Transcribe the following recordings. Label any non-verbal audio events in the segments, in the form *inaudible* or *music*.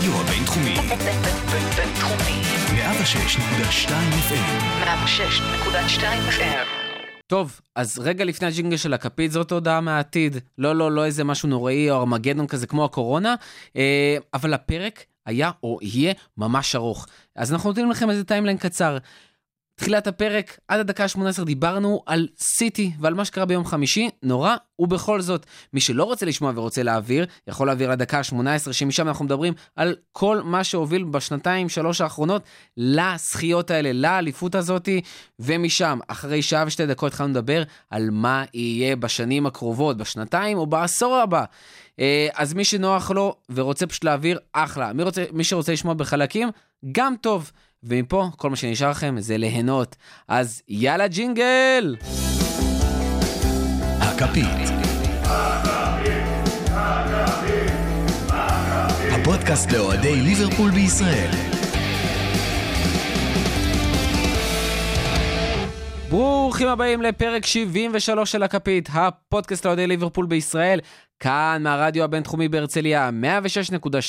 הרדיו הבינתחומי. בינתחומי. 106.2 FM. 106.2 FM. טוב, אז רגע לפני הג'ינגל של הכפית זאת הודעה מהעתיד. לא, לא, לא איזה משהו נוראי או ארמגדון כזה כמו הקורונה, אה, אבל הפרק היה או יהיה ממש ארוך. אז אנחנו נותנים לכם איזה timeline קצר. תחילת הפרק, עד הדקה ה-18 דיברנו על סיטי ועל מה שקרה ביום חמישי, נורא, ובכל זאת, מי שלא רוצה לשמוע ורוצה להעביר, יכול להעביר לדקה ה-18, שמשם אנחנו מדברים על כל מה שהוביל בשנתיים, שלוש האחרונות, לזכיות האלה, לאליפות הזאתי, ומשם, אחרי שעה ושתי דקות התחלנו לדבר על מה יהיה בשנים הקרובות, בשנתיים או בעשור הבא. אה, אז מי שנוח לו ורוצה פשוט להעביר, אחלה. מי, רוצה, מי שרוצה לשמוע בחלקים, גם טוב. ומפה, כל מה שנשאר לכם זה ליהנות. אז יאללה ג'ינגל! הכפית. הפודקאסט לאוהדי ליברפול בישראל. ברוכים הבאים לפרק 73 של הכפית, הפודקאסט לאוהדי ליברפול בישראל, כאן מהרדיו הבינתחומי בהרצליה,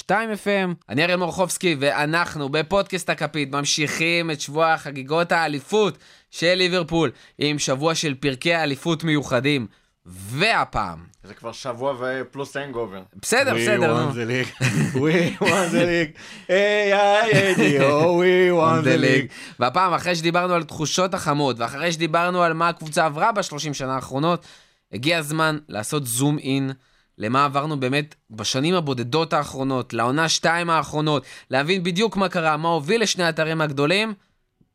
106.2 FM. אני אריאל מורחובסקי, ואנחנו בפודקאסט הכפית ממשיכים את שבוע חגיגות האליפות של ליברפול, עם שבוע של פרקי האליפות מיוחדים. והפעם, זה כבר שבוע ופלוס הנגובר. בסדר, בסדר, נו. We won the league. *laughs* We won the league. A-I-A-D-O, we *laughs* won the league. והפעם, אחרי שדיברנו על תחושות החמות, ואחרי שדיברנו על מה הקבוצה עברה בשלושים שנה האחרונות, הגיע הזמן לעשות זום אין למה עברנו באמת בשנים הבודדות האחרונות, לעונה שתיים האחרונות, להבין בדיוק מה קרה, מה הוביל לשני האתרים הגדולים,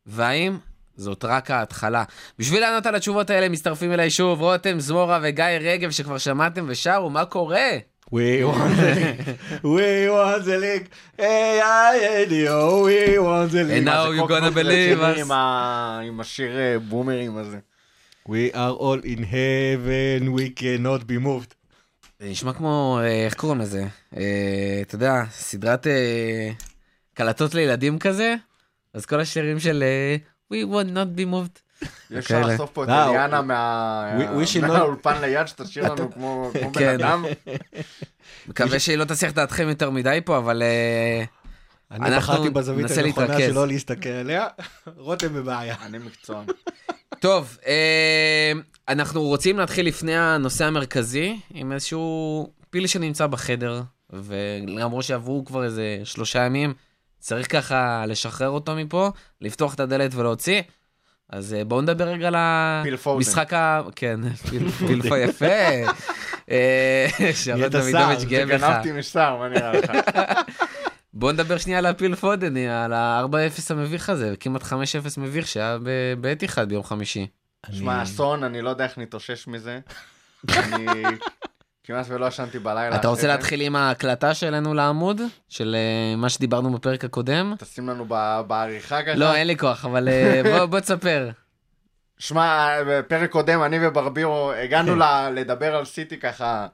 והאם זאת רק ההתחלה. בשביל לענות על התשובות האלה מצטרפים אליי שוב רותם זמורה וגיא רגב שכבר שמעתם ושרו, מה קורה? We won the league. We won the league. A-I-A-D-O, we won the league. And now זה you כמו gonna believe us. עם השיר אה, בומרים הזה. We are all in heaven, we cannot be moved. זה נשמע כמו, אה, איך קוראים לזה? אה, אתה יודע, סדרת קלטות לילדים כזה, אז כל השירים של We would not be moved. אפשר כאלה. לחשוף פה את אליאנה מה- we- we should not- מהאולפן ליד שתשאיר לנו *laughs* כמו כמו בן כן. אדם. מקווה שהיא לא תסיח דעתכם יותר מדי פה, אבל אה, אני בחרתי בזווית הנכונה. שלא להסתכל עליה. *laughs* רותם בבעיה. אני מקצוען. טוב, אה, אנחנו רוצים להתחיל לפני הנושא המרכזי, עם איזשהו פיל שנמצא בחדר, ולמרות שעברו כבר איזה שלושה ימים, צריך ככה לשחרר אותו מפה, לפתוח את הדלת ולהוציא. אז אה, בואו נדבר רגע על. המשחק ה... כן, פיל פיל פה יפה. אה, שרון דוידוביץ' גאה בך. גנבתי משר, מה נראה לך? *laughs* בואו נדבר שנייה על הפיל פודן, על ה-4-0 המביך הזה, כמעט 5-0 מביך שהיה ב- באתיחד ביום חמישי. שמע, אסון, אני לא יודע איך נתאושש מזה. *laughs* אני כמעט ולא ישנתי בלילה. אתה רוצה. להתחיל עם ההקלטה שלנו לעמוד? של אה, מה שדיברנו בפרק הקודם? תשים לנו בעריכה ככה. לא, אין לי כוח, אבל אה, *laughs* בוא- תספר. שמע, בפרק קודם אני וברבירו הגענו ל- לדבר על סיטי ככה,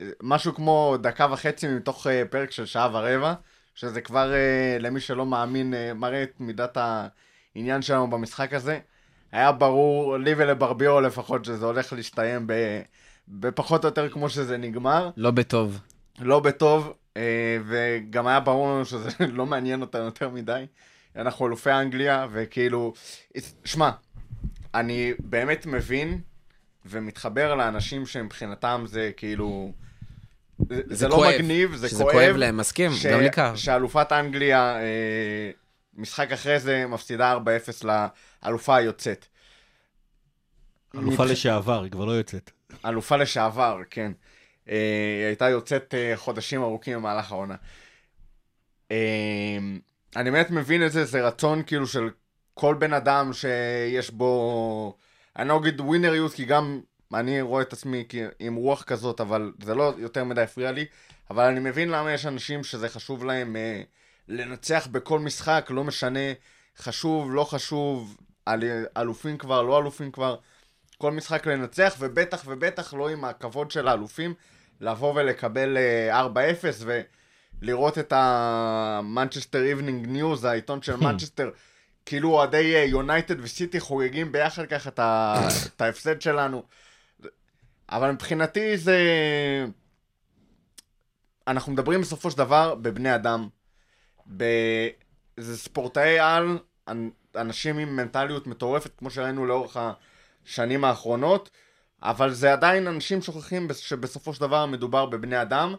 אה, משהו כמו דקה וחצי מתוך פרק של שעה ורבע, שזה כבר למי שלא מאמין אה, מראה את מידת העניין שלנו במשחק הזה. היה ברור, לי ולברבירו לפחות, שזה הולך להסתיים ב- בפחות או יותר כמו שזה נגמר. לא בטוב. לא בטוב, אה, וגם היה ברור לנו שזה *laughs* לא מעניין אותנו יותר מדי. אנחנו אלופי אנגליה, וכאילו, שמע, אני באמת מבין ומתחבר לאנשים שמבחינתם זה כאילו, זה, זה לא כואב. מגניב, זה שזה כואב. כואב להם, מסכים, ש- גם לי כאב. שאלופת אנגליה, אה, משחק אחרי זה, מפסידה 4-0 לאלופה היוצאת. אלופה מבח- לשעבר, היא כבר לא יוצאת. אלופה לשעבר, כן. אה, היא הייתה יוצאת אה, חודשים ארוכים במהלך העונה. אה, אני באמת מבין את זה, זה רצון כאילו של כל בן אדם שיש בו... אני לא אגיד ווינריות, כי גם אני רואה את עצמי עם רוח כזאת, אבל זה לא יותר מדי הפריע לי. אבל אני מבין למה יש אנשים שזה חשוב להם אה, לנצח בכל משחק, לא משנה, חשוב, לא חשוב, אל, אלופים כבר, לא אלופים כבר. כל משחק לנצח, ובטח ובטח לא עם הכבוד של האלופים, לבוא ולקבל אה, 4-0 ולראות את ה Manchester Evening News, העיתון של מנצ'סטר, כאילו אוהדי יונייטד וסיטי חוגגים ביחד ככה את ה- את ההפסד שלנו. אבל מבחינתי זה... אנחנו מדברים בסופו של דבר בבני אדם, ב... זה ספורטאי על, אנ- אנשים עם מנטליות מטורפת, כמו שראינו לאורך השנים האחרונות, אבל זה עדיין אנשים שוכחים בס- שבסופו של דבר מדובר בבני אדם,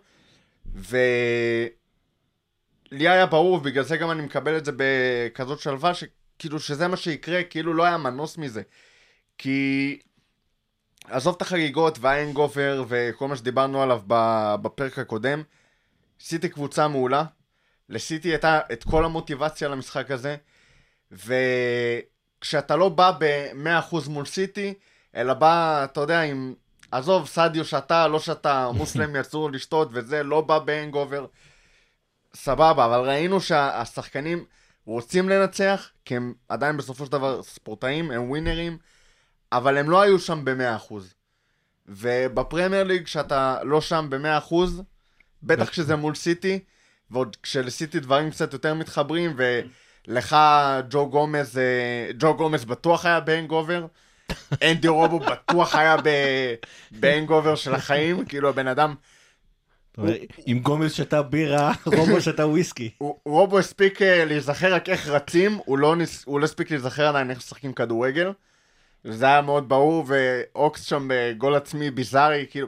ולי היה ברור, ובגלל זה גם אני מקבל את זה בכזאת שלווה, שכאילו שזה מה שיקרה, כאילו לא היה מנוס מזה. כי עזוב את החגיגות והאנגובר וכל מה שדיברנו עליו בפרק הקודם, סיטי קבוצה מעולה, לסיטי הייתה את כל המוטיבציה למשחק הזה, וכשאתה לא בא ב-100% מול סיטי, אלא בא, אתה יודע, עם... עזוב, סדיו שתה, לא שתה, מוסלמי *laughs* אסור לשתות וזה, לא בא בהנגובר, סבבה, אבל ראינו שהשחקנים רוצים לנצח, כי הם עדיין בסופו של דבר ספורטאים, הם ווינרים, אבל הם לא היו שם ב-100%. ובפרמייר ליג, כשאתה לא שם ב-100%, בטח כשזה מול סיטי, ועוד כשלסיטי דברים קצת יותר מתחברים, ולך ג'ו גומז, אה, ג'ו גומז בטוח היה בהנגובר, *laughs* אנדי רובו בטוח היה בהנגובר של החיים, כאילו הבן אדם, אם גומז שתה בירה, *laughs* רובו שתה וויסקי. רובו הספיק אה, להיזכר רק איך רצים, הוא לא הוא לא הספיק להיזכר עדיין איך משחקים כדורגל. זה היה מאוד ברור, ואוקס שם בגול עצמי ביזארי, כאילו...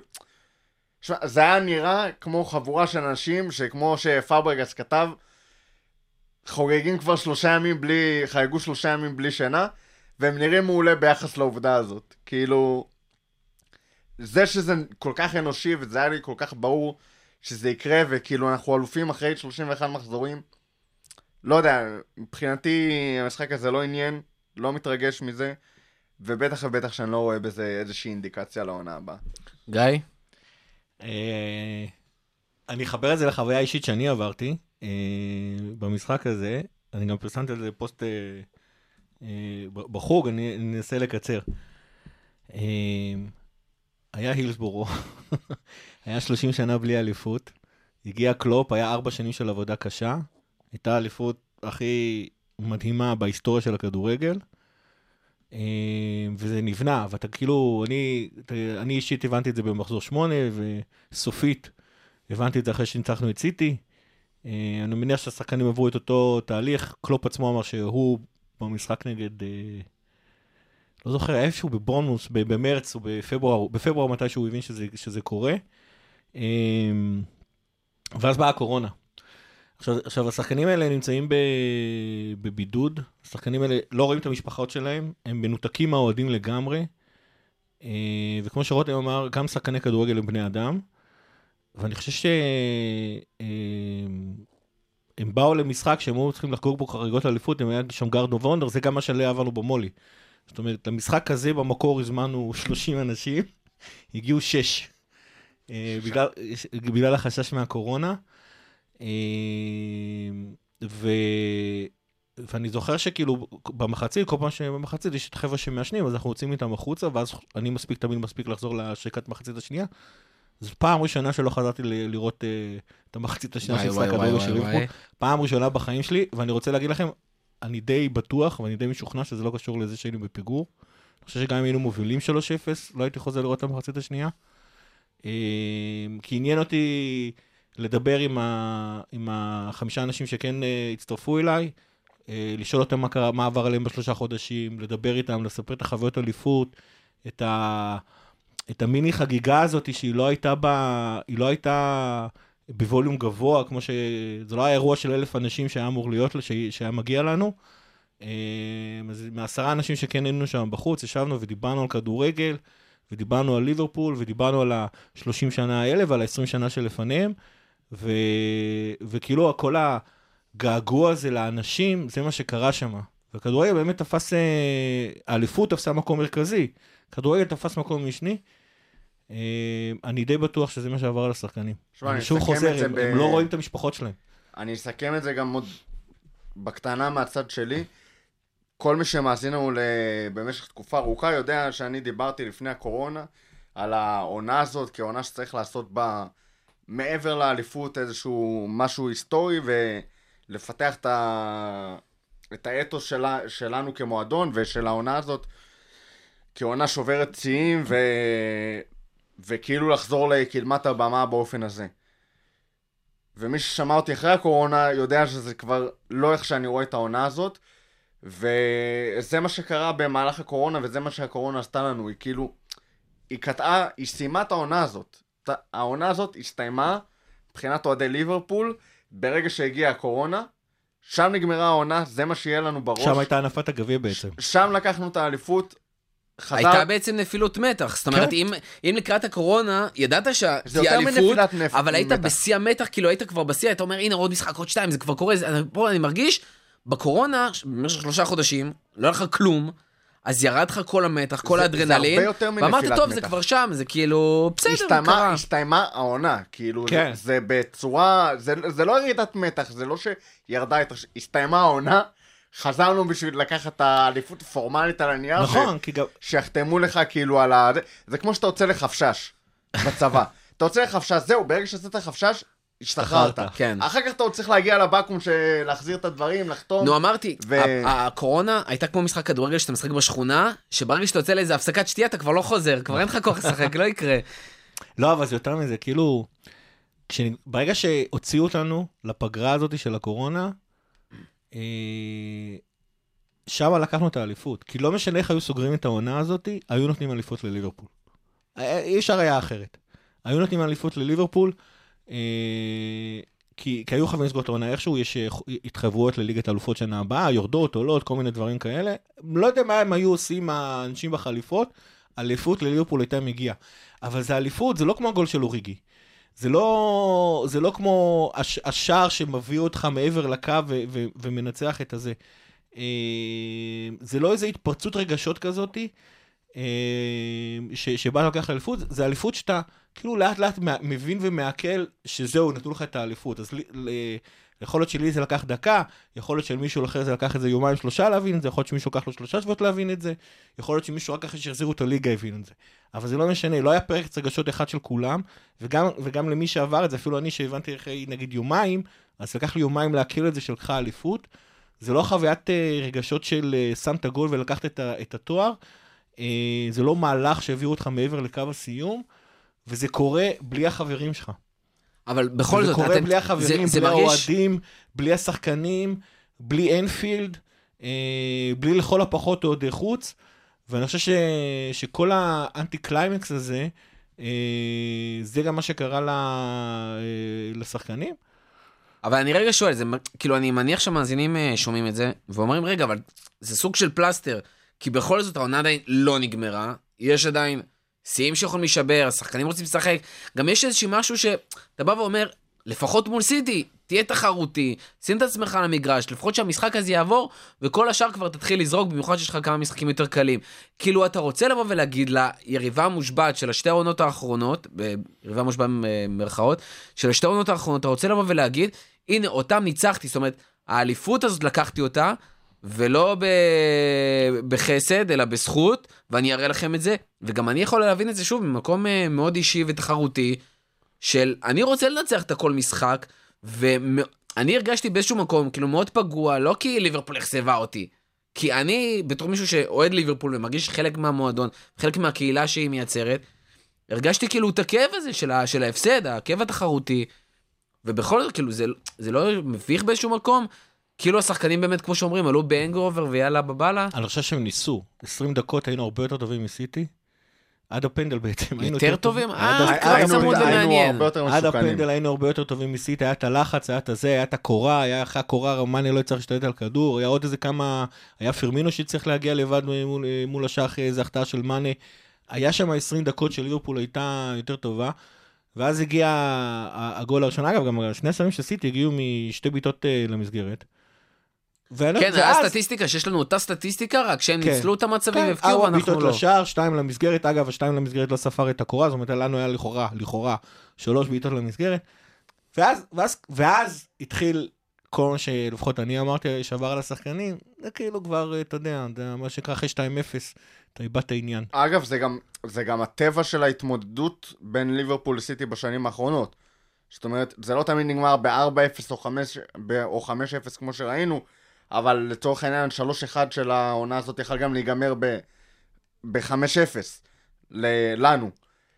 זה היה נראה כמו חבורה של אנשים שכמו שפאברגס כתב, חוגגים כבר שלושה ימים בלי, חגגו שלושה ימים בלי שינה, והם נראים מעולה ביחס לעובדה הזאת. כאילו, זה שזה כל כך אנושי, וזה היה לי כל כך ברור שזה יקרה, וכאילו אנחנו אלופים אחרי 31 מחזורים. לא יודע, מבחינתי המשחק הזה לא עניין, לא מתרגש מזה, ובטח ובטח שאני לא רואה בזה איזושהי אינדיקציה לעונה הבאה. גיא? אה, אני אחבר את זה לחוויה האישית שאני עברתי במשחק הזה. אני גם פרסמתי על זה פוסט אה, אה, בחוג, אני אנסה לקצר. אה, היה הילסבורו, *laughs* היה 30 שנה בלי אליפות, הגיע קלופ, היה ארבע שנים של עבודה קשה, הייתה האליפות הכי מדהימה בהיסטוריה של הכדורגל. אה, וזה נבנה, ואתה כאילו, אני, אני אישית הבנתי את זה במחזור שמונה, וסופית הבנתי את זה אחרי שניצחנו את סיטי. אה, אני מניח שהשחקנים עברו את אותו תהליך, קלופ עצמו אמר שהוא במשחק נגד, אה, לא זוכר, איפשהו בבונוס, במרץ או בפברואר, בפברואר מתי שהוא הבין שזה, שזה קורה. אה, ואז באה הקורונה. עכשיו, עכשיו, השחקנים האלה נמצאים ב, בבידוד, השחקנים האלה לא רואים את המשפחות שלהם, הם מנותקים מהאוהדים לגמרי, אה, וכמו שרותם אמר, גם שחקני כדורגל הם בני אדם, ואני חושב שהם הם באו למשחק שהם היו צריכים לחגוג בו חגיגות לאליפות, אם היה שם guard of honour, זה גם מה שלא עברנו במולי. זאת אומרת, למשחק הזה במקור הזמנו *laughs* 30 אנשים, הגיעו 6. בגלל, בגלל החשש מהקורונה. אה, ו... ואני זוכר שכאילו במחצית, כל פעם שבמחצית יש את החבר'ה שמעשנים, אז אנחנו יוצאים איתם החוצה, ואז אני מספיק, תמיד מספיק לחזור לשריקת מחצית השנייה. זו פעם ראשונה שלא חזרתי ל- לראות uh, את המחצית השנייה של משחק וואי, של. ליברפול. פעם ראשונה בחיים שלי, ואני רוצה להגיד לכם, אני די בטוח ואני די משוכנע שזה לא קשור לזה שהיינו בפיגור. אני חושב שגם אם היינו מובילים 3-0, לא הייתי חוזר לראות את המחצית השנייה. אה, כי עניין אותי לדבר עם, ה... עם החמישה אנשים שכן אה, הצטרפו אליי, לשאול אותם מה, קרה, מה עבר עליהם בשלושה חודשים, לדבר איתם, לספר את החוויות אליפות, את, ה... את המיני חגיגה הזאת שהיא לא הייתה ב... היא לא הייתה בווליום גבוה, כמו ש... זה לא היה אירוע של אלף אנשים שהיה אמור להיות, ש... שהיה מגיע לנו. אה, אז מעשרה אנשים שכן היינו שם בחוץ, ישבנו ודיברנו על כדורגל, ודיברנו על ליברפול, ודיברנו על ה-30 שנה האלה ועל ה-20 שנה שלפניהם, ו... וכאילו כל הגעגוע הזה לאנשים, זה מה שקרה שם. וכדורגל באמת תפס, אה, האליפות תפסה מקום מרכזי, כדורגל תפס מקום משני. אה, אני די בטוח שזה מה שעבר על השחקנים. שמע, אני שוב חוזר, הם, ב- הם לא רואים את המשפחות שלהם. אני אסכם את זה גם עוד בקטנה מהצד שלי. כל מי שמאזין לנו במשך תקופה ארוכה יודע שאני דיברתי לפני הקורונה על העונה הזאת כעונה שצריך לעשות בה מעבר לאליפות איזשהו משהו היסטורי ולפתח את, ה... את האתוס שלה... שלנו כמועדון ושל העונה הזאת כעונה שוברת שיאים ו... וכאילו לחזור לקדמת הבמה באופן הזה. ומי ששמע אותי אחרי הקורונה יודע שזה כבר לא איך שאני רואה את העונה הזאת, וזה מה שקרה במהלך הקורונה, וזה מה שהקורונה עשתה לנו, היא כאילו, היא קטעה, היא סיימה את העונה הזאת. העונה הזאת הסתיימה, מבחינת אוהדי ליברפול, ברגע שהגיעה הקורונה, שם נגמרה העונה, זה מה שיהיה לנו בראש. שם הייתה הנפת הגביע בעצם. שם לקחנו את האליפות, חזר... הייתה בעצם נפילות מתח. זאת אומרת, כן. אם, אם לקראת הקורונה, ידעת זה שתהיה אליפות, נפ... אבל היית מתח. בשיא המתח, כאילו היית כבר בשיא, אתה אומר, הנה עוד משחק, עוד שתיים, זה כבר קורה, זה, פה אני מרגיש, בקורונה, במשך שלושה חודשים, לא היה לך כלום, אז ירד לך כל המתח, כל זה- האדרנלין, זה הרבה יותר ואמרת, טוב, זה מתח." כבר שם, זה כאילו, בסדר, הסתיימה, קרה. הסתיימה העונה, כאילו, כן. זה, זה בצורה, זה, זה לא ירידת מתח, זה לא שירדה הסתיימה העונה, חזרנו בשביל לקחת את האליפות פורמלית על הנייר, נכון, כי גם... שיחתמו לך כאילו על ה... זה, זה כמו שאתה יוצא לחפשש בצבא. *laughs* אתה יוצא לחפשש, זהו, ברגע שיצאת לחפשש, השתחררת. כן. אחר כך אתה עוד צריך להגיע לבקו"ם, של- להחזיר את הדברים, לחתום. נו, אמרתי, ו- הקורונה הייתה כמו משחק כדורגל שאתה משחק בשכונה, שברגע שאתה יוצא לאיזה הפסקת שתייה, אתה כבר לא חוזר, כבר אין לך כוח לשחק, לא יקרה. לא, אבל זה יותר מזה, כאילו, כש... ברגע שהוציאו אותנו לפגרה הזאת של הקורונה. שם לקחנו את האליפות. כי לא משנה איך היו סוגרים את העונה הזאת, היו נותנים אליפות לליברפול. אה, אי אפשר היה אחרת. היו נותנים אליפות לליברפול, אה... כי, כי היו חייבים לסגור את העונה איכשהו, יש אה, התחייבויות לליגת האלופות שנה הבאה, יורדות, עולות, כל מיני דברים כאלה. לא יודע מה הם היו עושים האנשים בחליפות, אליפות לליברפול הייתה מגיעה. אבל זה אליפות, זה לא כמו הגול של אוריגי. זה לא, זה לא כמו הש, השער שמביא אותך מעבר לקו ו, ו, ומנצח את הזה. אה, זה לא איזו התפרצות רגשות כזאתי, אה, ש, לוקח לאליפות, זה אליפות שאתה כאילו לאט לאט מבין ומעכל שזהו, נתנו לך את האליפות. אז יכול להיות שלי זה לקח דקה, יכול להיות שלמישהו אחר זה לקח איזה יומיים שלושה להבין את זה, יכול להיות שמישהו לקח לו שלושה שבועות להבין את זה, יכול להיות שמישהו רק אחרי שהחזירו את הליגה הבין את זה. אבל זה לא משנה, לא היה פרק רגשות אחד של כולם, וגם, וגם למי שעבר את זה, אפילו אני שהבנתי אחרי נגיד יומיים, אז לקח לי יומיים להכיר את זה שלקחה אליפות. זה לא חוויית אה, רגשות של אה, שם את הגול ולקחת את, ה, את התואר, אה, זה לא מהלך שהעבירו אותך מעבר לקו הסיום, וזה קורה בלי החברים שלך. אבל בכל זה זאת, קורה אתם- בלי החברים, זה- זה בלי מרגיש- האוהדים, בלי השחקנים, בלי אנפילד, אה, בלי לכל הפחות אוהדי חוץ, ואני חושב ש, שכל ה anti climax הזה, אה, זה גם מה שקרה ל, אה, לשחקנים. אבל אני רגע שואל, זה, כאילו, אני מניח שהמאזינים אה, שומעים את זה, ואומרים, רגע, אבל זה סוג של פלסטר, כי בכל זאת העונה עדיין לא נגמרה, יש עדיין שיאים שיכולים להישבר, השחקנים רוצים לשחק, גם יש איזשהו משהו שאתה בא ואומר, לפחות מול סיטי, תהיה תחרותי, שים את עצמך על המגרש, לפחות שהמשחק הזה יעבור, וכל השאר כבר תתחיל לזרוק, במיוחד שיש לך כמה משחקים יותר קלים. כאילו, אתה רוצה לבוא ולהגיד ליריבה המושבעת של השתי העונות האחרונות, יריבה מושבעת במרכאות, של השתי העונות האחרונות, אתה רוצה לבוא ולהגיד, הנה, אותם ניצחתי, זאת אומרת, האליפות הזאת לקחתי אותה, ולא ב... בחסד, אלא בזכות, ואני אראה לכם את זה, וגם אני יכול להבין את זה שוב ממקום אה, מאוד אישי ותחרותי, של אני רוצה לנצח את הכל משחק, ואני הרגשתי באיזשהו מקום, כאילו מאוד פגוע, לא כי ליברפול אכזבה אותי, כי אני, בתור מישהו שאוהד ליברפול ומרגיש חלק מהמועדון, חלק מהקהילה שהיא מייצרת, הרגשתי כאילו את הכאב הזה של, ה, של ההפסד, הכאב התחרותי, ובכל זאת, כאילו, זה, זה לא מביך באיזשהו מקום? כאילו השחקנים באמת, כמו שאומרים, עלו באנגרובר ויאללה בבאללה? אני חושב שהם ניסו. 20 דקות היינו הרבה יותר טובים מסיטי. עד הפנדל בעצם. היינו יותר טובים? אה. קרב צמוד היינו ומעניין. הרבה יותר עד. הפנדל היינו הרבה יותר טובים מסיטי, היה את הלחץ, היה את הזה, היה את הקורה, היה אחרי הקורה, רמניה לא הצליח להשתלט על כדור, היה עוד איזה כמה, היה פרמינו שצריך להגיע לבד מול, מול השאר אחרי איזה החטאה של מאנה. היה שם 20 דקות של ליברפול הייתה יותר טובה, ואז הגיע ה- הגול הראשון. אגב, גם שני השרים של סיטי הגיעו משתי בעיטות אה, למסגרת. כן, היה ואז- סטטיסטיקה, שיש לנו אותה סטטיסטיקה, רק שהם כן. ניצלו את המצבים כן, והבקיעו ארבע ואנחנו בעיטות לא. לשער, שתיים למסגרת. אגב, השתיים למסגרת לא ספר את הקורה, זאת אומרת, לנו היה לכאורה, לכאורה, שלוש בעיטות למסגרת. ואז, ואז, ואז התחיל כל מה שלפחות אני אמרתי שעבר על השחקנים, זה כאילו כבר, אתה יודע, זה מה שנקרא אחרי 2-0, אתה איבדת עניין. אגב, זה גם, זה גם הטבע של ההתמודדות בין ליברפול לסיטי בשנים האחרונות. זאת אומרת, זה לא תמיד נגמר ב-4-0 או 5 ב- או 5-0 כמו שראינו, אבל לצורך העניין 3-1 של העונה הזאת יכול גם להיגמר ב- ב-5-0 ל- לנו.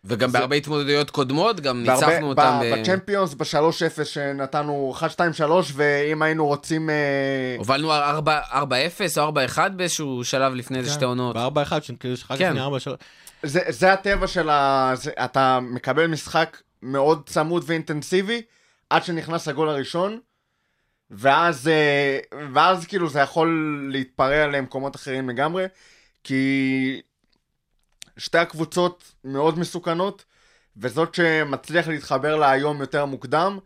וגם זה- בהרבה התמודדויות קודמות, גם בהרבה- ניצחנו אותם. ב- ב- בצ'מפיונס ב-3-0 שנתנו 1, 2, 3, ואם היינו רוצים... אה, הובלנו 4-0 או 4-1 באיזשהו שלב לפני איזה שתי עונות. בארבע אחד, כאילו יש לך כן. לפני ארבע שלוש. זה, זה הטבע של ה... זה, אתה מקבל משחק מאוד צמוד ואינטנסיבי, עד שנכנס הגול הראשון, ואז, אה, ואז כאילו זה יכול להתפרע למקומות אחרים לגמרי, כי שתי הקבוצות מאוד מסוכנות, וזאת שמצליח להתחבר לה היום יותר מוקדם,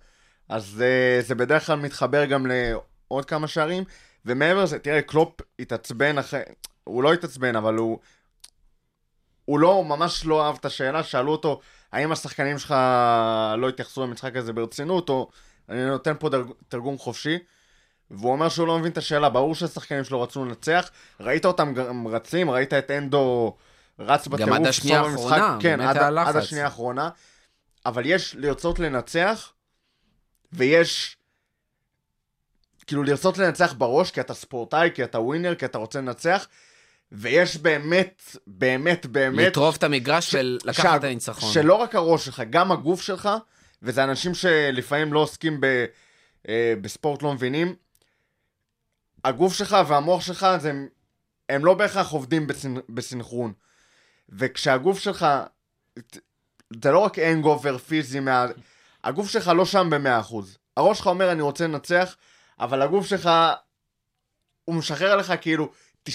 אז אה, זה בדרך כלל מתחבר גם לעוד כמה שערים, ומעבר לזה, תראה, קלופ התעצבן אחרי... הוא לא התעצבן, אבל הוא... הוא לא, הוא ממש לא אהב את השאלה, שאלו אותו, האם השחקנים שלך לא התייחסו למשחק הזה ברצינות, או אני נותן פה דרג, תרגום חופשי, והוא אומר שהוא לא מבין את השאלה, ברור שהשחקנים שלו רצו לנצח, ראית אותם גם רצים, ראית את אנדו רץ בטירוף, עד השנייה האחרונה, כן, באמת עד, היה עד לחץ. השנייה האחרונה, אבל יש לרצות לנצח, ויש כאילו לרצות לנצח בראש, כי אתה ספורטאי, כי אתה ווינר, כי אתה רוצה לנצח, ויש באמת, באמת, באמת... לטרוף את המגרש ולקחת שה- את הניצחון. שלא רק הראש שלך, גם הגוף שלך, וזה אנשים שלפעמים לא עוסקים ב, אה, בספורט, לא מבינים. הגוף שלך והמוח שלך, זה, הם לא בהכרח עובדים בסנ, בסנכרון. וכשהגוף שלך, זה לא רק אנגובר פיזי, מה, הגוף שלך לא שם ב-100%. הראש שלך אומר, אני רוצה לנצח, אבל הגוף שלך, הוא משחרר עליך כאילו 90%.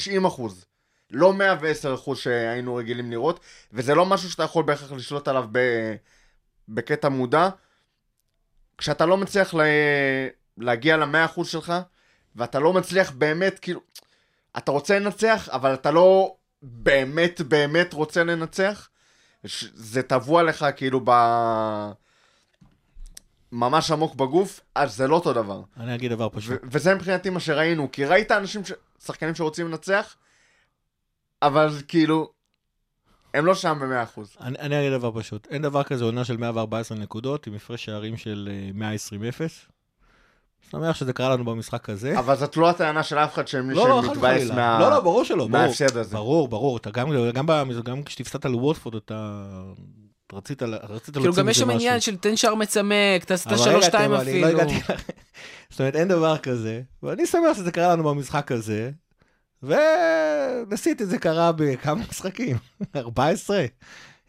לא 110% שהיינו רגילים לראות, וזה לא משהו שאתה יכול בהכרח לשלוט עליו ב... בקטע מודע. כשאתה לא מצליח לה... להגיע ל-100% שלך, ואתה לא מצליח באמת, כאילו, אתה רוצה לנצח, אבל אתה לא באמת באמת רוצה לנצח, ש- זה טבוע לך כאילו ב... ממש עמוק בגוף, אז זה לא אותו דבר. אני אגיד דבר פשוט. וזה מבחינתי מה שראינו, כי ראית אנשים, ש... שחקנים שרוצים לנצח, אבל כאילו, הם לא שם ב-100%. אני אני אגיד דבר פשוט. אין דבר כזה עונה של 114 נקודות עם הפרש שערים של אה, 120-0. שמח שזה קרה לנו במשחק הזה. אבל זאת לא הטענה של אף אחד שמי לא, לא, וחלילה. מה... לא, לא, ברור שלא, ברור. מההפסד הזה. ברור, ברור. אתה גם, גם, גם כשתפסדת על וורדפורד, אתה רצית, רצית כאילו גם יש שם. עניין של תן שער מצמק, תעשה את אבל אני לא אפילו. הגעתי *laughs* זאת אומרת, אין דבר כזה, ואני שמח שזה קרה לנו במשחק הזה, וניסית את זה קרה בכמה משחקים? *laughs* 14?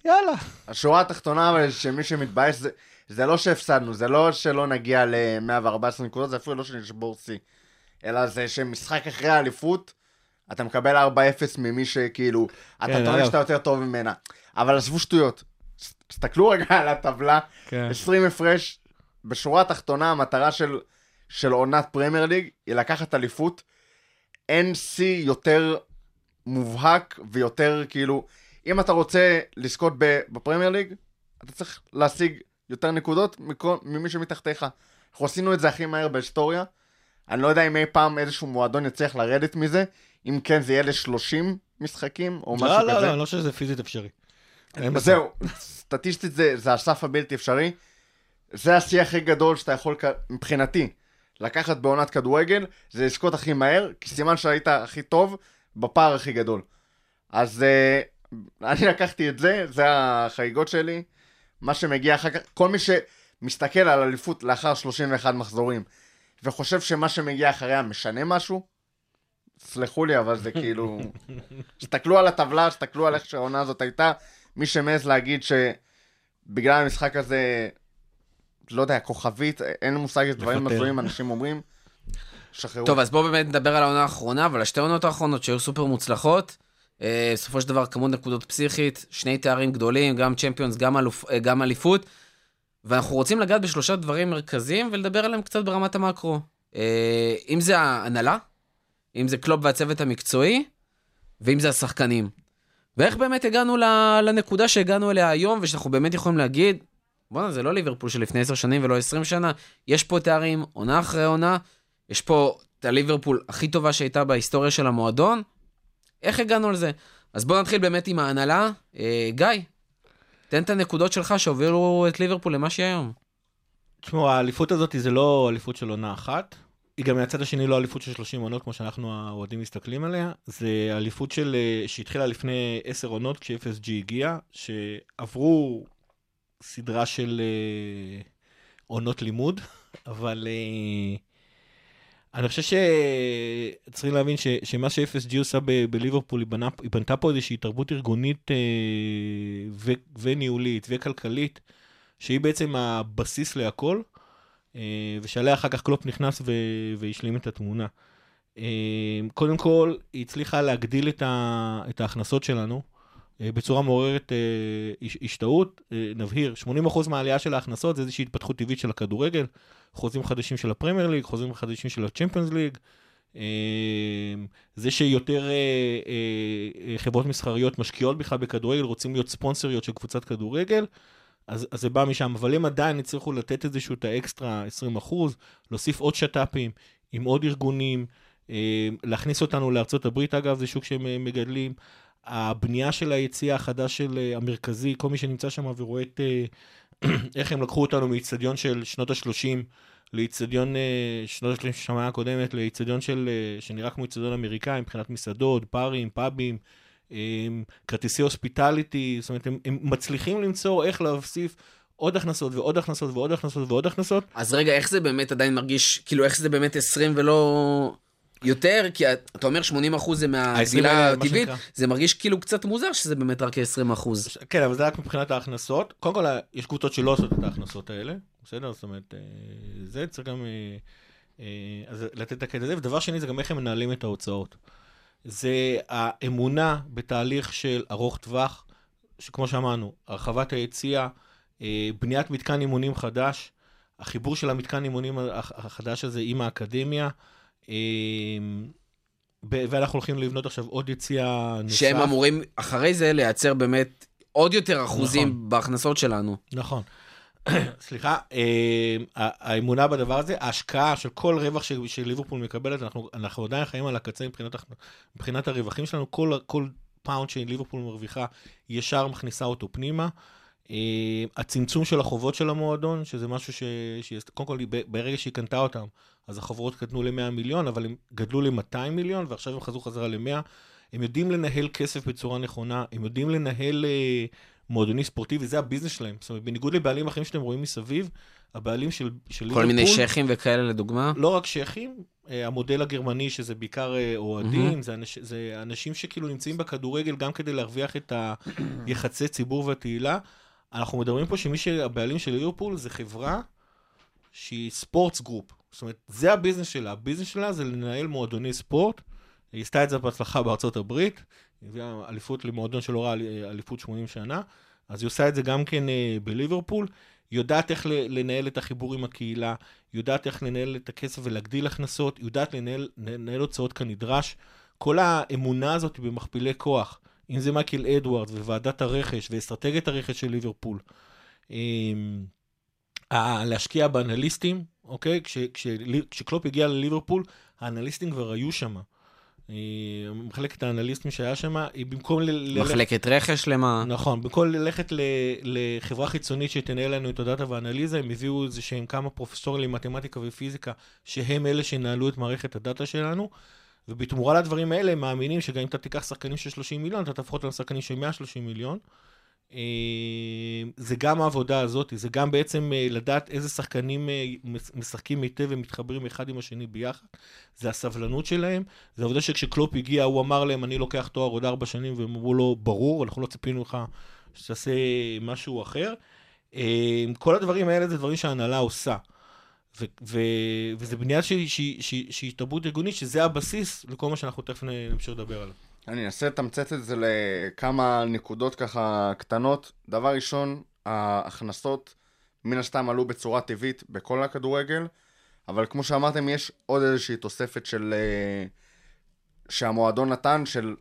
יאללה. השורה התחתונה, אבל שמי שמתבאס, זה, זה לא שהפסדנו, זה לא שלא נגיע ל-114 נקודות, זה אפילו לא שנשבור שיא. אלא זה שמשחק אחרי האליפות, אתה מקבל 4-0 ממי שכאילו, אתה כן, טוען. שאתה יותר טוב ממנה. אבל עזבו שטויות. תסתכלו רגע על הטבלה, כן. 20 הפרש, בשורה התחתונה המטרה של, של עונת פרמייר ליג היא לקחת אליפות. אין שיא יותר מובהק ויותר כאילו, אם אתה רוצה לזכות בפרמייר ליג, אתה צריך להשיג יותר נקודות מכל, ממי שמתחתיך. אנחנו עשינו את זה הכי מהר בהיסטוריה. אני לא יודע אם אי פעם איזשהו מועדון יצליח לרדת מזה, אם כן זה יהיה ל-30 משחקים או משהו לא, כזה. לא, לא, אני לא חושב שזה פיזית אפשרי. זהו, סטטיסטית זה, זה הסף הבלתי אפשרי. זה השיא הכי גדול שאתה יכול, מבחינתי, לקחת בעונת כדורגל, זה לזכות הכי מהר, כי סימן שהיית הכי טוב בפער הכי גדול. אז uh, אני לקחתי את זה, זה החגיגות שלי. מה שמגיע אחר כך, כל מי שמסתכל על אליפות לאחר 31 מחזורים, וחושב שמה שמגיע אחריה משנה משהו, סלחו לי, אבל זה *laughs* כאילו... תסתכלו על הטבלה, תסתכלו על איך שהעונה הזאת הייתה. מי שמעז להגיד שבגלל המשחק הזה, לא יודע, כוכבית, אין מושג איזה דברים. הזויים אנשים אומרים, שחררו. טוב, אז בואו באמת נדבר על העונה האחרונה, אבל השתי עונות האחרונות שהיו סופר מוצלחות. אה, בסופו של דבר כמות נקודות פסיכית, שני תארים גדולים, גם צ'מפיונס, גם, אלופ, אה, גם אליפות. ואנחנו רוצים לגעת בשלושה דברים מרכזיים ולדבר עליהם קצת ברמת המקרו. אה, אם זה ההנהלה, אם זה קלופ והצוות המקצועי, ואם זה השחקנים. ואיך באמת הגענו ל- לנקודה שהגענו אליה היום, ושאנחנו באמת יכולים להגיד, בואנה, זה לא ליברפול של לפני עשר שנים ולא עשרים שנה, יש פה תארים, עונה אחרי עונה, יש פה את הליברפול הכי טובה שהייתה בהיסטוריה של המועדון. איך הגענו לזה? אז בואו נתחיל באמת עם ההנהלה. אה, גיא, תן את הנקודות שלך שהובילו את ליברפול למה שהיא היום. תשמעו, האליפות הזאת זה לא אליפות של עונה אחת. היא גם מהצד השני לא אליפות של 30 עונות, כמו שאנחנו האוהדים מסתכלים עליה. זה אליפות של, אה, שהתחילה לפני 10 עונות, כש-FSG הגיע, שעברו סדרה של אה, עונות לימוד, *laughs* אבל אה, אני חושב שצריכים להבין ש, שמה ש-FSG עושה ב- בליברפול, היא, היא בנתה פה איזושהי תרבות ארגונית אה, ו, וניהולית וכלכלית, שהיא בעצם הבסיס להכל. אה, ושעליה אחר כך קלופ נכנס ו- והשלים את התמונה. אה, קודם כל, היא הצליחה להגדיל את, ה- את ההכנסות שלנו בצורה מעוררת אה, הש- השתאות. אה, נבהיר, 80% מהעלייה של ההכנסות זה איזושהי התפתחות טבעית של הכדורגל, חוזים חדשים של הפרמייר ליג, חוזים חדשים של הצ'מפיונס ליג. אה, זה שיותר אה, אה, אה, חברות מסחריות משקיעות בכלל בכדורגל, רוצים להיות ספונסריות של קבוצת כדורגל. אז, אז זה בא משם, אבל הם עדיין הצליחו לתת איזשהו את האקסטרה 20 אחוז, להוסיף עוד שת"פים עם עוד ארגונים, אה, להכניס אותנו לארצות הברית, אגב, זה שוק שהם אה, מגדלים. הבנייה של היציאה החדש של אה, המרכזי, כל מי שנמצא שם ורואה את אה, *clears throat* איך הם לקחו אותנו מאיצטדיון של שנות ה-30 לאיצטדיון אה, שנות ה-30 של השנה הקודמת, לאיצטדיון של, אה, שנראה כמו איצטדיון אמריקאי מבחינת מסעדות, ברים, פאבים, הם, כרטיסי הוספיטליטי, זאת אומרת, הם, הם מצליחים למצוא איך להוסיף עוד הכנסות ועוד הכנסות ועוד הכנסות ועוד הכנסות. אז רגע, איך זה באמת עדיין מרגיש, כאילו, איך זה באמת 20 ולא יותר? כי אתה אומר 80 אחוז זה ה-20 מהגדילה הטבעית. זה מרגיש כאילו קצת מוזר שזה באמת רק 20 אחוז. כן, אבל זה רק מבחינת ההכנסות. קודם כל, יש קבוצות שלא עושות את ההכנסות האלה, בסדר? זאת אומרת, אה, זה צריך גם אה, אה, אז לתת את הקטע הזה. ודבר שני, זה גם איך הם מנהלים את ההוצאות. זה האמונה בתהליך של ארוך טווח, שכמו שאמרנו, הרחבת היציאה, אה, בניית מתקן אימונים חדש, החיבור של המתקן אימונים הח- החדש הזה עם האקדמיה, ואנחנו הולכים לבנות עכשיו עוד יציאה נוסף. שהם אמורים אחרי זה לייצר באמת עוד יותר אחוזים נכון. בהכנסות שלנו. נכון. *clears throat* סליחה, ה- האמונה בדבר הזה, ההשקעה של כל רווח שליברפול מקבלת, אנחנו, אנחנו עדיין חיים על הקצה מבחינת, מבחינת הרווחים שלנו, כל, כל פאונד שליברפול מרוויחה ישר מכניסה אותו פנימה. אה, הצמצום של החובות של המועדון, שזה משהו ש... ש... קודם כל, ברגע שהיא קנתה אותם, אז החובות קטנו ל-100 מיליון, אבל הם גדלו ל-200 מיליון, ועכשיו הם חזרו חזרה ל-100. הם יודעים לנהל כסף בצורה נכונה, הם יודעים לנהל אה, מועדוני ספורטיבי, זה ה business שלהם. זאת אומרת, בניגוד לבעלים אחרים שאתם רואים מסביב, הבעלים של, של כל מיני שייחים וכאלה לדוגמה. לא רק שייחים, אה, המודל הגרמני, שזה בעיקר אה, אוהדים, מהמם. זה, אנש, זה אנשים שכאילו נמצאים בכדורגל גם כדי להרוויח את היחסי ציבור והתהילה. אנחנו מדברים פה שמי שהבעלים של ליברפול זה חברה שהיא Sports Group. זאת אומרת, זה ה business שלה. ה business שלה זה לנהל מועדוני ספורט. היא עשתה את זה בהצלחה בארצות הברית. היא הביאה אליפות למועדון שלא ראה אליפות 80 שנה. אז היא עושה את זה גם כן אה, בליברפול. היא יודעת איך לנהל את החיבור עם הקהילה, היא יודעת איך לנהל את הכסף ולהגדיל הכנסות, היא יודעת לנהל, לנהל הוצאות כנדרש. כל האמונה הזאת במכפילי כוח, אם זה מייקל אדוארד וועדת הרכש ואסטרטגיית הרכש של ליברפול. אמ, להשקיע באנליסטים, אוקיי? כש, כש, כשקלופ הגיע לליברפול, האנליסטים כבר היו שם. מחלקת האנליסטים שהיה שם, היא במקום ל- ללכת... מחלקת רכש למה? נכון, במקום ללכת ל- לחברה חיצונית שתנהל לנו את הדאטה והאנליזה, הם הביאו איזה שהם כמה פרופסורים למתמטיקה ופיזיקה, שהם אלה שינהלו את מערכת הדאטה שלנו, ובתמורה לדברים האלה הם מאמינים שגם אם אתה תיקח שחקנים של 30 מיליון, אתה תהפוך אותם לשחקנים של 130 מיליון. אה, זה גם העבודה הזאת, זה גם בעצם אה, לדעת איזה שחקנים אה, מש- משחקים היטב ומתחברים אחד עם השני ביחד. זה הסבלנות שלהם, זה העובדה שכשקלופ הגיע, הוא אמר להם, אני לוקח תואר עוד ארבע שנים, והם אמרו לו, ברור, אנחנו לא ציפינו לך שתעשה משהו אחר. אה, כל הדברים האלה זה דברים שההנהלה עושה. ו- ו- וזה בנייה שהיא- שהיא- שהיא שהיא תרבות ארגונית, שזה הבסיס לכל מה שאנחנו תכף נמשיך לדבר עליו. אני אנסה לתמצת את זה לכמה נקודות ככה קטנות. דבר ראשון, ההכנסות מן הסתם עלו בצורה טבעית בכל הכדורגל, אבל כמו שאמרתם, יש עוד איזושהי תוספת של... אה, שהמועדון נתן, של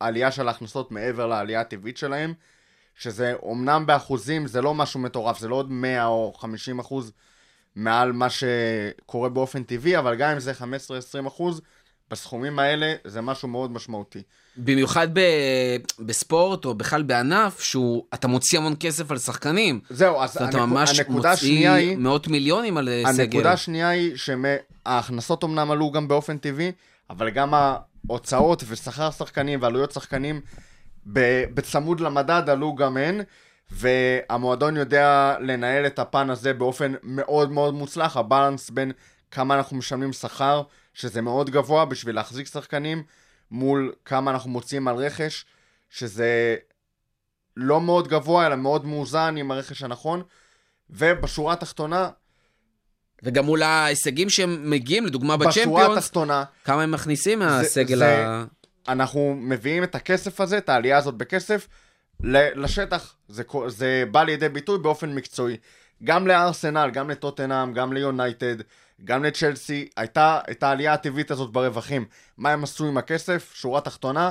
העלייה של ההכנסות מעבר לעלייה הטבעית שלהם, שזה אומנם באחוזים, זה לא משהו מטורף, זה לא עוד 100 או 50 אחוז מעל מה שקורה באופן טבעי, אבל גם אם זה 15-20 אחוז, בסכומים האלה זה משהו מאוד משמעותי. במיוחד ב... בספורט, או בכלל בענף, שהוא, אתה מוציא המון כסף על שחקנים. זהו, אז אתה הנקו- ממש הנקודה מוציא השנייה היא, מאות מיליונים על אה, סגל. הנקודה השנייה היא שההכנסות אמנם עלו גם באופן טבעי, אבל גם ההוצאות ושכר שחקנים ועלויות שחקנים ב- בצמוד למדד עלו גם הן, והמועדון יודע לנהל את הפן הזה באופן מאוד מאוד מוצלח, הבאלנס בין כמה אנחנו משלמים שכר, שזה מאוד גבוה בשביל להחזיק שחקנים, מול כמה אנחנו מוציאים על רכש, שזה לא מאוד גבוה, אלא מאוד מאוזן עם הרכש הנכון. ובשורה התחתונה, וגם מול ההישגים שהם מגיעים, לדוגמה בשורה בצ'מפיונס, התחתונה, כמה הם מכניסים מהסגל ה... אנחנו מביאים את הכסף הזה, את העלייה הזאת בכסף, לשטח. זה, זה בא לידי ביטוי באופן מקצועי. גם לארסנל, גם לטוטנאם, גם ליונייטד, גם לצ'לסי, הייתה את העלייה הטבעית הזאת ברווחים. מה הם עשו עם הכסף? שורה תחתונה,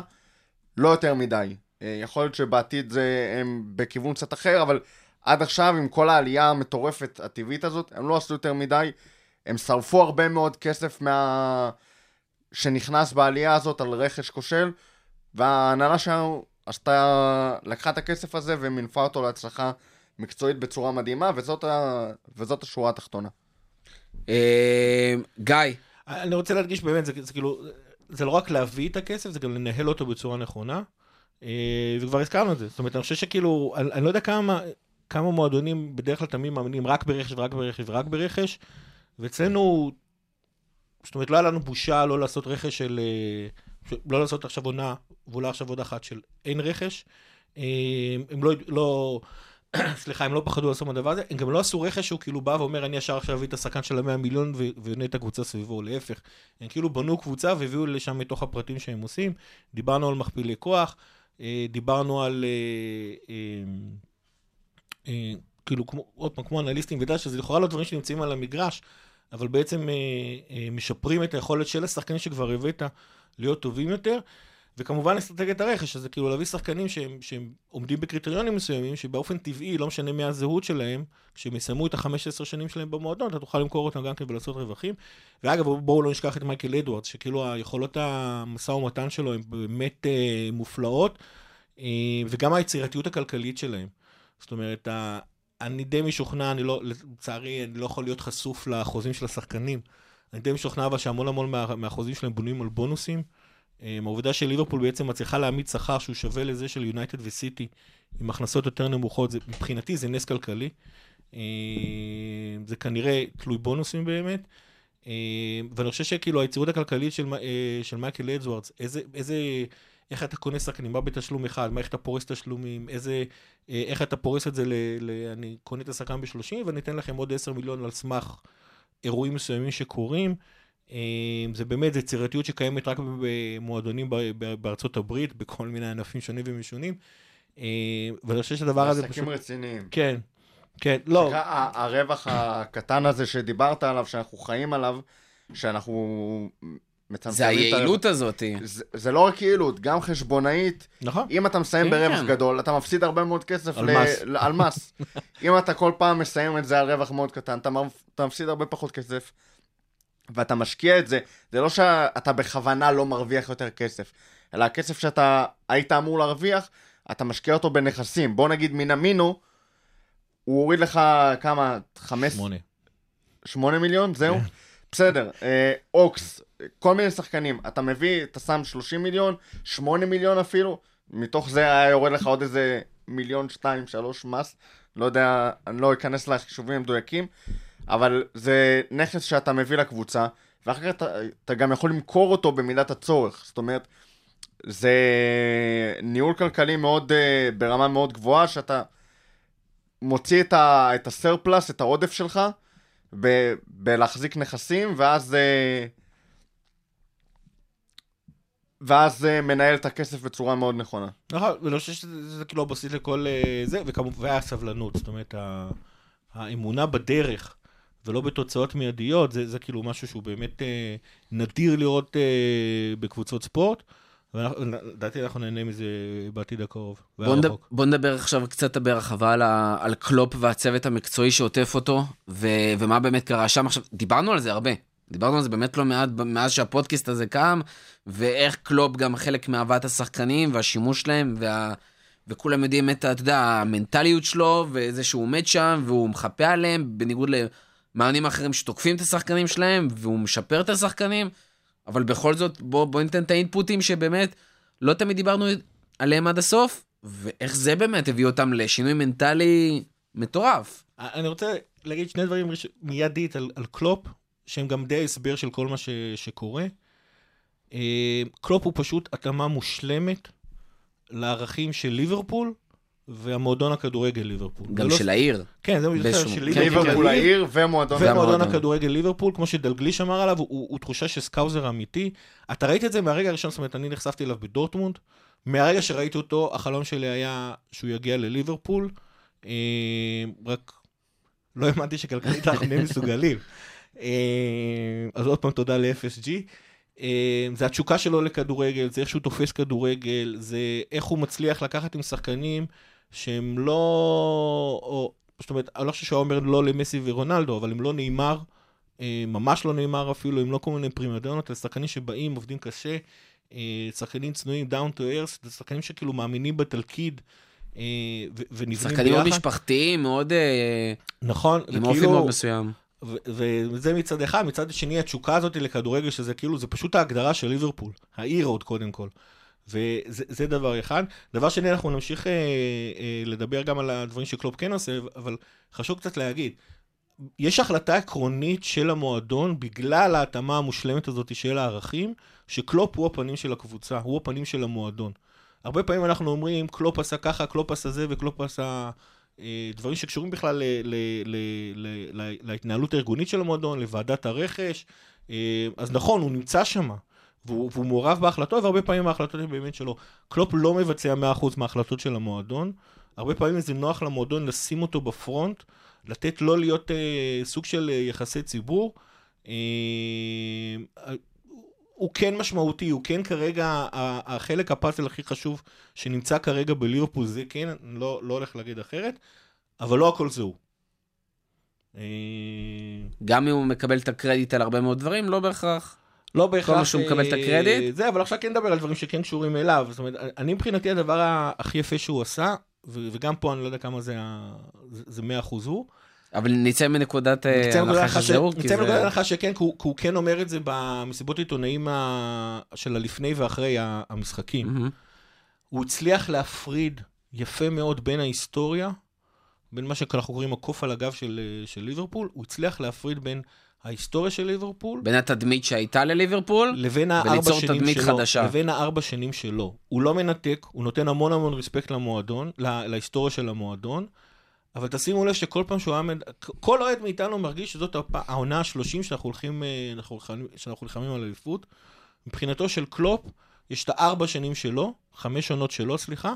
לא יותר מדי. אה, יכול להיות שבעתיד זה, הם בכיוון קצת אחר, אבל עד עכשיו, עם כל העלייה המטורפת הטבעית הזאת, הם לא עשו יותר מדי. הם שרפו הרבה מאוד כסף מה... שנכנס בעלייה הזאת על רכש כושל, וההנהלה שלנו עשתה, לקחה את הכסף הזה ומינפה אותו להצלחה מקצועית בצורה מדהימה, וזאת, ה... וזאת השורה התחתונה. אה, גיא, אני רוצה להדגיש באמת, זה, זה כאילו, זה לא רק להביא את הכסף, זה גם לנהל אותו בצורה נכונה. אה, וכבר הזכרנו את זה. זאת אומרת, אני חושב שכאילו, אני, אני לא יודע כמה, כמה מועדונים בדרך כלל תמיד מאמינים רק ברכש ורק ברכש ורק ברכש, ואצלנו, זאת אומרת, לא היה לנו בושה לא לעשות רכש של, אה, לא לעשות עכשיו עונה, ואולי עכשיו עוד אחת של אין רכש. הם לא, לא, *clears throat* סליחה, הם לא פחדו לעשות מהדבר הזה, הם גם לא עשו רכש שהוא כאילו בא ואומר, אני ישר עכשיו אביא את השחקן של המאה מיליון ובנה את הקבוצה סביבו, להפך. הם כאילו בנו קבוצה והביאו לשם מתוך הפרטים שהם עושים. דיברנו על מכפילי כוח, אה, דיברנו על, אה, אה, כאילו, עוד פעם, כמו אנליסטים ודע שזה לכאורה לא דברים שנמצאים על המגרש, אבל בעצם משפרים את היכולת של השחקנים שכבר הבאת להיות טובים יותר. וכמובן אסטרטגיית הרכש, שזה כאילו להביא שחקנים שהם, שהם עומדים בקריטריונים מסוימים, שבאופן טבעי, לא משנה מה הזהות שלהם, כשהם יסיימו את ה-15 שנים שלהם במועדון, אתה תוכל למכור אותם גם כן ולעשות רווחים. ואגב, בואו בוא לא נשכח את מייקל אדוארדס, שכאילו היכולות המשא ומתן שלו הן באמת אה, מופלאות, אה, וגם היצירתיות הכלכלית שלהם. זאת אומרת, ה... אני די משוכנע, אני לא, לצערי, אני לא יכול להיות חשוף לחוזים של השחקנים. אני די משוכנע אבל שהמון המון מה, מהחוזים שלהם בנויים על בונוסים. אה, העובדה שליברפול בעצם מצליחה להעמיד שכר שהוא שווה לזה של יונייטד וסיטי, עם הכנסות יותר נמוכות, זה, מבחינתי זה נס כלכלי. אה, זה כנראה תלוי בונוסים באמת. אה, ואני חושב שכאילו היצירות הכלכלית של, אה, של מייקל אדוארדס, איזה, איזה, איך אתה קונה שחקנים, מה בתשלום אחד, מה איך אתה פורס תשלומים, איזה, אה, איך אתה פורס את זה ל... ל אני קונה את השחקן ב-30 ואני אתן לכם עוד 10 מיליון על סמך אירועים מסוימים שקורים. אה, זה באמת, זה יצירתיות שקיימת רק במועדונים בארצות הברית, בכל מיני ענפים שונים ומשונים. אה, ואני חושב שהדבר הזה פשוט... עסקים רציניים. כן, כן, לא, הרווח הקטן הזה שדיברת עליו, שאנחנו חיים עליו, שאנחנו זה היעילות הזאת. זה, זה לא רק יעילות, גם חשבונאית. נכון. אם אתה מסיים כן, ברווח כן. גדול, אתה מפסיד הרבה מאוד כסף על ל- מס. ל- על מס. אם אתה כל פעם מסיים את זה על רווח מאוד קטן, אתה, מפ- אתה מפסיד הרבה פחות כסף. ואתה משקיע את זה, זה לא שאתה בכוונה לא מרוויח יותר כסף, אלא הכסף שאתה היית אמור להרוויח, אתה משקיע אותו בנכסים. בוא נגיד מינמינו, הוא הוריד לך כמה? חמש... שמונה. שמונה מיליון? זהו? כן. בסדר. אה, אוקס, כל מיני שחקנים. אתה מביא, אתה שם 30 מיליון, 8 מיליון אפילו, מתוך זה היה יורד לך עוד איזה מיליון, שתיים, שלוש מס. לא יודע, אני לא אכנס לחישובים המדויקים, אבל זה נכס שאתה מביא לקבוצה, ואחר כך אתה, אתה גם יכול למכור אותו במידת הצורך. זאת אומרת, זה ניהול כלכלי מאוד, אה, ברמה מאוד גבוהה, שאתה מוציא את, ה, את הסרפלס, את העודף שלך, ב- בלהחזיק נכסים, ואז... אה, ואז אה, מנהל את הכסף בצורה מאוד נכונה. נכון, ואני חושב שזה זה כאילו הבסיס לכל זה, וכמובן, והסבלנות, זאת אומרת, האמונה בדרך, ולא בתוצאות מיידיות, זה, זה כאילו משהו שהוא באמת אה, נדיר לראות אה, בקבוצות ספורט, ולדעתי אנחנו נהנה מזה בעתיד הקרוב. בוא, והרחוק. בוא נדבר עכשיו קצת בהרחבה על, ה- על קלופ והצוות המקצועי שעוטף אותו, ו, ומה באמת קרה שם. עכשיו, דיברנו על זה הרבה. דיברנו על זה באמת לא מעט מאז שהפודקאסט הזה קם, ואיך קלופ גם חלק מאהבת השחקנים והשימוש שלהם, וה... וכולם יודעים את, אתה יודע, המנטליות שלו, וזה שהוא עומד שם, והוא מחפה עליהם, בניגוד למאמנים אחרים שתוקפים את השחקנים שלהם, והוא משפר את השחקנים, אבל בכל זאת, בוא, בוא ניתן את האינפוטים שבאמת לא תמיד דיברנו עליהם עד הסוף, ואיך זה באמת הביא אותם לשינוי מנטלי מטורף. אני רוצה להגיד שני דברים ראש- מיידית על, על קלופ, שהם גם די הסבר של כל מה ש, שקורה. אה, קלופ הוא פשוט התאמה מושלמת לערכים של ליברפול והמועדון הכדורגל ליברפול. גם זה של לא... העיר. כן, זה באיזשהו- של כן, ליברפול. ליברפול העיר. ומועדון... הכדורגל ליברפול, כמו שדלגליש אמר עליו, הוא, הוא תחושה של Scouser אמיתי. אתה ראית את זה מהרגע הראשון, זאת אומרת, אני נחשפתי אליו בדורטמונד. מהרגע שראיתי אותו, החלום שלי היה שהוא יגיע לליברפול. אה, רק לא האמנתי שכלכלית אנחנו נהיה מסוגלים. אה, אז עוד פעם תודה ל-FSG. אה, זה התשוקה שלו לכדורגל, זה איך שהוא תופס כדורגל, זה איך הוא מצליח לקחת עם שחקנים שהם לא... או, זאת אומרת, אני לא חושב שהוא אומר לא למסי ורונלדו, אבל הם לא נאמר, אה, ממש לא נאמר אפילו, הם לא כל מיני פרימדונות, אלא שחקנים שבאים, עובדים קשה, אה, שחקנים צנועים, down to earth, זה שחקנים שכאילו מאמינים בתלכיד. אה, ונבנים שחקנים מאוד ביחד. משפחתיים, מאוד... נכון, עם אופי מאוד מסוים. וזה מצד אחד, מצד שני התשוקה הזאת לכדורגל, שזה כאילו, זה פשוט ההגדרה של ליברפול, העיר עוד קודם כל. וזה זה דבר אחד. דבר שני, אנחנו נמשיך אה, אה, לדבר גם על הדברים שקלופ כן עושה, אבל חשוב קצת להגיד, יש החלטה עקרונית של המועדון, בגלל ההתאמה המושלמת הזאת של הערכים, שקלופ הוא הפנים של הקבוצה, הוא הפנים של המועדון. הרבה פעמים אנחנו אומרים, קלופ עשה ככה, קלופ עשה זה, וקלופ עשה אה, דברים שקשורים בכלל ל- ל- ל- ל- ל- להתנהלות הארגונית של המועדון, לוועדת הרכש. אה, אז נכון, הוא נמצא שם, והוא, והוא מעורב בהחלטות, והרבה פעמים ההחלטות הן באמת שלו. קלופ לא מבצע 100% מההחלטות של המועדון. הרבה פעמים זה נוח למועדון לשים אותו בפרונט, לתת לו להיות אה, סוג של אה, יחסי ציבור. אה, הוא כן משמעותי, הוא כן כרגע, החלק הפאזל הכי חשוב שנמצא כרגע בליברפול, זה כן, לא, לא הולך להגיד אחרת, אבל לא הכל זה הוא. אה, גם אם הוא מקבל את הקרדיט על הרבה מאוד דברים, לא בהכרח. לא בהכרח... מה שהוא מקבל את אה, הקרדיט? זה, אבל עכשיו כן נדבר על דברים שכן קשורים אליו. זאת אומרת, אני מבחינתי הדבר הכי יפה שהוא עשה, וגם פה אני לא יודע כמה זה, זה זה 100% הוא. אבל נצא מנקודת אה, נצא הנחה שזהו, כי נצא זה... מנקודת הנחה שכן, כי הוא- כן אומר את זה במסיבות עיתונאים של הלפני ואחרי המשחקים. הוא הצליח להפריד יפה מאוד בין ההיסטוריה, בין מה שאנחנו קוראים הקוף על הגב של, אה, של ליברפול, הוא הצליח להפריד בין ההיסטוריה של ליברפול בין התדמית שהייתה לליברפול, לבין הארבע וליצור שנים תדמית שלו. חדשה. לבין הארבע שנים שלו. הוא לא מנתק, הוא נותן המון המון רספקט למועדון, לה, להיסטוריה של המועדון, אבל תשימו לב שכל פעם שהוא היה... כל אוהד מאיתנו מרגיש שזאת הפ- העונה ה-30 שאנחנו הולכים, אה, שאנחנו נלחמים על אליפות. מבחינתו של קלופ, יש את הארבע שנים שלו, חמש עונות שלו, סליחה,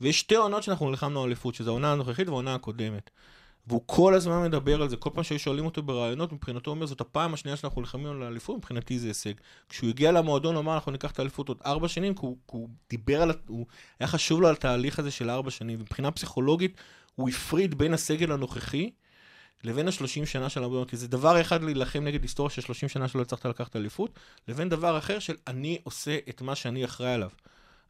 ויש שתי עונות שאנחנו נלחמנו על אליפות, שזו העונה הנוכחית והעונה הקודמת. והוא כל הזמן מדבר על זה, כל פעם שהיו שואלים אותו בראיונות, מבחינתו הוא אומר, זאת הפעם השנייה שאנחנו נלחמים על האליפות, מבחינתי זה הישג. כשהוא הגיע למועדון, הוא אמר, אנחנו ניקח את האליפות עוד ארבע שנים, כי הוא, כי הוא דיבר על, הוא, היה חשוב לו על התהליך הזה של ארבע שנים, ומבחינה פסיכולוגית, הוא הפריד בין הסגל הנוכחי לבין השלושים שנה של המועדון, כי זה דבר אחד להילחם נגד היסטוריה של שלושים שנה שלא הצלחת לקחת אליפות, לבין דבר אחר של אני עושה את מה שאני אחראי עליו.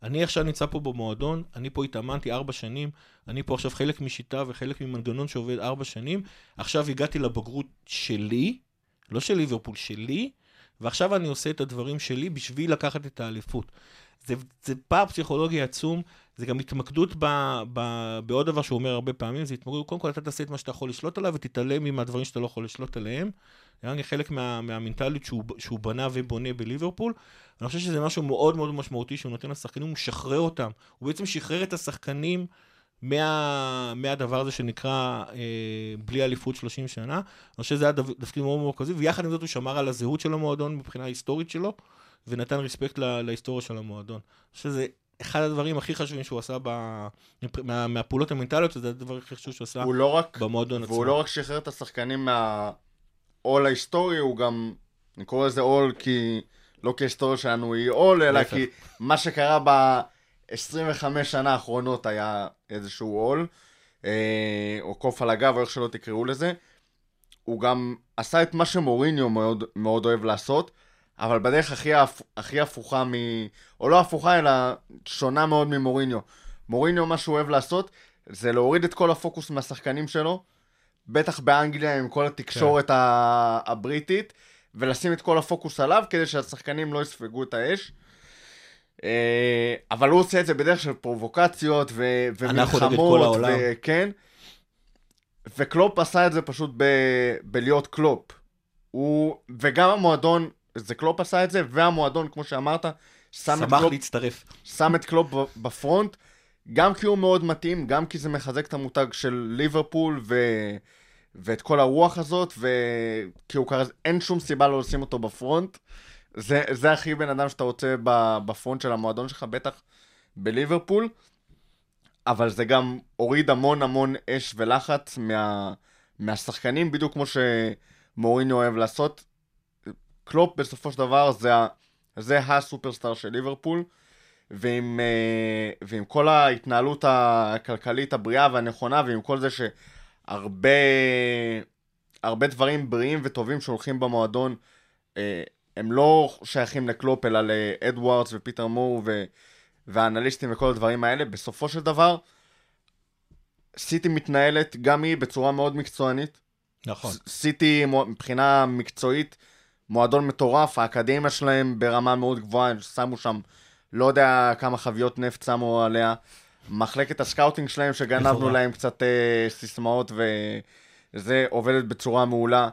אני עכשיו נמצא פה במועדון, אני פה התאמנתי ארבע שנים, אני פה עכשיו חלק משיטה וחלק ממנגנון שעובד ארבע שנים, עכשיו הגעתי לבגרות שלי, לא של ליברפול, שלי, ועכשיו אני עושה את הדברים שלי בשביל לקחת את האליפות. זה, זה פער פסיכולוגי עצום, זה גם התמקדות ב, ב, בעוד דבר שהוא אומר הרבה פעמים, זה התמקדות, קודם כל אתה תעשה את מה שאתה יכול לשלוט עליו ותתעלם מהדברים שאתה לא יכול לשלוט עליהם. זה חלק מה, מהמנטליות שהוא, שהוא בנה ובונה בליברפול. אני חושב שזה משהו מאוד מאוד משמעותי שהוא נותן לשחקנים, הוא משחרר אותם. הוא בעצם שחרר את השחקנים מה, מהדבר הזה שנקרא אה, בלי אליפות 30 שנה. אני חושב שזה היה דו- מאוד מאוד מרכזי, ויחד עם זאת הוא שמר על הזהות של המועדון מבחינה היסטורית שלו, ונתן רספקט לה, להיסטוריה של המועדון. שזה אחד הדברים הכי חשובים שהוא עשה ב, מה, מהפעולות המנטליות, זה הדבר הכי חשוב שהוא עשה לא רק, במועדון עצמו. והוא לא רק שחרר את השחקנים מהעול ההיסטורי, הוא גם, אני קורא לזה עול כי, לא כי ההיסטוריה שלנו היא עול, אלא להפך. כי מה שקרה ב-25 שנה האחרונות היה איזשהו עול, אה, או קוף על הגב, או איך שלא תקראו לזה. הוא גם עשה את מה שמוריניו מאוד, מאוד אוהב לעשות, אבל בדרך הכי, הפ- הכי הפוכה מ... או לא הפוכה, אלא שונה מאוד ממוריניו. מוריניו, מה שהוא אוהב לעשות, זה להוריד את כל הפוקוס מהשחקנים שלו, בטח באנגליה עם כל התקשורת כן. הבריטית, ולשים את כל הפוקוס עליו כדי שהשחקנים לא יספגו את האש. אה, אבל הוא עושה את זה בדרך של פרובוקציות ו- ומלחמות. וכן. וקלופ עשה את זה פשוט ב- בלהיות קלופ. הוא, וגם המועדון, זה קלופ עשה את זה, והמועדון, כמו שאמרת, שם את קלופ, להצטרף. שם את קלופ ב front, גם כי הוא מאוד מתאים, גם כי זה מחזק את המותג של ליברפול, ו... ואת כל הרוח הזאת, וכי הוא כזה, אין שום סיבה לא לשים אותו ב front. זה, זה הכי בן אדם שאתה רוצה ב front של המועדון שלך, בטח בליברפול. אבל זה גם הוריד המון המון אש ולחץ מה, מהשחקנים, בדיוק כמו שמוריניו אוהב לעשות. קלופ בסופו של דבר זה, זה הסופרסטאר של ליברפול, ועם, אה, ועם כל ההתנהלות הכלכלית הבריאה והנכונה, ועם כל זה שהרבה הרבה דברים בריאים וטובים שהולכים במועדון, אה, הם לא שייכים לקלופ, אלא לאדוארדס ופיטר מור ו... והאנליסטים וכל הדברים האלה, בסופו של דבר, סיטי מתנהלת גם היא בצורה מאוד מקצוענית. נכון. סיטי מבחינה מקצועית, מועדון מטורף, האקדמיה שלהם ברמה מאוד גבוהה, הם שמו שם, לא יודע כמה חביות נפט שמו עליה. מחלקת ה scouting שלהם, שגנבנו. להם קצת אה, סיסמאות, וזה עובדת בצורה מעולה.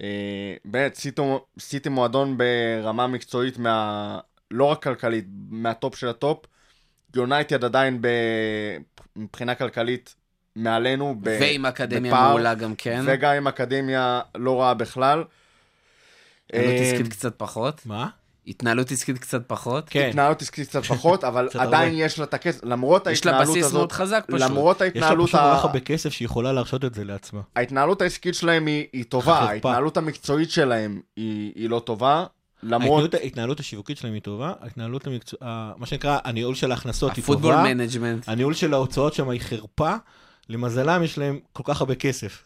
אה, באמת, סיטי, סיטי מועדון ברמה מקצועית, מה, לא רק כלכלית, מה top של ה top. יונייטד עדיין ב, מבחינה כלכלית מעלינו. ב, ועם אקדמיה בפער. מעולה גם כן. וגם עם אקדמיה לא רעה בכלל. התנהלות אה, עסקית קצת פחות. מה? התנהלות עסקית קצת פחות. כן. התנהלות עסקית קצת פחות, *laughs* אבל קצת עדיין. יש לה את הכסף, למרות יש לה ההתנהלות בסיס מאוד הזאת, חזק פשוט. למרות יש לה ההתנהלות, פשוט כל כך. הרבה כסף שהיא יכולה להרשות את זה לעצמה. ההתנהלות העסקית שלהם היא, טובה. ההתנהלות המקצועית שלהם היא, לא טובה, למרות, ההתנהלות- ההתנהלות השיווקית שלהם היא טובה, ההתנהלות המקצוע... ה- מה שנקרא, הניהול של ההכנסות היא הפוטבול טובה, management. הניהול של ההוצאות שם היא חרפה, למזלם יש להם כל כך הרבה כסף.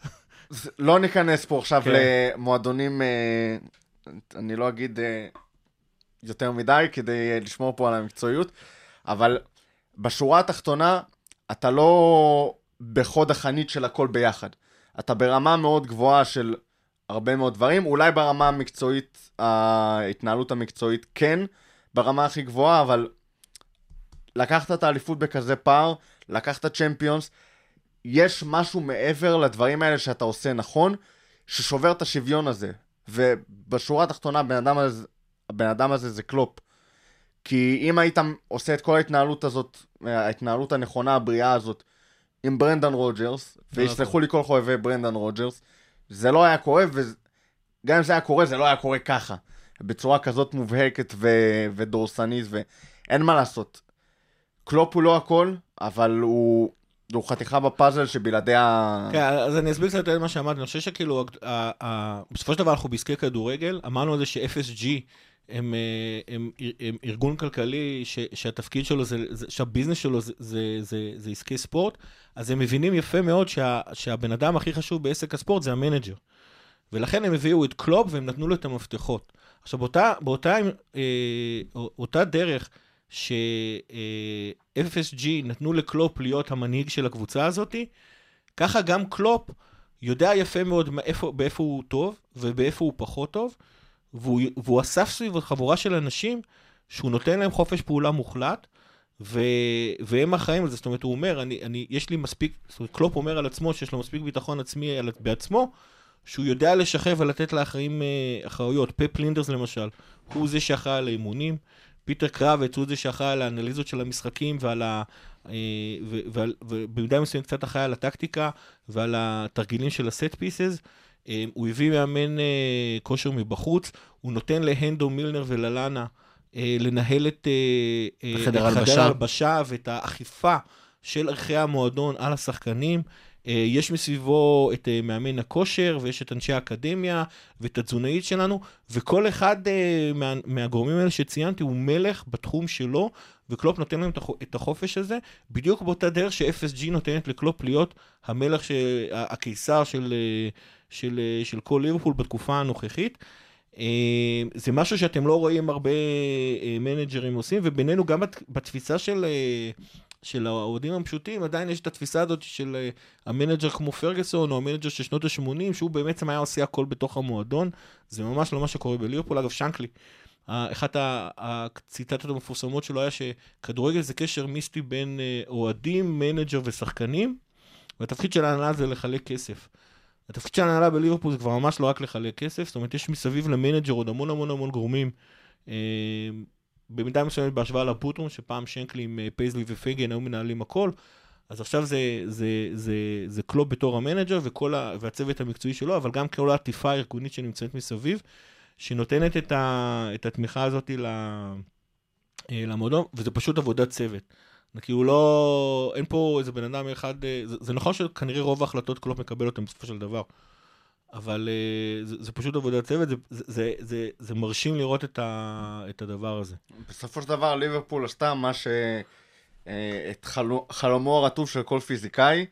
לא ניכנס פה עכשיו כן. למועדונים, אה, אני לא אגיד אה, יותר מדי כדי אה, לשמור פה על המקצועיות, אבל בשורה התחתונה, אתה לא בחוד החנית של הכל ביחד. אתה ברמה מאוד גבוהה של הרבה מאוד דברים, אולי ברמה המקצועית, ההתנהלות המקצועית כן, ברמה הכי גבוהה, אבל לקחת את האליפות בכזה פער, לקחת צ'מפיונס, יש משהו מעבר לדברים האלה שאתה עושה נכון, ששובר את השוויון הזה. ובשורה התחתונה, הבן אדם הזה, הבן אדם הזה זה קלופ. כי אם היית עושה את כל ההתנהלות הזאת, ההתנהלות הנכונה, הבריאה הזאת, עם ברנדן רוג'רס, ויסלחו לי כל חובבי ברנדן רוג'רס, זה לא היה קורה, וגם אם זה היה קורה, זה לא היה קורה ככה. בצורה כזאת מובהקת ו- ודורסנית, ואין מה לעשות. קלופ הוא לא הכל, אבל הוא, הוא חתיכה בפאזל שבלעדיה... כן, אז אני אסביר קצת את מה שאמרתי, אני חושב שכאילו, בסופו של דבר אנחנו בעסקי כדורגל, אמרנו על זה ש-FSG הם, אה, הם, הם ארגון כלכלי ש, שהתפקיד שלו, זה, זה, שהביזנס שלו זה, זה, זה, זה עסקי ספורט, אז הם מבינים יפה מאוד שה, שהבן אדם הכי חשוב בעסק הספורט זה המנג'ר. ולכן הם הביאו את קלופ והם נתנו לו את המפתחות. עכשיו, באותה, באותה, אה, אותה דרך ש-FSG נתנו לקלופ להיות המנהיג של הקבוצה הזאתי, ככה גם קלופ יודע יפה מאוד מאיפה, באיפה הוא טוב ובאיפה הוא פחות טוב, והוא, והוא אסף סביב חבורה של אנשים שהוא נותן להם חופש פעולה מוחלט, ו, והם אחראים על זה. זאת אומרת, הוא אומר, אני, אני, יש לי מספיק, זאת אומרת, קלופ אומר על עצמו שיש לו מספיק ביטחון עצמי על, בעצמו, שהוא יודע לשחרר ולתת לאחרים אה, אחריות. פפ לינדרס למשל, הוא זה שאחראי על האימונים. פיטר קרבץ הוא זה שאחראי על האנליזות של המשחקים ועל ה... אה, ובמידה מסוימת קצת אחראי על הטקטיקה ועל התרגילים של ה set pieces. אה, הוא הביא מאמן אה, כושר מבחוץ, הוא נותן להנדו מילנר וללאנה אה, לנהל את חדר. ההלבשה ואת האכיפה של ערכי המועדון על השחקנים. אה, יש מסביבו את אה, מאמן הכושר, ויש את אנשי האקדמיה, ואת התזונאית שלנו, וכל אחד אה, מה, מהגורמים האלה שציינתי הוא מלך בתחום שלו, וקלופ נותן להם את החו- את החופש הזה, בדיוק באותה דרך ש-FSG נותנת לקלופ להיות המלך, ש... הקיסר של, של, של כל ליברפול בתקופה הנוכחית. זה משהו שאתם לא רואים הרבה מנג'רים עושים, ובינינו גם בת- בתפיסה של, של האוהדים הפשוטים, עדיין יש את התפיסה הזאת של אה, המנג'ר כמו פרגוסון, או המנג'ר של שנות ה-80, שהוא בעצם היה עושה הכל בתוך המועדון. זה ממש לא מה שקורה בליברפול. אגב, שנקלי, אה, אחת הציטטות המפורסמות שלו היה שכדורגל זה קשר מיסטי בין אה, אוהדים, מנג'ר ושחקנים, והתפקיד של ההנהלה זה לחלק כסף. התפקיד של ההנהלה בליברפול זה כבר ממש לא רק לחלק כסף, זאת אומרת, יש מסביב למנג'ר עוד המון המון המון גורמים. במידה מסוימת בהשוואה ל boot room, שפעם שנקלי עם אה, פייזלי ופייגן היו מנהלים הכל, אז עכשיו זה, זה, זה, זה קלופ בתור המנג'ר וכל ה, והצוות המקצועי שלו, אבל גם כל העטיפה הארגונית שנמצאת מסביב, שנותנת את, ה, את התמיכה הזאת אה, למועדון, וזה פשוט עבודת צוות. זה כאילו לא, אין פה איזה בן אדם אחד, אה, זה, זה נכון שכנראה רוב ההחלטות קלופ מקבל אותן בסופו של דבר, אבל אה, זה, זה פשוט עבודת צוות, זה, זה, זה, זה, זה מרשים לראות את, ה, את הדבר הזה. בסופו של דבר ליברפול עשתה מה ש... אה, את חלו- חלומו הרטוב של כל פיזיקאי,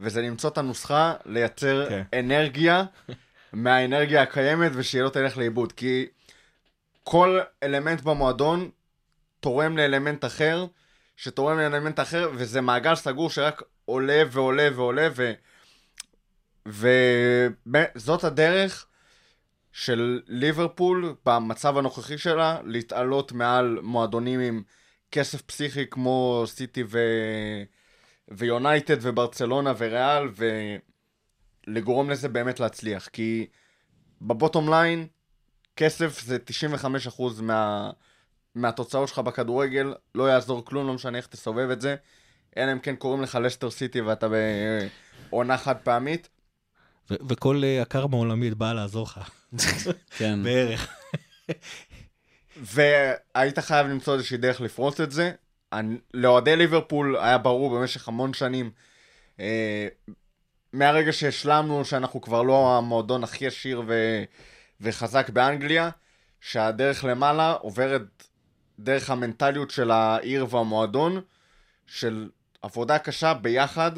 וזה למצוא את הנוסחה לייצר כן. אנרגיה *laughs* מהאנרגיה הקיימת ושהיא לא תלך לאיבוד. כי כל אלמנט במועדון תורם לאלמנט אחר, שתורם לאלמנט אחר, וזה מעגל סגור שרק עולה ועולה ועולה, ו... וזאת הדרך של ליברפול במצב הנוכחי שלה להתעלות מעל מועדונים עם כסף פסיכי כמו סיטי ו... ויונייטד וברצלונה וריאל ולגרום לזה באמת להצליח. כי ב bottom line כסף זה 95% מה... מהתוצאות שלך בכדורגל לא יעזור כלום לא משנה איך תסובב את זה. אלא אם כן קוראים לך לסטר סיטי ואתה בעונה חד פעמית וכל אה, הקרמה העולמית באה לעזור לך, *laughs* כן. בערך. *laughs* והיית חייב למצוא איזושהי דרך לפרוץ את זה. לאוהדי ליברפול היה ברור במשך המון שנים, אה, מהרגע שהשלמנו שאנחנו כבר לא המועדון הכי עשיר ו- וחזק באנגליה, שהדרך למעלה עוברת דרך המנטליות של העיר והמועדון, של עבודה קשה ביחד,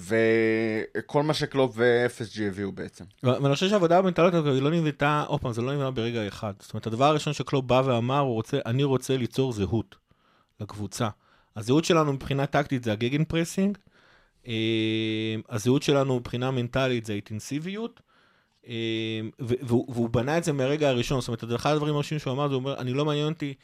וכל מה שקלופ ו-FSG הביאו בעצם. ואני חושב שהעבודה המנטלית הזאת היא לא נבנתה, עוד פעם, זה לא נבנה ברגע אחד. זאת אומרת, הדבר הראשון שקלופ בא ואמר, הוא רוצה, אני רוצה ליצור זהות לקבוצה. הזהות שלנו מבחינה טקטית זה ה Gegenpressing, אה, הזהות שלנו מבחינה מנטלית זה האינטנסיביות, אה, והוא בנה את זה מהרגע הראשון. זאת אומרת, אחד הדברים הראשונים שהוא אמר, זה אומר, אני לא מעניין אותי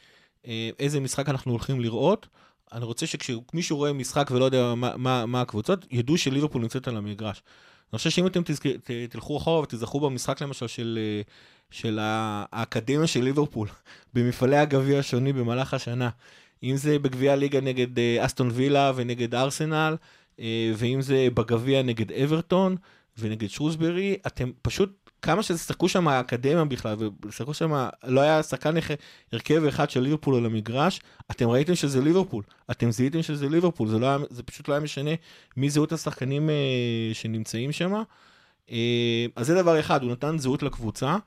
אה, איזה משחק אנחנו הולכים לראות, אני רוצה שכשמישהו רואה משחק ולא יודע מה, מה, מה הקבוצות, ידעו שליברפול נמצאת על המגרש. אני חושב שאם אתם תזכ... ת- תלכו אחורה ותזכרו במשחק למשל של, של האקדמיה של ליברפול, *laughs* במפעלי הגביע השונים במהלך השנה, אם זה בגביע הליגה נגד אה, אסטון וילה ונגד ארסנל, אה, ואם זה בגביע נגד אברטון ונגד שרוסברי, אתם פשוט, כמה שתשחקו שם האקדמיה בכלל, ושחקו שם, לא היה שחקן הרכב אחד של ליברפול על המגרש, אתם ראיתם שזה ליברפול, אתם זיהיתם שזה ליברפול, זה, לא היה, זה פשוט לא היה משנה מי זהות השחקנים אה, שנמצאים שם. אה, אז זה דבר אחד, הוא נתן זהות לקבוצה,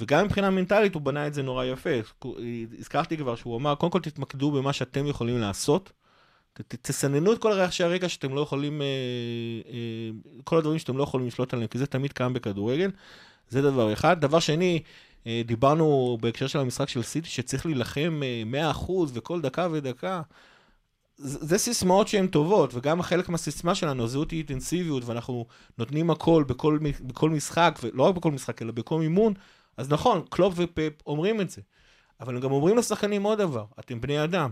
וגם מבחינה מנטלית הוא בנה את זה נורא יפה. הזכרתי כבר שהוא אמר, קודם כל תתמקדו במה שאתם יכולים לעשות, תסננו את כל רעשי הרגע שאתם לא יכולים, אה, אה, כל הדברים שאתם לא יכולים לשלוט עליהם, כי זה תמיד קיים בכדורגל. זה דבר אחד. דבר שני, אה, דיברנו בהקשר של המשחק של סיטי, שצריך להילחם אה, 100% וכל דקה ודקה. זה סיסמאות שהן טובות, וגם חלק מהסיסמה שלנו, הזהות היא אינטנסיביות, ואנחנו נותנים הכל בכל, בכל משחק, ולא רק בכל משחק, אלא בכל מימון, אז נכון, קלופ ופפ אומרים את זה. אבל הם גם אומרים לשחקנים עוד דבר, אתם בני אדם.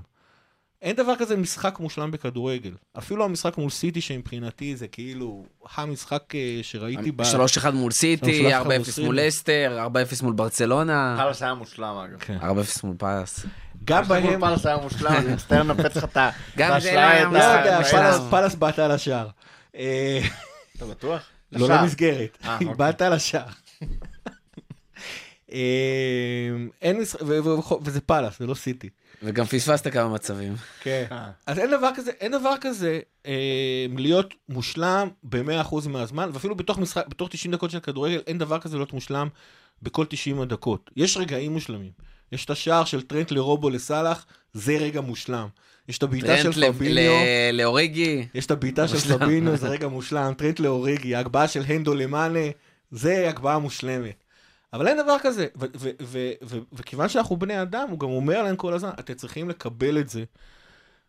אין דבר כזה משחק מושלם בכדורגל. אפילו המשחק מול סיטי, שמבחינתי זה כאילו המשחק אה, שראיתי ב... 3-1 מול סיטי, 3-1 4-0 מול לסטר, 4-0 מול ברצלונה, פאלס היה מושלם אגב. כן. 4-0 מול פאלאס. גם בהם... פאלס היה מושלם, אני מצטער לנפץ לך את ה- גם זה היה לא ה- יודע, מושלם. פלס- פלס בעטה על השער. אה, אתה בטוח? לא לשער. למסגרת, אה, *laughs* אוקיי. בעטה על השער. *laughs* אה, אין משחק, וזה פאלאס, זה לא סיטי. וגם פספסת כמה מצבים. כן. אה. אז אין דבר כזה, אין דבר כזה אה, להיות מושלם ב-100% מהזמן, ואפילו בתוך משחק, בתוך 90 דקות של כדורגל, אין דבר כזה להיות מושלם בכל 90 הדקות. יש רגעים מושלמים. יש את השער של טרנט לרובו לסאלח, זה רגע מושלם. יש את הבעיטה של טרנט ל- פביניו, ל- לאוריגי, יש את הבעיטה של. פביניו, זה רגע מושלם. טרנט לאוריגי, ההגבהה של הנדו למאנה, זה הגבהה מושלמת. אבל אין דבר כזה, וכיוון שאנחנו בני אדם, הוא גם אומר להם כל הזמן, אתם צריכים לקבל את זה,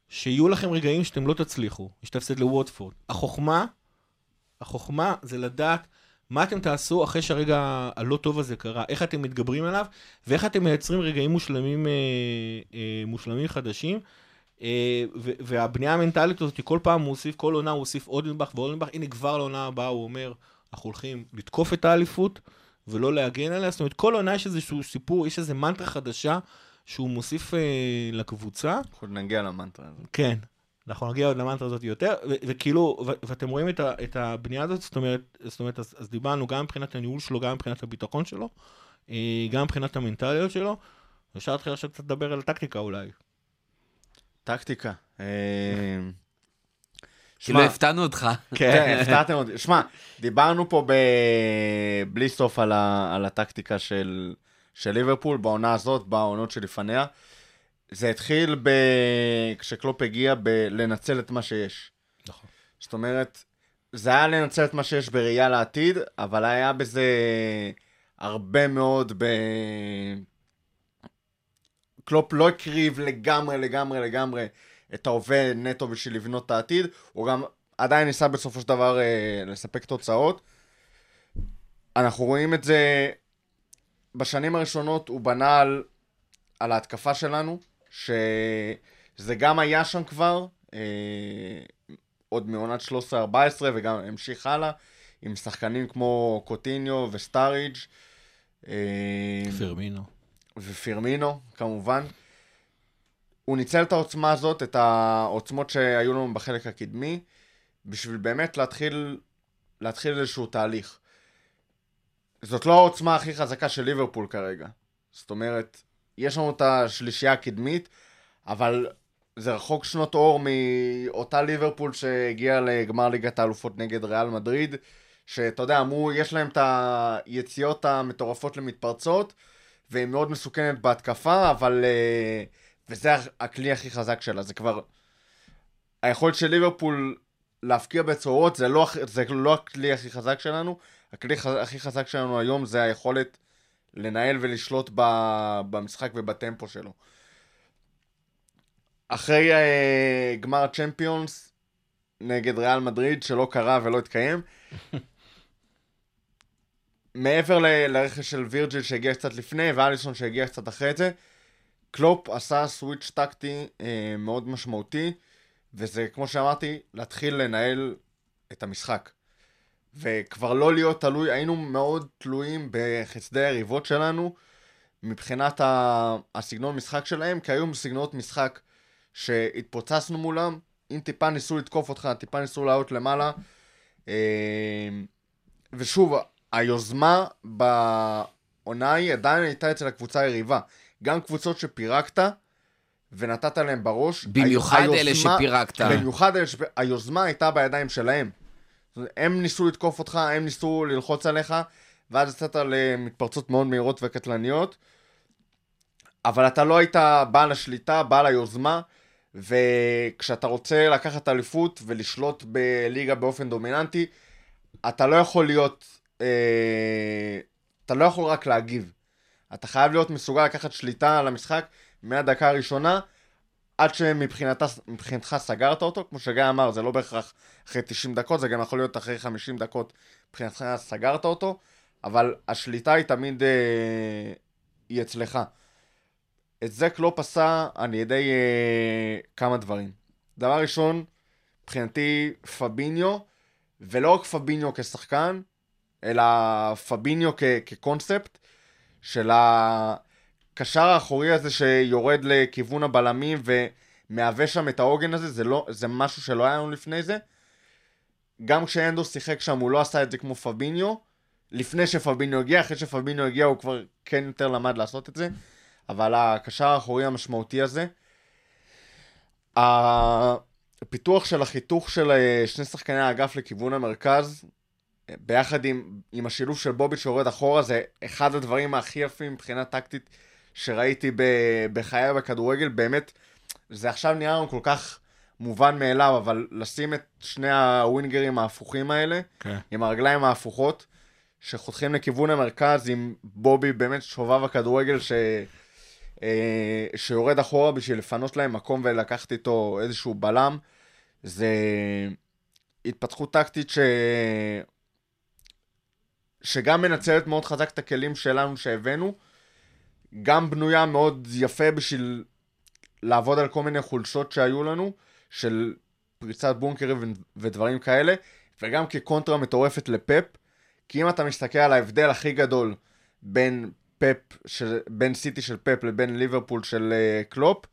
שיהיו לכם רגעים שאתם לא תצליחו, יש תפסיד לווטפורד. החוכמה, החוכמה זה לדעת מה אתם תעשו אחרי שהרגע הלא טוב הזה קרה, איך אתם מתגברים עליו, ואיך אתם מייצרים רגעים מושלמים, אה, אה, מושלמים חדשים. ו- והבנייה המנטלית הזאת, כל פעם הוא הוסיף, כל עונה הוא הוסיף עוד נדבך ועוד נדבך, הנה כבר לעונה הבאה הוא אומר, אנחנו הולכים לתקוף את האליפות ולא להגן עליה, זאת אומרת כל עונה יש איזשהו סיפור, יש איזו מנטרה חדשה שהוא מוסיף אה, לקבוצה. אנחנו נגיע למנטרה הזאת. כן, אנחנו נגיע עוד למנטרה הזאת יותר, ו- וכאילו, ו- ואתם רואים את, ה- את הבנייה הזאת, זאת אומרת, זאת אומרת אז, אז דיברנו גם מבחינת הניהול שלו, גם מבחינת הביטחון שלו, אה, גם מבחינת המנטליות שלו, אפשר להתחיל עכשיו קצת לדבר על הטקטיקה אולי. טקטיקה. אה, כאילו הפתענו אותך. כן, *laughs* הפתעתם אותי. שמע, דיברנו פה ב... בלי סוף על, ה... על הטקטיקה של... של ליברפול בעונה הזאת, בעונות שלפניה. זה התחיל ב... כשקלופ הגיע בלנצל את מה שיש. נכון. זאת אומרת, זה היה לנצל את מה שיש בראייה לעתיד, אבל היה בזה הרבה מאוד ב... קלופ לא הקריב לגמרי, לגמרי, לגמרי את ההווה נטו בשביל לבנות את העתיד, הוא גם עדיין ניסה בסופו של דבר אה, לספק תוצאות. אנחנו רואים את זה בשנים הראשונות, הוא בנה על, על ההתקפה שלנו, שזה גם היה שם כבר, אה, עוד מעונת 13-14 וגם המשיך הלאה, עם שחקנים כמו קוטיניו וסטאריג'. אה, פרמינו. ופירמינו, כמובן. הוא ניצל את העוצמה הזאת, את העוצמות שהיו לנו בחלק הקדמי, בשביל באמת להתחיל, להתחיל איזשהו תהליך. זאת לא העוצמה הכי חזקה של ליברפול כרגע. זאת אומרת, יש לנו את השלישייה הקדמית, אבל זה רחוק שנות אור מאותה ליברפול שהגיעה לגמר ליגת האלופות נגד ריאל מדריד, שאתה יודע, אמרו, יש להם את היציאות המטורפות למתפרצות, והיא מאוד מסוכנת בהתקפה, אבל... אה, וזה הכלי הכי חזק שלה, זה כבר... היכולת של ליברפול להפקיע בצורות זה לא, זה לא הכלי הכי חזק שלנו, הכלי ח- הכי חזק שלנו היום זה היכולת לנהל ולשלוט ב, במשחק ובטמפו שלו. אחרי uh, גמר צ'מפיונס נגד ריאל מדריד, שלא קרה ולא התקיים, *laughs* מעבר ל- לרכש של וירג'יל שהגיע קצת לפני ואליסון שהגיע קצת אחרי זה, קלופ עשה סוויץ' טקטי אה, מאוד משמעותי, וזה, כמו שאמרתי, להתחיל לנהל את המשחק. וכבר לא להיות תלוי, היינו מאוד תלויים בחסדי היריבות שלנו, מבחינת ה- הסגנון משחק שלהם, כי היו סגנונות משחק שהתפוצצנו מולם, אם טיפה ניסו לתקוף אותך, טיפה ניסו לעלות למעלה. אה, ושוב, היוזמה בעונה היא עדיין הייתה אצל הקבוצה היריבה. גם קבוצות שפירקת ונתת להם בראש. במיוחד היוזמה- אלה שפירקת. במיוחד אלה שפירקת. היוזמה הייתה בידיים שלהם. הם ניסו לתקוף אותך, הם ניסו ללחוץ עליך, ואז יצאת למתפרצות מאוד מהירות וקטלניות. אבל אתה לא היית בעל השליטה, בעל היוזמה, וכשאתה רוצה לקחת אליפות ולשלוט בליגה באופן דומיננטי, אתה לא יכול להיות, אה, אתה לא יכול רק להגיב. אתה חייב להיות מסוגל לקחת שליטה על המשחק מהדקה הראשונה, עד שמבחינתך סגרת אותו, כמו שגיא אמר, זה לא בהכרח אחרי 90 דקות, זה גם יכול להיות אחרי 50 דקות, מבחינתך סגרת אותו, אבל השליטה היא תמיד, אה, היא אצלך. את זה קלופ עשה על ידי אה, כמה דברים. דבר ראשון, מבחינתי פביניו, ולא רק פביניו כשחקן, אלא פביניו כ- כקונספט של הקשר האחורי הזה שיורד לכיוון הבלמים ומהווה שם את העוגן הזה, זה, לא, זה משהו שלא היה לנו לפני זה. גם כשאנדו שיחק שם הוא לא עשה את זה כמו פביניו, לפני שפביניו הגיע, אחרי שפביניו הגיע הוא כבר כן יותר למד לעשות את זה, אבל הקשר האחורי המשמעותי הזה. הפיתוח של החיתוך של אה, שני שחקני האגף לכיוון המרכז, ביחד עם, עם השילוב של בובי שיורד אחורה, זה אחד הדברים הכי יפים מבחינה טקטית שראיתי ב- בחיי בכדורגל. באמת, זה עכשיו נראה לנו כל כך מובן מאליו, אבל לשים את שני הווינגרים ההפוכים האלה, כן. עם הרגליים ההפוכות, שחותכים לכיוון המרכז עם בובי באמת שובב הכדורגל ש... אה, שיורד אחורה בשביל לפנות להם מקום ולקחת איתו איזשהו בלם. זה התפתחות טקטית ש... שגם מנצלת מאוד חזק את הכלים שלנו שהבאנו, גם בנויה מאוד יפה בשביל לעבוד על כל מיני חולשות שהיו לנו, של פריצת בונקרים ודברים כאלה, וגם כקונטרה מטורפת לפפ, כי אם אתה מסתכל על ההבדל הכי גדול בין פפ, של, בין סיטי של פפ לבין ליברפול של אה, קלופ,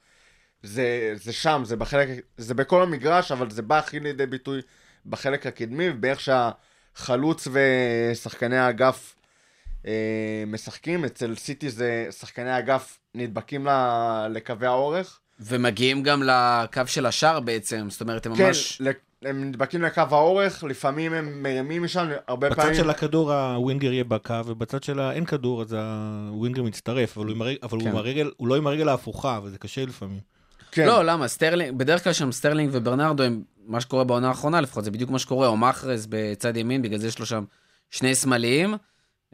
זה, זה שם, זה בחלק, זה בכל המגרש, אבל זה בא הכי לידי ביטוי בחלק הקדמי, ובאיך שהחלוץ ושחקני האגף אה, משחקים. אצל סיטי זה שחקני האגף נדבקים ל- לקווי האורך. ומגיעים גם לקו של השער בעצם, זאת אומרת, הם כן, ממש... ל- הם נדבקים לקו האורך, לפעמים הם מרימים משם, הרבה בצד פעמים... של הכדור הווינגר יהיה בקו, ובצד של האין כדור אז הווינגר מצטרף, אבל הוא עם הרגל- אבל הוא כן. עם הרגל, הוא לא עם הרגל ההפוכה, וזה קשה לפעמים. כן, לא, למה? סטרלינג, בדרך כלל שם סטרלינג וברנרדו הם, מה שקורה בעונה האחרונה לפחות, זה בדיוק מה שקורה, או מאהרז בצד ימין, בגלל זה יש לו שם שני שמאליים,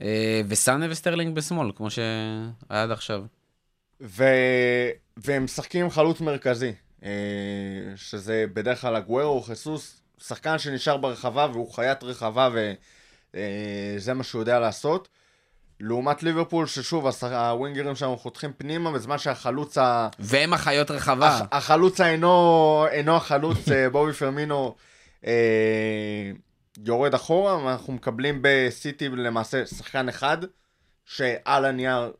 אה, וסאנה וסטרלינג בשמאל, כמו שהיה עד עכשיו. ו... והם משחקים עם חלוץ מרכזי, אה, שזה בדרך כלל אגוורו, חיסוס, שחקן שנשאר ברחבה והוא חיית רחבה וזה מה שהוא יודע לעשות. לעומת ליברפול, ששוב, הווינגרים שלנו חותכים פנימה, בזמן שהחלוץ ה... והם החיות רחבה. הח- החלוץ האינו אינו החלוץ, אה, בובי פירמינו אה, יורד אחורה, ואנחנו מקבלים בסיטי למעשה שחקן אחד, שעל הנייר,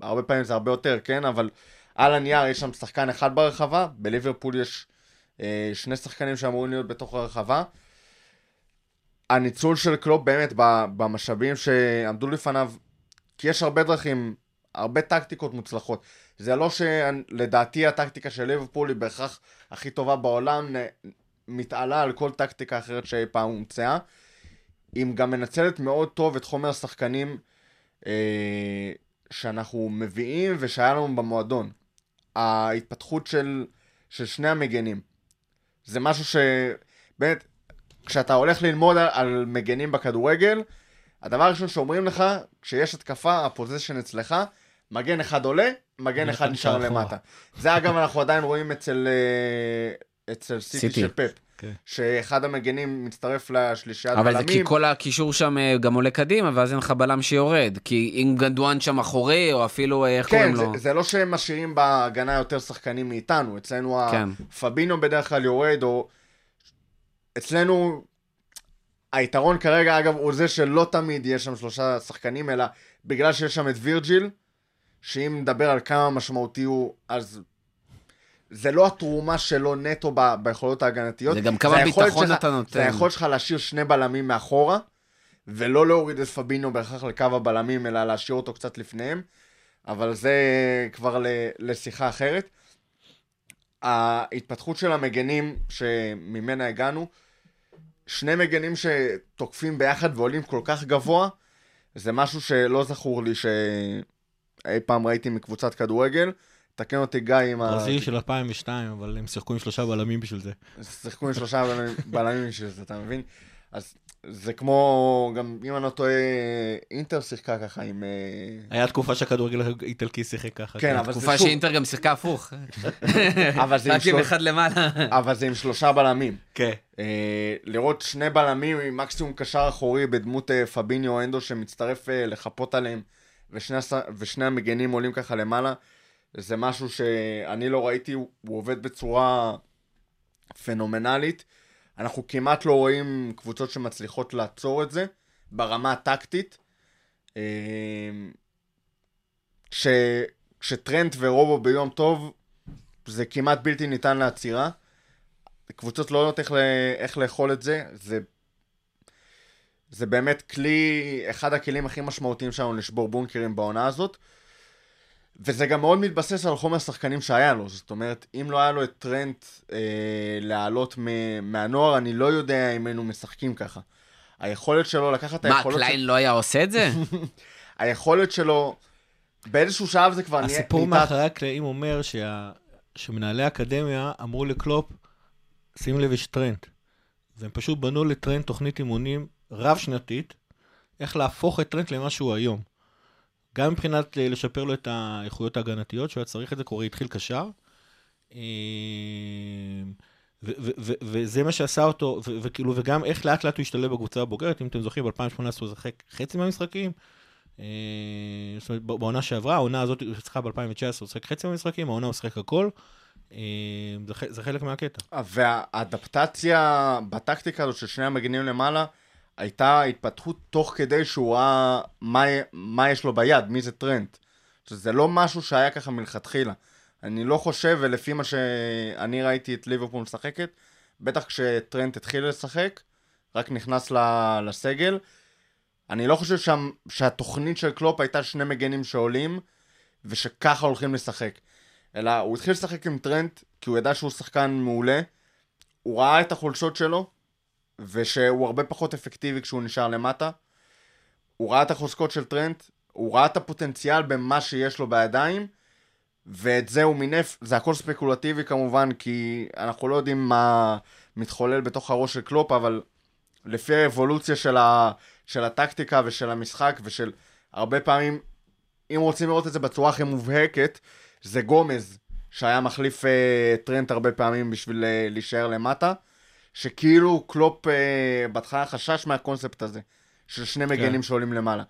הרבה פעמים זה הרבה יותר, כן? אבל על הנייר יש שם שחקן אחד ברחבה, בליברפול יש אה, שני שחקנים שאמורים להיות בתוך הרחבה. הניצול של קלופ באמת במשאבים שעמדו לפניו, כי יש הרבה דרכים, הרבה טקטיקות מוצלחות. זה לא שלדעתי הטקטיקה של ליברפול היא בהכרח הכי טובה בעולם, מתעלה על כל טקטיקה אחרת שאי פעם הומצאה. היא גם מנצלת מאוד טוב את חומר השחקנים אה, שאנחנו מביאים ושהיה לנו במועדון. ההתפתחות של, של שני המגנים. זה משהו שבאמת, כשאתה הולך ללמוד על, על מגנים בכדורגל, הדבר הראשון שאומרים לך, כשיש התקפה, הפוזיישן אצלך, מגן אחד עולה, מגן אחד נשאר. למטה. זה אגב, אנחנו עדיין רואים אצל, אה, אצל סיטי סיטי. של פפ. כן. שאחד המגנים מצטרף לשלישיית אבל זה בלמים. כי כל הקישור שם אה, גם עולה קדימה, ואז אין לך בלם שיורד. כי אם גנדואן שם אחורי, או אפילו, אה, איך כן, קוראים זה, לו? זה לא שהם משאירים בהגנה יותר שחקנים מאיתנו, אצלנו כן. הפבינו בדרך כלל יורד, או... אצלנו היתרון כרגע, אגב, הוא זה שלא תמיד יש שם שלושה שחקנים, אלא בגלל שיש שם את וירג'יל, שאם נדבר על כמה משמעותי הוא, אז זה לא התרומה שלו נטו ב- ביכולות ההגנתיות. זה גם כמה היכולת ביטחון שלך- אתה נותן. זה היכולת שלך להשאיר שני בלמים מאחורה, ולא להוריד את פבינו בהכרח לקו הבלמים, אלא להשאיר אותו קצת לפניהם, אבל זה כבר ל- לשיחה אחרת. ההתפתחות של המגנים שממנה הגענו, שני מגנים שתוקפים ביחד ועולים כל כך גבוה, זה משהו שלא זכור לי שאי פעם ראיתי מקבוצת כדורגל. תקן אותי גיא עם ה... ברזיל של 2002, אבל הם שיחקו עם שלושה בלמים בשביל זה. שיחקו עם שלושה בלמים- בלמים בשביל זה, אתה מבין? אז זה כמו, גם אם אני לא טועה, אינטר שיחקה ככה עם... אה, היה תקופה שהכדורגל האיטלקי שיחק ככה. כן, אבל זה תקופה שוב, שאינטר גם שיחקה הפוך. *laughs* אבל זה עם רק עם שלוש- אחד למעלה. *laughs* אבל זה עם שלושה בלמים. כן. אה, לראות שני בלמים עם מקסימום קשר אחורי בדמות אה, פביניו אנדו שמצטרף אה, לחפות עליהם, ושני, הס... ושני המגנים עולים ככה למעלה, זה משהו שאני לא ראיתי, הוא, הוא עובד בצורה פנומנלית. אנחנו כמעט לא רואים קבוצות שמצליחות לעצור את זה ברמה הטקטית. אה, כש, כשטרנט ורובו ביום טוב, זה כמעט בלתי ניתן לעצירה. קבוצות לא יודעות איך, ל... איך לאכול את זה, זה... זה באמת כלי, אחד הכלים הכי משמעותיים שלנו לשבור בונקרים בעונה הזאת. וזה גם מאוד מתבסס על חומר שחקנים שהיה לו, זאת אומרת, אם לא היה לו את טרנט אה, לעלות מ- מהנוער, אני לא יודע אם היינו משחקים ככה. היכולת שלו לקחת את מה. קליין לא היה עושה את זה? *laughs* היכולת שלו, באיזשהו שלב זה כבר נהיה... הסיפור מאחורי הקלעים אומר שה... שמנהלי האקדמיה אמרו לקלופ, שים לב, יש טרנט. והם פשוט בנו לטרנט תוכנית אימונים רב-שנתית, איך להפוך את טרנט למה שהוא היום. גם מבחינת אה, לשפר לו את האיכויות ההגנתיות, שהוא היה צריך את זה, כי הוא התחיל קשר. אה, ו- וזה מה שעשה אותו, וכאילו, וגם איך לאט לאט הוא השתלב בקבוצה הבוגרת, אם אתם זוכרים, ב-2018 הוא שיחק חצי מהמשחקים. אה, זאת אומרת, בעונה שעברה, העונה הזאת, הוא שיחקה ב-2019, הוא שיחק חצי מהמשחקים, העונה הוא שיחק הכל. אה, זה, חלק מהקטע. והאדפטציה בטקטיקה הזאת של שני המגנים למעלה, הייתה התפתחות תוך כדי שהוא ראה מה, מה יש לו ביד, מי זה טרנט. שזה לא משהו שהיה ככה מלכתחילה. אני לא חושב, ולפי מה שאני ראיתי את ליברפול משחקת, בטח כשטרנט התחיל לשחק, רק נכנס לסגל, אני לא חושב שם, שהתוכנית של קלופ הייתה שני מגנים שעולים, ושככה הולכים לשחק. אלא הוא התחיל לשחק עם טרנט, כי הוא ידע שהוא שחקן מעולה, הוא ראה את החולשות שלו, ושהוא הרבה פחות אפקטיבי כשהוא נשאר למטה. הוא ראה את החוזקות של טרנט, הוא ראה את הפוטנציאל במה שיש לו בידיים, ואת זה הוא מינף, זה הכל ספקולטיבי כמובן, כי אנחנו לא יודעים מה מתחולל בתוך הראש של קלופ, אבל לפי האבולוציה של, ה, של הטקטיקה ושל המשחק, ושל הרבה פעמים, אם רוצים לראות את זה בצורה הכי מובהקת, זה גומז, שהיה מחליף אה, טרנט הרבה פעמים בשביל אה, להישאר למטה, שכאילו קלופ אה, בהתחלה חשש מהקונספט הזה, של שני מגנים שעולים למעלה.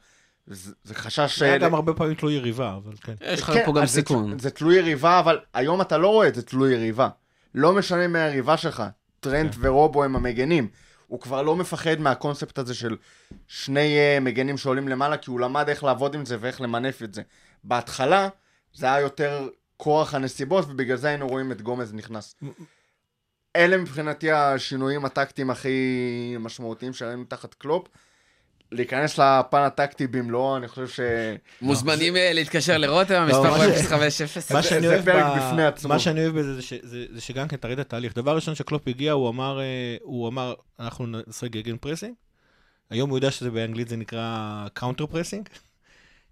זה, זה חשש... זה היה אה, גם הרבה פעמים תלוי יריבה, אבל כן. יש לך כן, פה גם אז זה- סיכון. זה תלוי יריבה, אבל היום אתה לא רואה את זה תלוי יריבה. לא משנה מי היריבה שלך, טרנט כן. ורובו הם המגנים. הוא כבר לא מפחד מהקונספט הזה של שני אה, מגנים שעולים למעלה, כי הוא למד איך לעבוד עם זה ואיך למנף את זה. בהתחלה, זה היה יותר כורח הנסיבות, ובגלל זה היינו רואים את גומז נכנס. אלה מבחינתי השינויים הטקטיים הכי משמעותיים שראינו תחת קלופ. להיכנס לפן הטקטי במלואו, אני חושב ש... מוזמנים אה, להתקשר לרותם, לא, המספר מה הוא ש- 050. מה זה- פרק בפני עצמו. מה שאני אוהב בזה זה, שגם כן תראי את התהליך. דבר ראשון שקלופ הגיע, הוא אמר, אה, הוא אמר, אנחנו נעשה Gegenpressing. היום הוא יודע שזה באנגלית זה נקרא counter pressing.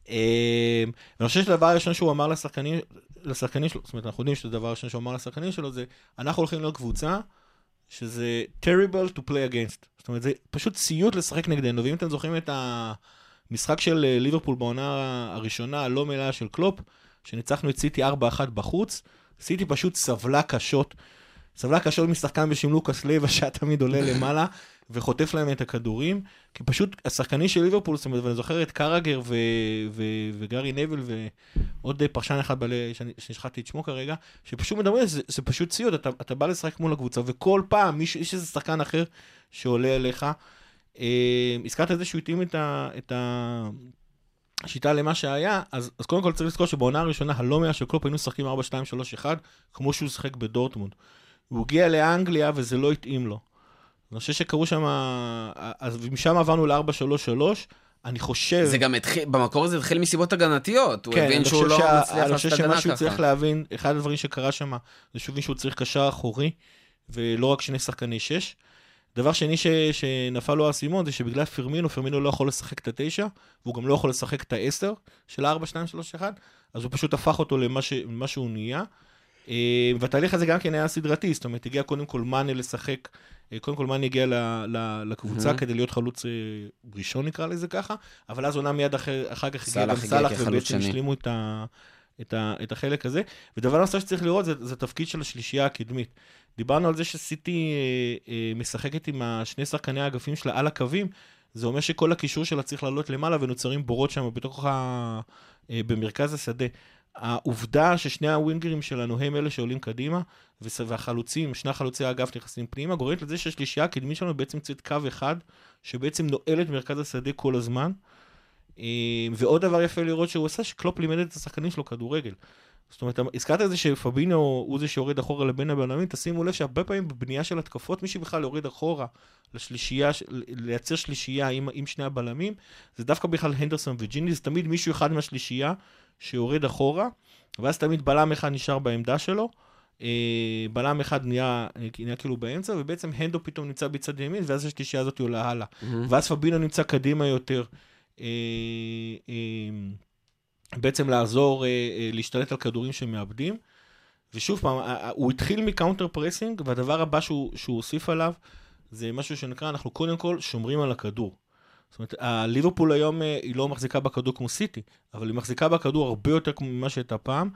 ואני חושב שהדבר הראשון שהוא אמר לשחקנים, לשחקנים שלו, זאת אומרת, אנחנו יודעים שהדבר הראשון שהוא אמר לשחקנים שלו זה, אנחנו הולכים להיות קבוצה שזה terrible to play against. זאת אומרת, זה פשוט סיוט לשחק נגדנו, ואם אתם זוכרים את המשחק של אה, ליברפול בעונה הראשונה, הלא מלאה של קלופ, שניצחנו את סיטי 4-1 בחוץ, סיטי פשוט סבלה קשות. סבלה קשות משחקן בשם לוקאס לייבה, שהיה תמיד עולה למעלה, וחוטף להם את הכדורים, כי פשוט השחקנים של ליברפול, זאת אומרת, ואני זוכר את קראגר ו- ו- וגארי נוויל ועוד פרשן אחד בלה, שאני- ששכחתי את שמו כרגע, שפשוט מדברים, זה, זה פשוט סיוט, אתה, אתה בא לשחק מול הקבוצה, וכל פעם מישהו, יש איזה שחקן אחר שעולה אליך. אה, הזכרת את זה שהוא התאים את, ה, את השיטה למה שהיה, אז, אז קודם כל צריך לזכור שבעונה הראשונה, הלא מאה של קלופ היינו משחקים 4, 2, 3, 1, כמו שהוא שיחק בדורטמונד. הוא הגיע לאנגליה וזה לא התאים לו. אני חושב שקרו שם, אז משם עברנו ל-4-3-3, אני חושב... זה גם התחיל, במקור זה התחיל מסיבות הגנתיות. הוא כן, הבין אני שהוא חושב לא שה- מצליח אני לעשות חושב הגנה שמה שהוא צריך ככה. להבין, אחד הדברים שקרה שם, זה שהוא הבין שהוא צריך קשר אחורי, ולא רק שני שחקני שש. דבר שני ש, שנפל לו האסימון זה שבגלל פרמינו, פרמינו לא יכול לשחק את התשע, והוא גם לא יכול לשחק את העשר של ה-4, 2, 3, 1, אז הוא פשוט הפך אותו למה, ש, שהוא נהיה. אה, והתהליך הזה גם כן היה סדרתי, זאת אומרת, הגיע קודם כל מאנה לשחק, אה, קודם כל מאנה הגיע לקבוצה. כדי להיות חלוץ אה, ראשון נקרא לזה ככה, אבל אז עונה מיד אחר, כך הגיע גם סאלח ובעצם שני. השלימו את, ה, את, ה, את החלק הזה. ודבר נוסף שצריך לראות זה, זה תפקיד של השלישייה הקדמית. דיברנו על זה שסיטי אה, אה, משחקת עם השני שחקני האגפים שלה על הקווים, זה אומר שכל הקישור שלה צריך לעלות למעלה ונוצרים בורות שם בתוך ה... אה, במרכז השדה. העובדה ששני הווינגרים שלנו הם אלה שעולים קדימה, והחלוצים, שני החלוצי האגף נכנסים פנימה, גורמת לזה שהשלישייה הקדמית שלנו בעצם יוצאת קו אחד, שבעצם נועל את מרכז השדה כל הזמן. אה, ועוד דבר יפה לראות שהוא עשה, שקלופ לימד את השחקנים שלו כדורגל. זאת אומרת, הזכרת את זה שפבינו הוא זה שיורד אחורה לבין הבלמים, תשימו לב שהרבה פעמים בבנייה של התקפות, מי שבכלל יורד אחורה לשלישייה, לייצר שלישייה עם, עם שני הבלמים, זה דווקא בכלל הנדרסון וג'יני, זה תמיד מישהו אחד מהשלישייה שיורד אחורה, ואז תמיד בלם אחד נשאר בעמדה שלו, אה, בלם אחד נהיה, נהיה כאילו באמצע, ובעצם הנדו פתאום נמצא בצד ימין, ואז השלישייה הזאת עולה הלאה. מהמם. ואז פבינו נמצא קדימה יותר. אה, אה, בעצם לעזור להשתלט על כדורים שמאבדים. ושוב פעם, הוא התחיל מ counter pressing, והדבר הבא שהוא, שהוא הוסיף עליו, זה משהו שנקרא, אנחנו קודם כל שומרים על הכדור. זאת אומרת, הליברפול היום אה, היא לא מחזיקה בכדור כמו סיטי, אבל היא מחזיקה בכדור הרבה יותר כמו ממה שהייתה פעם,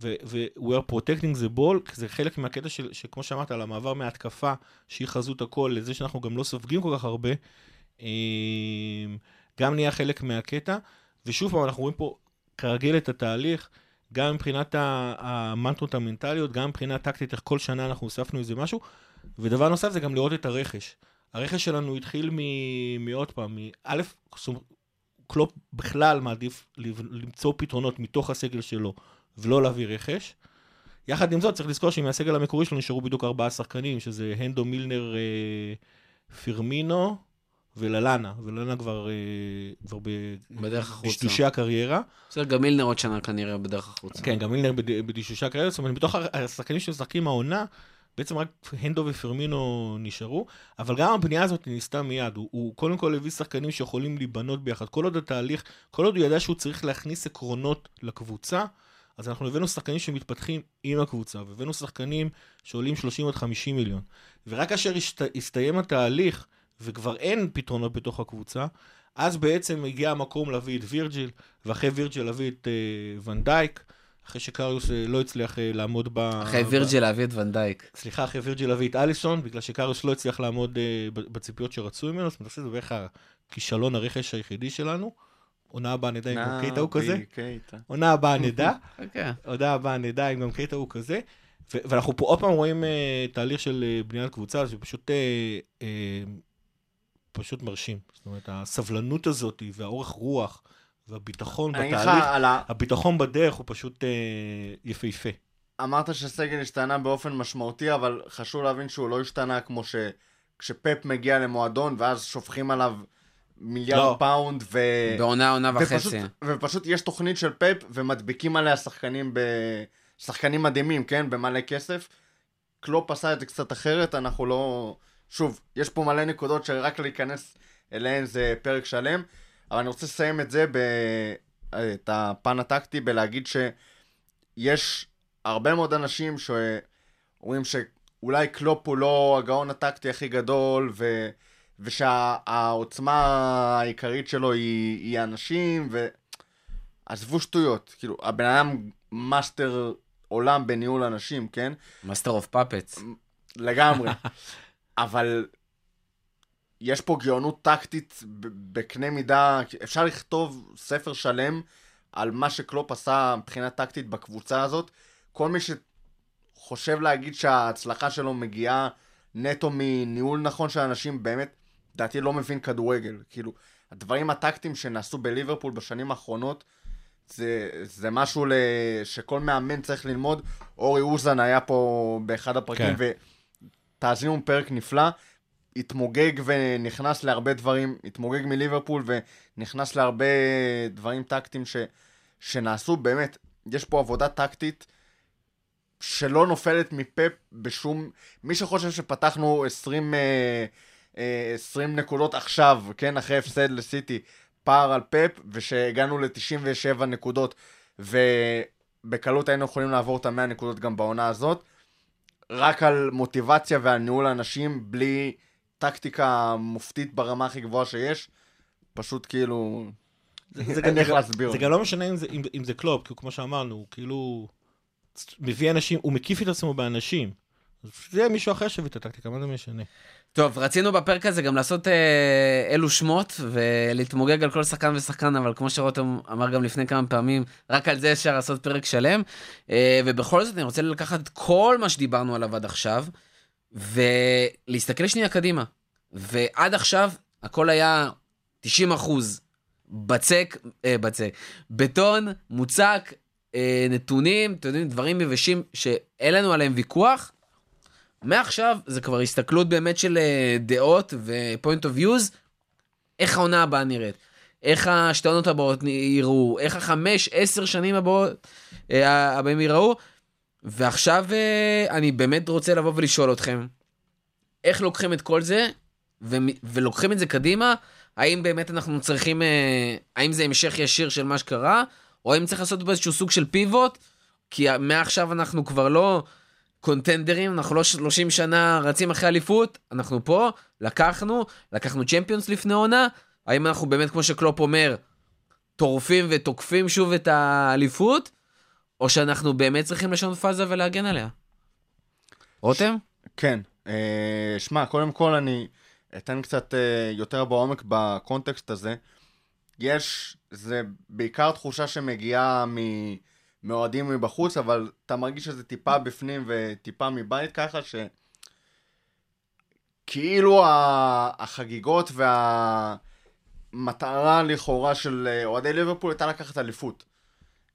ו-we are protecting the ball, זה חלק מהקטע של, שכמו שאמרת, על המעבר מההתקפה, שהיא חזות הכל, לזה שאנחנו גם לא סופגים כל כך הרבה, אה, גם נהיה חלק מהקטע, ושוב פעם, אנחנו רואים פה כרגיל את התהליך, גם מבחינת המנטרות המנטליות, גם מבחינה טקטית, איך כל שנה אנחנו הוספנו איזה משהו, ודבר נוסף זה גם לראות את הרכש. הרכש שלנו התחיל מ- מעוד פעם, מא', קלופ בכלל מעדיף למצוא פתרונות מתוך הסגל שלו ולא להביא רכש. יחד עם זאת, צריך לזכור שמהסגל המקורי שלנו נשארו בדיוק ארבעה שחקנים, שזה הנדו מילנר, אה, פירמינו וללנה. וללנה כבר, אה, כבר בדרך החוצה. בדשדושי הקריירה. בסדר, גם מילנר עוד שנה כנראה בדרך החוצה. כן, גם מילנר בד- בדשדושי הקריירה. זאת אומרת, מתוך השחקנים שמשחקים העונה, בעצם רק הנדו ופרמינו נשארו, אבל גם הבנייה הזאת ניסתה מיד. הוא, הוא קודם כל הביא שחקנים שיכולים להיבנות ביחד. כל עוד התהליך, כל עוד הוא ידע שהוא צריך להכניס עקרונות לקבוצה, אז אנחנו הבאנו שחקנים שמתפתחים עם הקבוצה, והבאנו שחקנים שעולים 30 עד 50 מיליון. ורק כאשר השת, הסתיים התהליך, וכבר אין פתרונות בתוך הקבוצה, אז בעצם הגיע המקום להביא את וירג'יל, ואחרי וירג'יל להביא את uh, ונדייק, אחרי שקריוס uh, לא הצליח uh, לעמוד ב... אחרי וירג'יל להביא את ונדייק. סליחה, אחרי וירג'יל להביא את אליסון, בגלל שקריוס לא הצליח לעמוד ב- בציפיות שרצו ממנו, זאת אומרת, זה בערך הכישלון הרכש היחידי שלנו. עונה הבאה נדע אם גם קייטה הוא כזה. קייטה. עונה הבאה נדע. *laughs* אוקיי. עונה הבאה נדע אם גם קייטה הוא כזה. ואנחנו פה עוד פעם רואים תהליך של בניית קבוצה, שפשוט פשוט מרשים. זאת אומרת, הסבלנות הזאת והאורך רוח והביטחון בתהליך, ה... הביטחון בדרך הוא פשוט אה, יפהפה. אמרת שהסגל השתנה באופן משמעותי, אבל חשוב להבין שהוא לא השתנה כמו ש... כשפפ מגיע למועדון, ואז שופכים עליו מיליארד לא. פאונד, ו... בעונה, עונה ופשוט, וחצי. ופשוט יש תוכנית של פפ, ומדביקים עליה שחקנים ב... שחקנים מדהימים, כן? במלא כסף. קלופ עשה את זה קצת אחרת, אנחנו לא... שוב, יש פה מלא נקודות שרק להיכנס אליהן זה פרק שלם, אבל אני רוצה לסיים את זה, ב... את הפן הטקטי, בלהגיד שיש הרבה מאוד אנשים שאומרים שאולי קלופ הוא לא הגאון הטקטי הכי גדול, ו... ושהעוצמה העיקרית שלו היא, היא אנשים, ו... עזבו שטויות, כאילו, הבן אדם מאסטר עולם בניהול אנשים, כן? master of puppets. לגמרי. אבל יש פה גאונות טקטית בקנה מידה, אפשר לכתוב ספר שלם על מה שקלופ עשה מבחינה טקטית בקבוצה הזאת. כל מי שחושב להגיד שההצלחה שלו מגיעה נטו מניהול נכון של אנשים, באמת, לדעתי לא מבין כדורגל. כאילו, הדברים הטקטיים שנעשו בליברפול בשנים האחרונות, זה, זה משהו שכל מאמן צריך ללמוד. אורי אוזן היה פה באחד הפרקים, כן. ותאזינו פרק נפלא. התמוגג ונכנס להרבה דברים, התמוגג מליברפול ונכנס להרבה דברים טקטיים ש, שנעשו, באמת, יש פה עבודה טקטית שלא נופלת מפאפ בשום... מי שחושב שפתחנו 20, אה, אה, 20 נקודות עכשיו, כן, אחרי הפסד לסיטי, פער על פאפ, ושהגענו ל-97 נקודות, ובקלות היינו יכולים לעבור את ה-100 נקודות גם בעונה הזאת, רק על מוטיבציה ועל ניהול אנשים, בלי טקטיקה מופתית ברמה הכי גבוהה שיש, פשוט כאילו... זה אין גם- איך להסביר. זה גם לא משנה אם זה, אם, אם זה קלופ, כי כמו שאמרנו, הוא כאילו מביא אנשים, הוא מקיף את עצמו באנשים. זה מישהו אחר שהביא את הטקטיקה, מה זה משנה? טוב, רצינו בפרק הזה גם לעשות אה, אלו שמות ולהתמוגג על כל שחקן ושחקן, אבל כמו שרותם אמר גם לפני כמה פעמים, רק על זה אפשר לעשות פרק שלם. אה, ובכל זאת אני רוצה לקחת כל מה שדיברנו עליו עד עכשיו, ולהסתכל שנייה קדימה. ועד עכשיו הכל היה 90 אחוז בצק, אה, בצק, בטון, מוצק, אה, נתונים, אתם יודעים, דברים יבשים שאין לנו עליהם ויכוח. מעכשיו זה כבר הסתכלות באמת של אה, דעות ו-point of views, איך העונה הבאה נראית, איך השתי העונות הבאות ייראו, איך החמש, עשר שנים הבאות, אה, הבאים ייראו, ועכשיו אה, אני באמת רוצה לבוא ולשאול אתכם, איך לוקחים את כל זה, ו- ולוקחים את זה קדימה, האם באמת אנחנו צריכים, אה, האם זה המשך ישיר של מה שקרה, או האם צריך לעשות באיזשהו סוג של פיבוט, כי מעכשיו אנחנו כבר לא קונטנדרים, אנחנו לא 30 שנה רצים אחרי אליפות, אנחנו פה, לקחנו, לקחנו צ'מפיונס לפני עונה, האם אנחנו באמת, כמו שקלופ אומר, טורפים ותוקפים שוב את האליפות, או שאנחנו באמת צריכים לשנות פאזה ולהגן עליה? רותם? כן. אה, שמע, קודם כל אני אתן קצת אה, יותר בעומק בקונטקסט הזה. יש, זה בעיקר תחושה שמגיעה מ... מאוהדים מבחוץ, אבל אתה מרגיש שזה טיפה בפנים וטיפה מבית ככה, ש... כאילו החגיגות והמטרה לכאורה של אה, אוהדי ליברפול הייתה לקחת אליפות.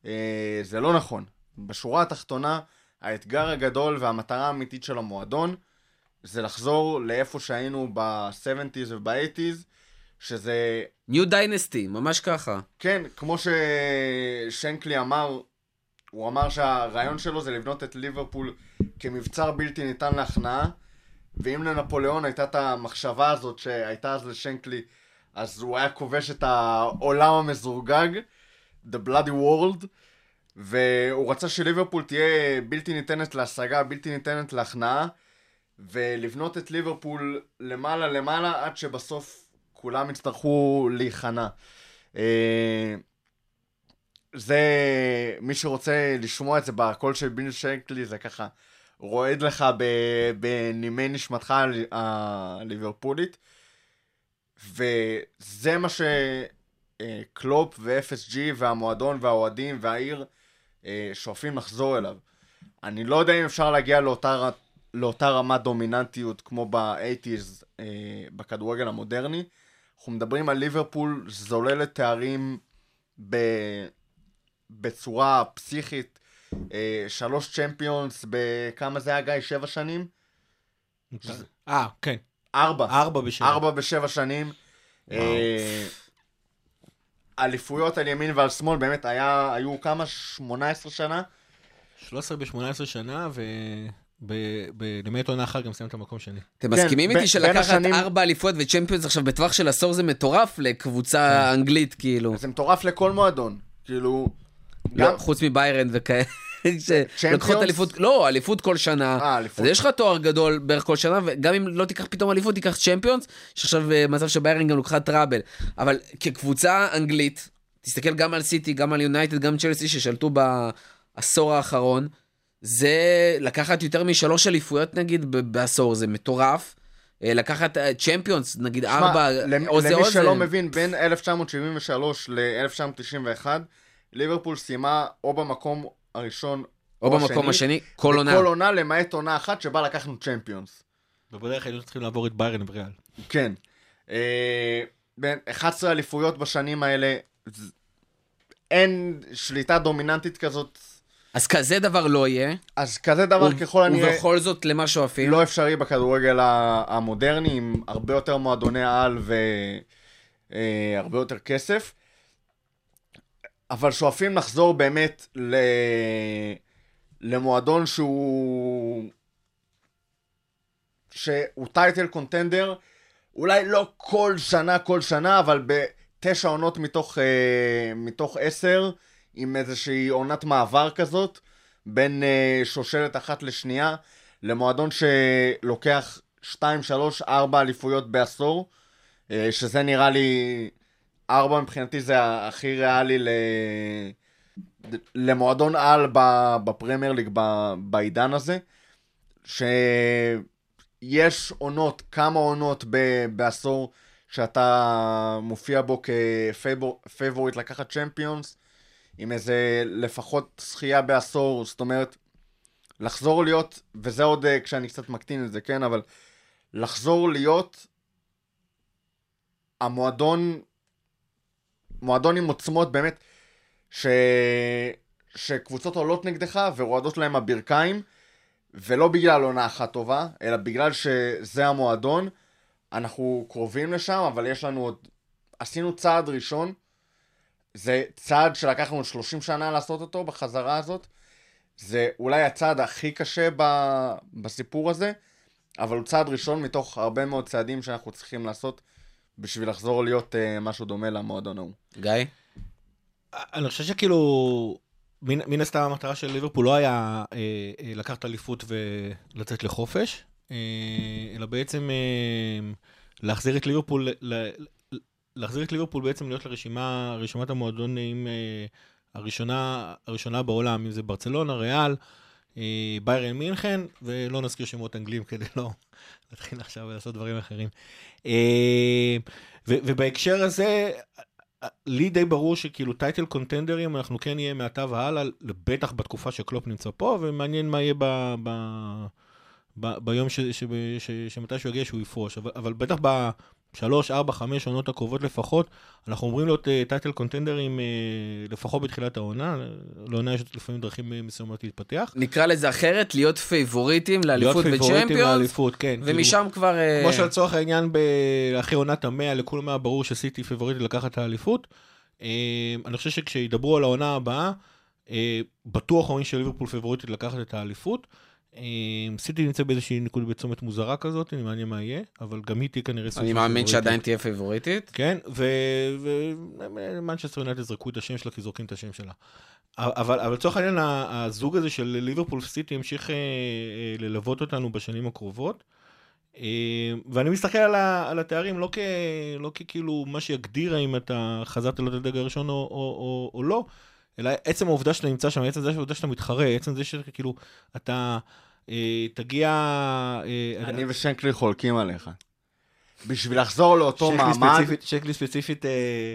אה, זה לא נכון. בשורה התחתונה, האתגר הגדול והמטרה האמיתית של המועדון זה לחזור לאיפה שהיינו ב-70's וב-80's, שזה ניו דיינסטי, ממש ככה. כן, כמו ששנקלי אמר, הוא אמר שהרעיון שלו זה לבנות את ליברפול כמבצר בלתי ניתן להכנעה, ואם לנפוליאון הייתה את המחשבה הזאת שהייתה אז לשנקלי, אז הוא היה כובש את העולם המזורגג, The Bloody World, והוא רצה שליברפול תהיה בלתי ניתנת להשגה, בלתי ניתנת להכנעה, ולבנות את ליברפול למעלה למעלה עד שבסוף כולם יצטרכו להיכנע. אה, זה, מי שרוצה לשמוע את זה בקול של ביל שנקלי, זה ככה רועד לך בנימי נשמתך הל- הליברפולית. וזה מה שקלופ ו-FSG והמועדון והאוהדים והעיר אה, שואפים לחזור אליו. אני לא יודע אם אפשר להגיע לאותה, לאותה רמת דומיננטיות כמו ב-80's אה, בכדורגל המודרני. אנחנו מדברים על ליברפול זוללת תארים ב... בצורה פסיכית. אה, שלוש צ'מפיונס בכמה זה היה גיא? שבע שנים? אה, כן. ארבע. ארבע בשבע. ארבע בשבע שנים. אה, אליפויות על ימין ועל שמאל, באמת היה, היו כמה? 18 שנה? 13 ב-18 שנה, ולמעט עונה אחת גם סיים את המקום שני. אתם כן, מסכימים איתי שלקחת ארבע אליפויות וצ'מפיונס עכשיו בטווח של עשור זה מטורף לקבוצה אנגלית, כאילו. זה מטורף לכל מועדון. כאילו, לא. חוץ מביירן וכאלה. *laughs* צ'מפיונס? אליפות, לא, אליפות כל שנה. אה, אליפות. אז יש לך תואר גדול בערך כל שנה, וגם אם לא תיקח פתאום אליפות, תיקח צ'מפיונס, יש עכשיו אה, מצב שביירן גם לקחה טראבל. אבל כקבוצה אנגלית, תסתכל גם על סיטי, גם על יונייטד, גם צ'לסי ששלטו בעשור האחרון, זה לקחת יותר משלוש אליפויות נגיד בעשור, זה מטורף. אה, לקחת צ'מפיונס, נגיד ארבע, למ- או זה למי או זה. שלא מבין, בין 1973 ל-1991, ליברפול סיימה או במקום הראשון או במקום השני, כל עונה. בכל עונה, למעט עונה אחת שבה לקחנו צ'מפיונס. ובדרך היינו צריכים לעבור את ביירן וריאל. כן. אה, בין 11 אליפויות בשנים האלה, אין שליטה דומיננטית כזאת, אז כזה דבר לא יהיה. אז כזה דבר ככל הנראה ובכל זאת למה שואפים. לא אפשרי בכדורגל המודרני, עם הרבה יותר מועדוני על והרבה יותר כסף. אבל שואפים לחזור באמת ל... למועדון שהוא... שהוא טייטל קונטנדר, אולי לא כל שנה, כל שנה, אבל בתשע עונות מתוך, אה, מתוך עשר, עם איזושהי עונת מעבר כזאת, בין אה, שושלת אחת לשנייה, למועדון שלוקח 2, 3, 4 אליפויות בעשור, אה, שזה נראה לי, 4 מבחינתי זה הכי ריאלי ל... למועדון על בפרמייר ליג בעידן הזה, שיש עונות, כמה עונות ב- בעשור שאתה מופיע בו כפייבוריט לקחת צ'מפיונס, עם איזה לפחות זכייה בעשור, זאת אומרת, לחזור להיות, וזה עוד אה, כשאני קצת מקטין את זה, כן, אבל לחזור להיות המועדון, מועדון עם עוצמות באמת, ש... שקבוצות עולות נגדך ורועדות להם הברכיים, ולא בגלל עונה אחת טובה, אלא בגלל שזה המועדון. אנחנו קרובים לשם, אבל יש לנו עוד... עשינו צעד ראשון, זה צעד שלקח לנו 30 שנה לעשות אותו בחזרה הזאת. זה אולי הצעד הכי קשה ב... בסיפור הזה, אבל הוא צעד ראשון מתוך הרבה מאוד צעדים שאנחנו צריכים לעשות בשביל לחזור להיות uh, משהו דומה למועדון ההוא. גיא? אני חושב שכאילו, מן, מן הסתם המטרה של ליברפול לא היה אה, אה, לקחת אליפות ולצאת לחופש, אה, אלא בעצם אה, להחזיר את ליברפול ל, להחזיר את ליברפול בעצם להיות לרשימה, רשימת המועדונים אה, הראשונה, הראשונה בעולם, אם זה ברצלונה, ריאל, אה, ביירן מינכן, ולא נזכיר שמות אנגלים כדי לא להתחיל עכשיו לעשות דברים אחרים. אה, ובהקשר הזה, לי די ברור שכאילו טייטל קונטנדרים אנחנו כן נהיה מעתה והלאה, בטח בתקופה שקלופ נמצא פה, ומעניין מה יהיה ב... ב- ב- ביום ש- ש- ש- שמתי שהוא יגיע שהוא יפרוש, אבל, אבל בטח בשלוש, ארבע, חמש עונות הקרובות לפחות, אנחנו אומרים להיות טייטל קונטנדרים uh, לפחות בתחילת העונה, לעונה יש לפעמים דרכים אה, מסוימות להתפתח. נקרא לזה אחרת, להיות פייבוריטים לאליפות להיות פייבוריטים וצ'מפיונס, לאליפות, כן. ומשם כאילו, כבר... אה, כמו שלצורך העניין, אחרי עונת המאה, לכולם היה ברור שסיטי פייבוריטית לקחת את האליפות. אה, אני חושב שכשידברו על העונה הבאה, אה, בטוח אומרים שליברפול פייבוריטית לקחת את האליפות. אה, סיטי נמצא באיזושהי נקודה בצומת מוזרה כזאת, אני מעניין מה יהיה, אבל גם היא תהיה כנראה סוג אני מאמין. שעדיין תהיה פייבוריטית. כן, ומנצ'סטר יונייטד זרקו את השם שלה כי זורקים את השם שלה. אבל, אבל לצורך העניין, הזוג הזה של ליברפול סיטי ימשיך אה, אה, ללוות אותנו בשנים הקרובות. אה, ואני מסתכל על, ה, על התארים לא, כ, לא ככאילו מה שיגדיר האם אתה חזרת להיות הדג הראשון או, או, או, או לא, אלא עצם העובדה שאתה נמצא שם, עצם העובדה שאתה מתחרה, עצם זה שכאילו אתה תגיע... אה, אני ושנקלי חולקים עליך. בשביל לחזור לאותו מעמד, שקלי ספציפית, אה,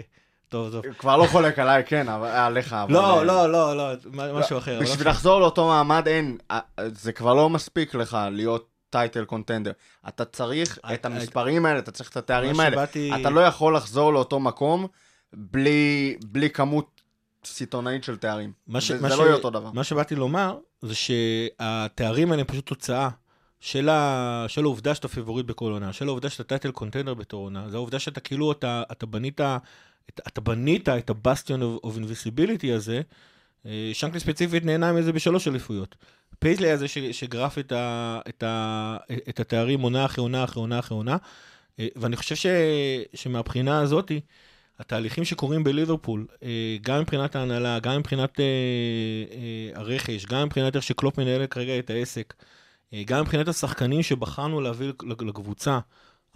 טוב, טוב. כבר לא חולק עליי, כן, עליך, אבל... לא, אה, לא, לא, לא, מה- משהו אחר. בשביל לא לחזור לאותו מעמד אין, אה, זה כבר לא מספיק לך להיות title contender. אתה צריך אה, את אה, המספרים האלה, אתה צריך את התארים האלה. שבאתי- אתה לא יכול לחזור לאותו מקום בלי בלי כמות סיטונאית של תארים. ש- זה זה ש- לא יהיה אותו דבר. מה שבאתי לומר, זה שהתארים האלה הם פשוט תוצאה של, ה... של העובדה שאתה פייבוריט בכל עונה, של העובדה שאתה title contender בתור עונה, זה העובדה שאתה כאילו, אתה, אתה בנית, את, אתה בנית את הבסטיון of invincibility הזה, אה, ששנקלי ספציפית נהנה מזה בשלוש אליפויות. פייזלי היה זה ש, שגרף את, ה, את, ה, את התארים עונה אחרי עונה אחרי עונה אחרי עונה, אה, ואני חושב ש, שמהבחינה הזאתי, התהליכים שקורים בליברפול, אה, גם מבחינת ההנהלה, גם מבחינת אה, אה, הרכש, גם מבחינת איך שקלופ מנהל כרגע את העסק, גם מבחינת השחקנים שבחרנו להביא לק- לקבוצה.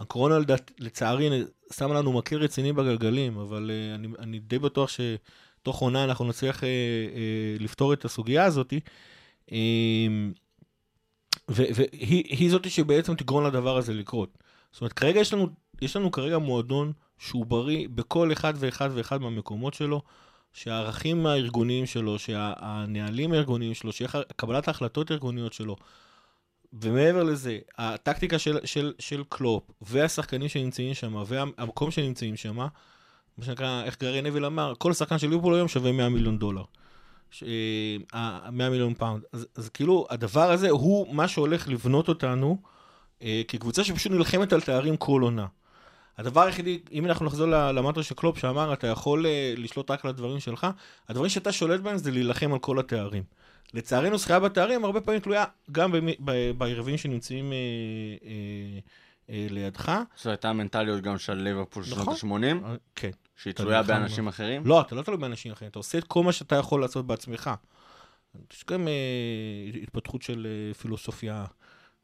הקורונה לצערי שמה לנו מקל רציני בגלגלים, אבל אני, אני די בטוח שתוך עונה אנחנו נצליח לפתור את הסוגיה הזאת. ו- והיא היא זאתי שבעצם תגרום לדבר הזה לקרות. זאת אומרת, כרגע יש לנו, יש לנו כרגע מועדון שהוא בריא בכל אחד ואחד ואחד מהמקומות שלו, שהערכים הארגוניים שלו, שהנהלים הארגוניים שלו, שקבלת ההחלטות הארגוניות שלו, ומעבר לזה, הטקטיקה של, של, של קלופ, והשחקנים שנמצאים שם, והמקום שנמצאים שם, מה שנקרא, איך גרי נביל אמר, כל שחקן של ליברפול היום שווה 100 מיליון דולר. ש- אה, 100 מיליון פאונד. אז, אז כאילו, הדבר הזה הוא מה שהולך לבנות אותנו אה, כקבוצה שפשוט נלחמת על תארים כל עונה. הדבר היחידי, אם אנחנו נחזור למטרה של קלופ שאמר, אתה יכול אה, לשלוט רק על הדברים שלך, הדברים שאתה שולט בהם זה להילחם על כל התארים. לצערנו, זכייה בתארים הרבה פעמים תלויה גם ביריבים שנמצאים אה, אה, אה, לידך. זו הייתה המנטליות גם של ליברפול של נכון. שנות ה-80, אה, כן. שהיא תלויה באנשים. אחרים. לא, אתה לא תלוי באנשים אחרים, אתה עושה את כל מה שאתה יכול לעשות בעצמך. יש גם אה, התפתחות של אה, פילוסופיה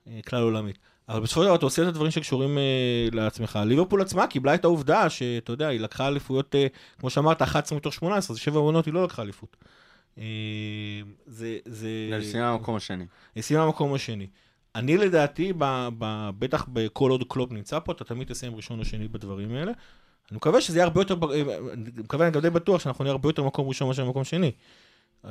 אה, כלל עולמית. אבל בסופו של דבר אתה עושה את הדברים שקשורים אה, לעצמך. ליברפול עצמה קיבלה את העובדה שאתה יודע, היא לקחה אליפויות, אה, כמו שאמרת, 11 מתוך 18, זה שבע עונות היא לא לקחה אליפות. אה, זה... זה... לסיימה במקום השני. היא סיימה במקום השני. אני לדעתי, ב, ב, בטח בכל עוד קלופ נמצא פה, אתה תמיד תסיים ראשון או שני בדברים האלה. אני מקווה שזה יהיה הרבה יותר, ב- אני מקווה, אני גם די בטוח שאנחנו נהיה הרבה יותר מקום ראשון מאשר מקום שני. אה,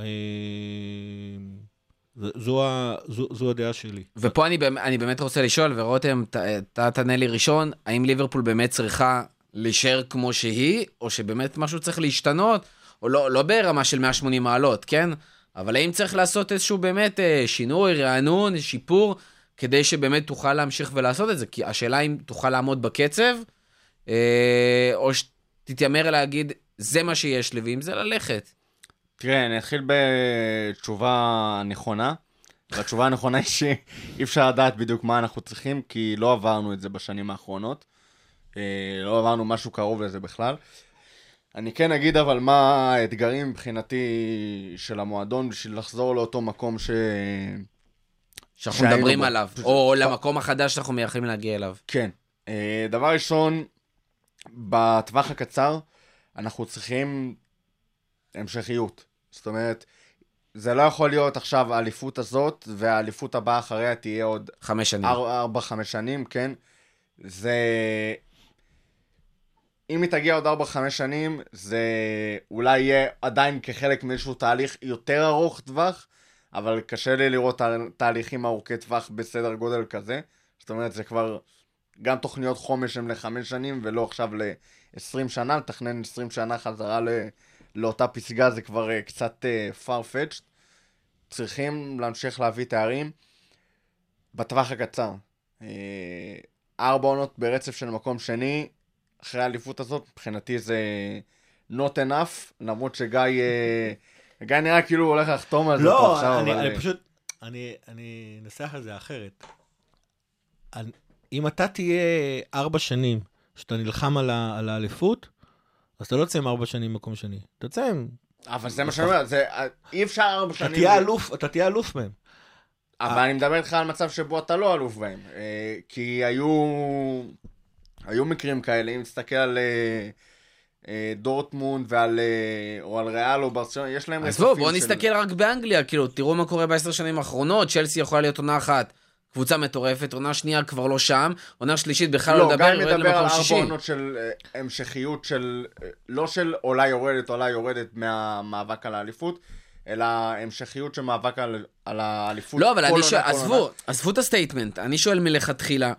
זו, זו, זו הדעה שלי. ופה אני, אני באמת רוצה לשאול, ורותם, אתה תענה לי ראשון, האם ליברפול באמת צריכה להישאר כמו שהיא, או שבאמת משהו צריך להשתנות, או לא, לא ברמה של 180 מעלות, כן? אבל האם צריך לעשות איזשהו באמת אה, שינוי, רענון, שיפור, כדי שבאמת תוכל להמשיך ולעשות את זה? כי השאלה אם תוכל לעמוד בקצב, אה, או שתתיימר להגיד, זה מה שיש לי, ואם זה ללכת. תראה, אני אתחיל בתשובה נכונה. והתשובה הנכונה היא שאי אפשר לדעת בדיוק מה אנחנו צריכים, כי לא עברנו את זה בשנים האחרונות. אה, לא עברנו משהו קרוב לזה בכלל. אני כן אגיד אבל מה האתגרים מבחינתי של המועדון בשביל לחזור לאותו מקום ש... שאנחנו מדברים בו. עליו, פשוט- או למקום החדש שאנחנו מייחלים להגיע אליו. כן. אה, דבר ראשון, בטווח הקצר, אנחנו צריכים המשכיות. זאת אומרת, זה לא יכול להיות עכשיו האליפות הזאת, והאליפות הבאה אחריה תהיה עוד חמש שנים. ארבע, חמש שנים, כן? זה... אם היא תגיע עוד ארבע, חמש שנים, זה אולי יהיה עדיין כחלק מאיזשהו תהליך יותר ארוך טווח, אבל קשה לי לראות תה- תהליכים ארוכי טווח בסדר גודל כזה. זאת אומרת, זה כבר גם תוכניות חומש הן לחמש שנים, ולא עכשיו ל-20 שנה, לתכנן 20 שנה חזרה ל... לאותה פסגה זה כבר uh, קצת uh, farfetched. צריכים להמשיך להביא תארים בטווח הקצר. Uh, ארבע עונות ברצף של מקום שני, אחרי האליפות הזאת, מבחינתי זה not enough, למרות שגיא, uh, גיא נראה כאילו הוא הולך לחתום על זה פה לא, עכשיו, אני, אבל... אני פשוט, אני, אני אנסח את זה אחרת. אני, אם אתה תהיה ארבע שנים שאתה נלחם על, ה, על האליפות, אז אתה לא תצא עם ארבע שנים מקום שני. אתה תצא עם... אבל זה מה שאני אומר, זה, אי אפשר ארבע אתה שנים... תהיה אלוף, אתה תהיה אלוף מהם. אבל אני מדבר איתך על מצב שבו אתה לא אלוף בהם. אה, כי היו... היו מקרים כאלה, אם תסתכל על אה, אה, דורטמונד ועל... או על ריאל או ברצלונה, יש להם אז בואו, בואו נסתכל רק באנגליה, כאילו, תראו מה קורה בעשר שנים האחרונות, צ'לסי יכולה להיות עונה אחת. קבוצה מטורפת, עונה שנייה כבר לא שם, עונה שלישית בכלל לא לא, לדבר, גם יורד מדבר על למקום ארבע שישי. עונות של אה, המשכיות של... אה, לא של עולה יורדת, עולה יורדת מהמאבק על האליפות, אלא המשכיות של מאבק על, על האליפות. לא, אבל אני שואל, עזבו. עזבו את ה statement, אני שואל מלכתחילה,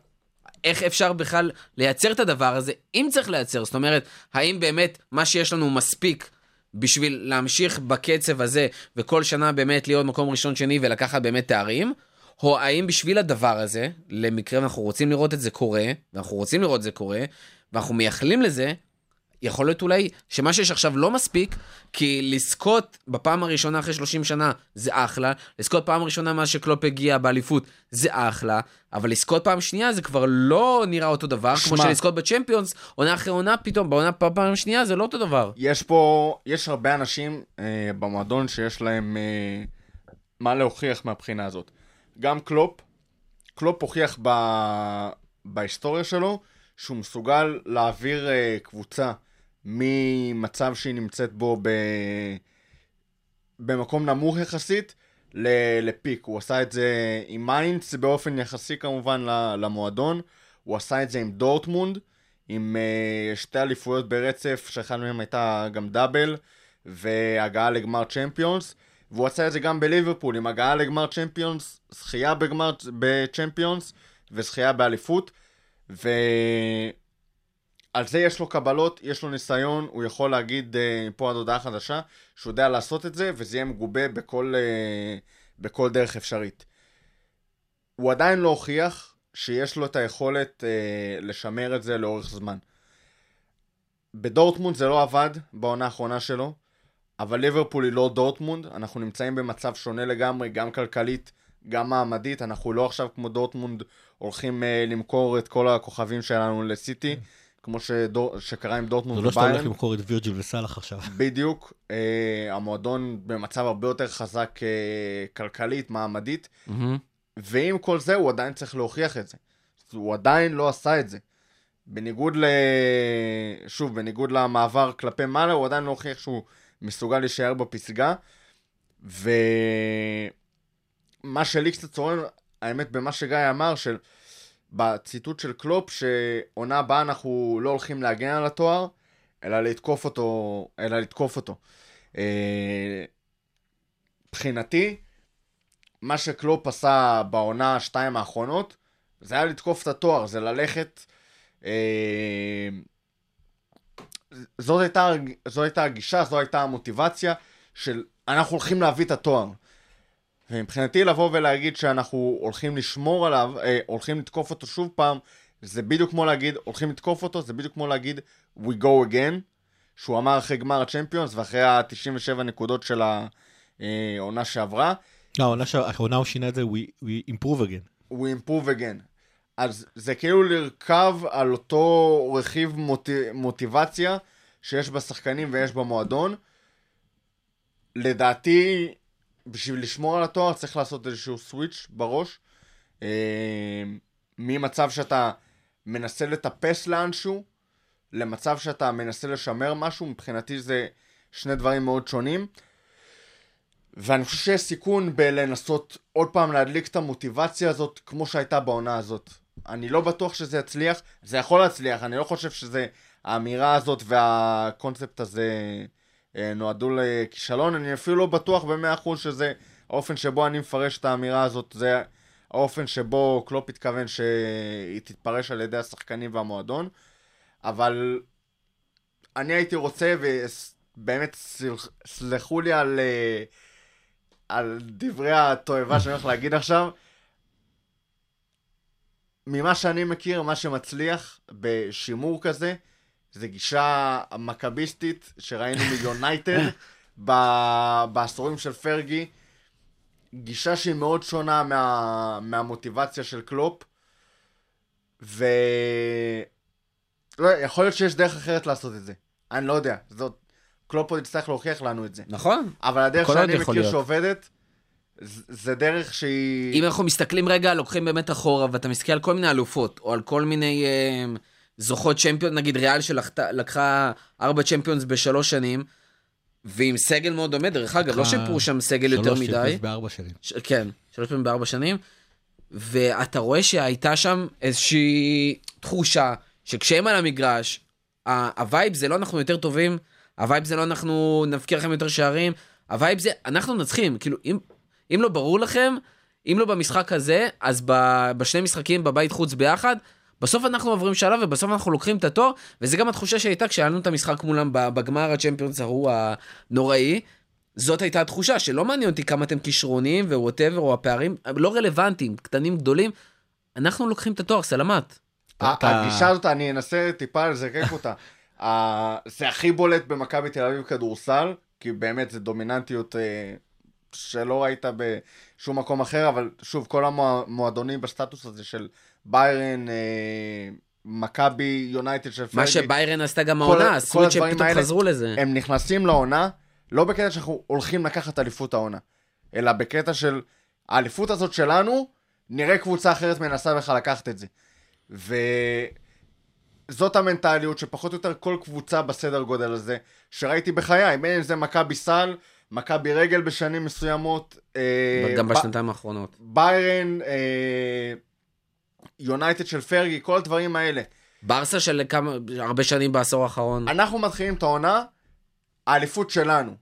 איך אפשר בכלל לייצר את הדבר הזה, אם צריך לייצר, זאת אומרת, האם באמת מה שיש לנו מספיק בשביל להמשיך בקצב הזה, וכל שנה באמת להיות מקום ראשון, שני ולקחת באמת תארים, או האם בשביל הדבר הזה, למקרה ואנחנו רוצים לראות את זה קורה, ואנחנו רוצים לראות את זה קורה, ואנחנו מייחלים לזה, יכול להיות אולי שמה שיש עכשיו לא מספיק, כי לזכות בפעם הראשונה אחרי 30 שנה זה אחלה, לזכות פעם ראשונה מאז שקלופ הגיע באליפות זה אחלה, אבל לזכות פעם שנייה זה כבר לא נראה אותו דבר, כמו שמע. שלזכות בצ'מפיונס, עונה אחרי עונה פתאום, בעונה פעם שנייה זה לא אותו דבר. יש פה, יש הרבה אנשים אה, במועדון שיש להם אה, מה להוכיח מהבחינה הזאת. גם קלופ, קלופ הוכיח ב, בהיסטוריה שלו שהוא מסוגל להעביר אה, קבוצה ממצב שהיא נמצאת בו ב, במקום נמוך יחסית ל- ל peak. הוא עשה את זה עם מיינץ באופן יחסי כמובן למועדון, הוא עשה את זה עם דורטמונד, עם uh, שתי אליפויות ברצף, שאחד מהם הייתה גם דאבל, והגעה לגמר צ'מפיונס, והוא עשה את זה גם בליברפול, עם הגעה לגמר צ'מפיונס, זכייה בגמר בצ'מפיונס, וזכייה באליפות, ועל זה יש לו קבלות, יש לו ניסיון, הוא יכול להגיד uh, פה עד הודעה חדשה, שהוא יודע לעשות את זה, וזה יהיה מגובה בכל, uh, בכל דרך אפשרית. הוא עדיין לא הוכיח שיש לו את היכולת אה, לשמר את זה לאורך זמן. בדורטמונד זה לא עבד בעונה האחרונה שלו, אבל ליברפול היא לא דורטמונד, אנחנו נמצאים במצב שונה לגמרי, גם כלכלית, גם מעמדית, אנחנו לא עכשיו כמו דורטמונד הולכים אה, למכור את כל הכוכבים שלנו לסיטי, כמו שדור, שקרה עם זה דורטמונד לא שאתה הולך וביירן. למכור את וירג'יל וסאלח עכשיו. *laughs* בדיוק, אה, המועדון במצב הרבה יותר חזק אה, כלכלית, מעמדית, ועם כל זה הוא עדיין צריך להוכיח את זה. הוא עדיין לא עשה את זה. בניגוד ל... שוב, בניגוד למעבר כלפי מעלה, הוא עדיין לא הוכיח שהוא מסוגל להישאר בפסגה. ומה שלי קצת צורם, האמת, במה שגיא אמר, של... בציטוט של קלופ, שעונה הבאה אנחנו לא הולכים להגן על התואר, אלא לתקוף אותו, אלא לתקוף אותו. אה, מבחינתי, מה שקלופ עשה בעונה השתיים האחרונות, זה היה לתקוף את התואר, זה ללכת... אה, זאת הייתה, זו הייתה הגישה, זו הייתה המוטיבציה של אנחנו הולכים להביא את התואר. ומבחינתי לבוא ולהגיד שאנחנו הולכים לשמור עליו, אה, הולכים לתקוף אותו שוב פעם, זה בדיוק כמו להגיד, הולכים לתקוף אותו, זה בדיוק כמו להגיד We go again, שהוא אמר אחרי גמר הצ'מפיונס ואחרי ה-97 נקודות של העונה שעברה, לא, העונה ש- העונה הוא שינה את זה, we we improve again. We improve again. אז זה כאילו לרכב על אותו רכיב מוטי, מוטיבציה שיש בשחקנים ויש במועדון. לדעתי, בשביל לשמור על התואר צריך לעשות איזשהו סוויץ' בראש. אה, ממצב שאתה מנסה לטפס לאנשהו, למצב שאתה מנסה לשמר משהו, מבחינתי זה שני דברים מאוד שונים. ואני חושב שיש סיכון בלנסות עוד פעם להדליק את המוטיבציה הזאת כמו שהייתה בעונה הזאת. אני לא בטוח שזה יצליח, זה יכול להצליח, אני לא חושב שזה, האמירה הזאת והקונספט הזה אה, נועדו לכישלון, אני אפילו לא בטוח במאה אחוז שזה האופן שבו אני מפרש את האמירה הזאת, זה האופן שבו קלופ התכוון שהיא תתפרש על ידי השחקנים והמועדון, אבל אני הייתי רוצה, ובאמת סלח- סלחו לי על, אה, על דברי התועבה שאני הולך להגיד עכשיו, ממה שאני מכיר, מה שמצליח בשימור כזה, זה גישה מכביסטית שראינו מיונייטד *laughs* ב- בעשורים של פרגי. גישה שהיא מאוד שונה מה, מהמוטיבציה של קלופ. ו... לא, יכול להיות שיש דרך אחרת לעשות את זה. אני לא יודע. זאת... קלופ עוד יצטרך להוכיח לנו את זה. נכון. אבל הדרך שאני מכיר להיות. שעובדת, זה דרך שהיא... אם אנחנו מסתכלים רגע, לוקחים באמת אחורה, ואתה מסתכל על כל מיני אלופות, או על כל מיני אה, זוכות צ'מפיון, נגיד ריאל שלקחה ארבע צ'מפיונס בשלוש שנים, ועם סגל מאוד דומה, דרך אגב, לא שיפרו שם סגל יותר שלוש מדי. צ'מפיונס בארבע שנים. ש... כן, שלוש פעמים בארבע שנים, ואתה רואה שהייתה שם איזושהי תחושה שכשהם על המגרש, ה vibe זה לא אנחנו יותר טובים, ה vibe זה לא אנחנו נבקיע לכם יותר שערים, ה vibe זה אנחנו מנצחים, כאילו אם, אם לא ברור לכם, אם לא במשחק הזה, אז ב, בשני משחקים בבית חוץ ביחד, בסוף אנחנו עוברים שלב ובסוף אנחנו לוקחים את התואר, וזה גם התחושה שהייתה כשהיה לנו את המשחק מולם בגמר הצ'מפיונס ההוא הנוראי. זאת הייתה התחושה, שלא מעניין אותי כמה אתם כישרוניים וווטאבר, או הפערים, לא רלוונטיים, קטנים, גדולים. אנחנו לוקחים את התואר, סלמת. ה- אתה- הגישה הזאת, אני אנסה טיפה לזקק אותה. זה הכי בולט במכבי תל אביב כדורסל, כי באמת זה דומיננטיות אה, שלא ראית בשום מקום אחר, אבל שוב, כל המועדונים בסטטוס הזה של ביירן, אה, מכבי, יונייטד של מה פרגי, שביירן עשתה גם כל- העונה, הדברים שפתאום האלה, חזרו לזה. הם נכנסים לעונה, לא בקטע שאנחנו הולכים לקחת אליפות העונה, אלא בקטע של האליפות הזאת שלנו, נראה קבוצה אחרת מנסה בכלל לקחת את זה. וזאת המנטליות שפחות או יותר כל קבוצה בסדר גודל הזה, שראיתי בחיי, בין אם זה מכבי סל, מכבי רגל בשנים מסוימות, אה, גם בשנתיים האחרונות. ביירן, אה, יונייטד של פרגי, כל הדברים האלה. ברסה של כמה, הרבה שנים בעשור האחרון. אנחנו מתחילים את העונה, האליפות שלנו.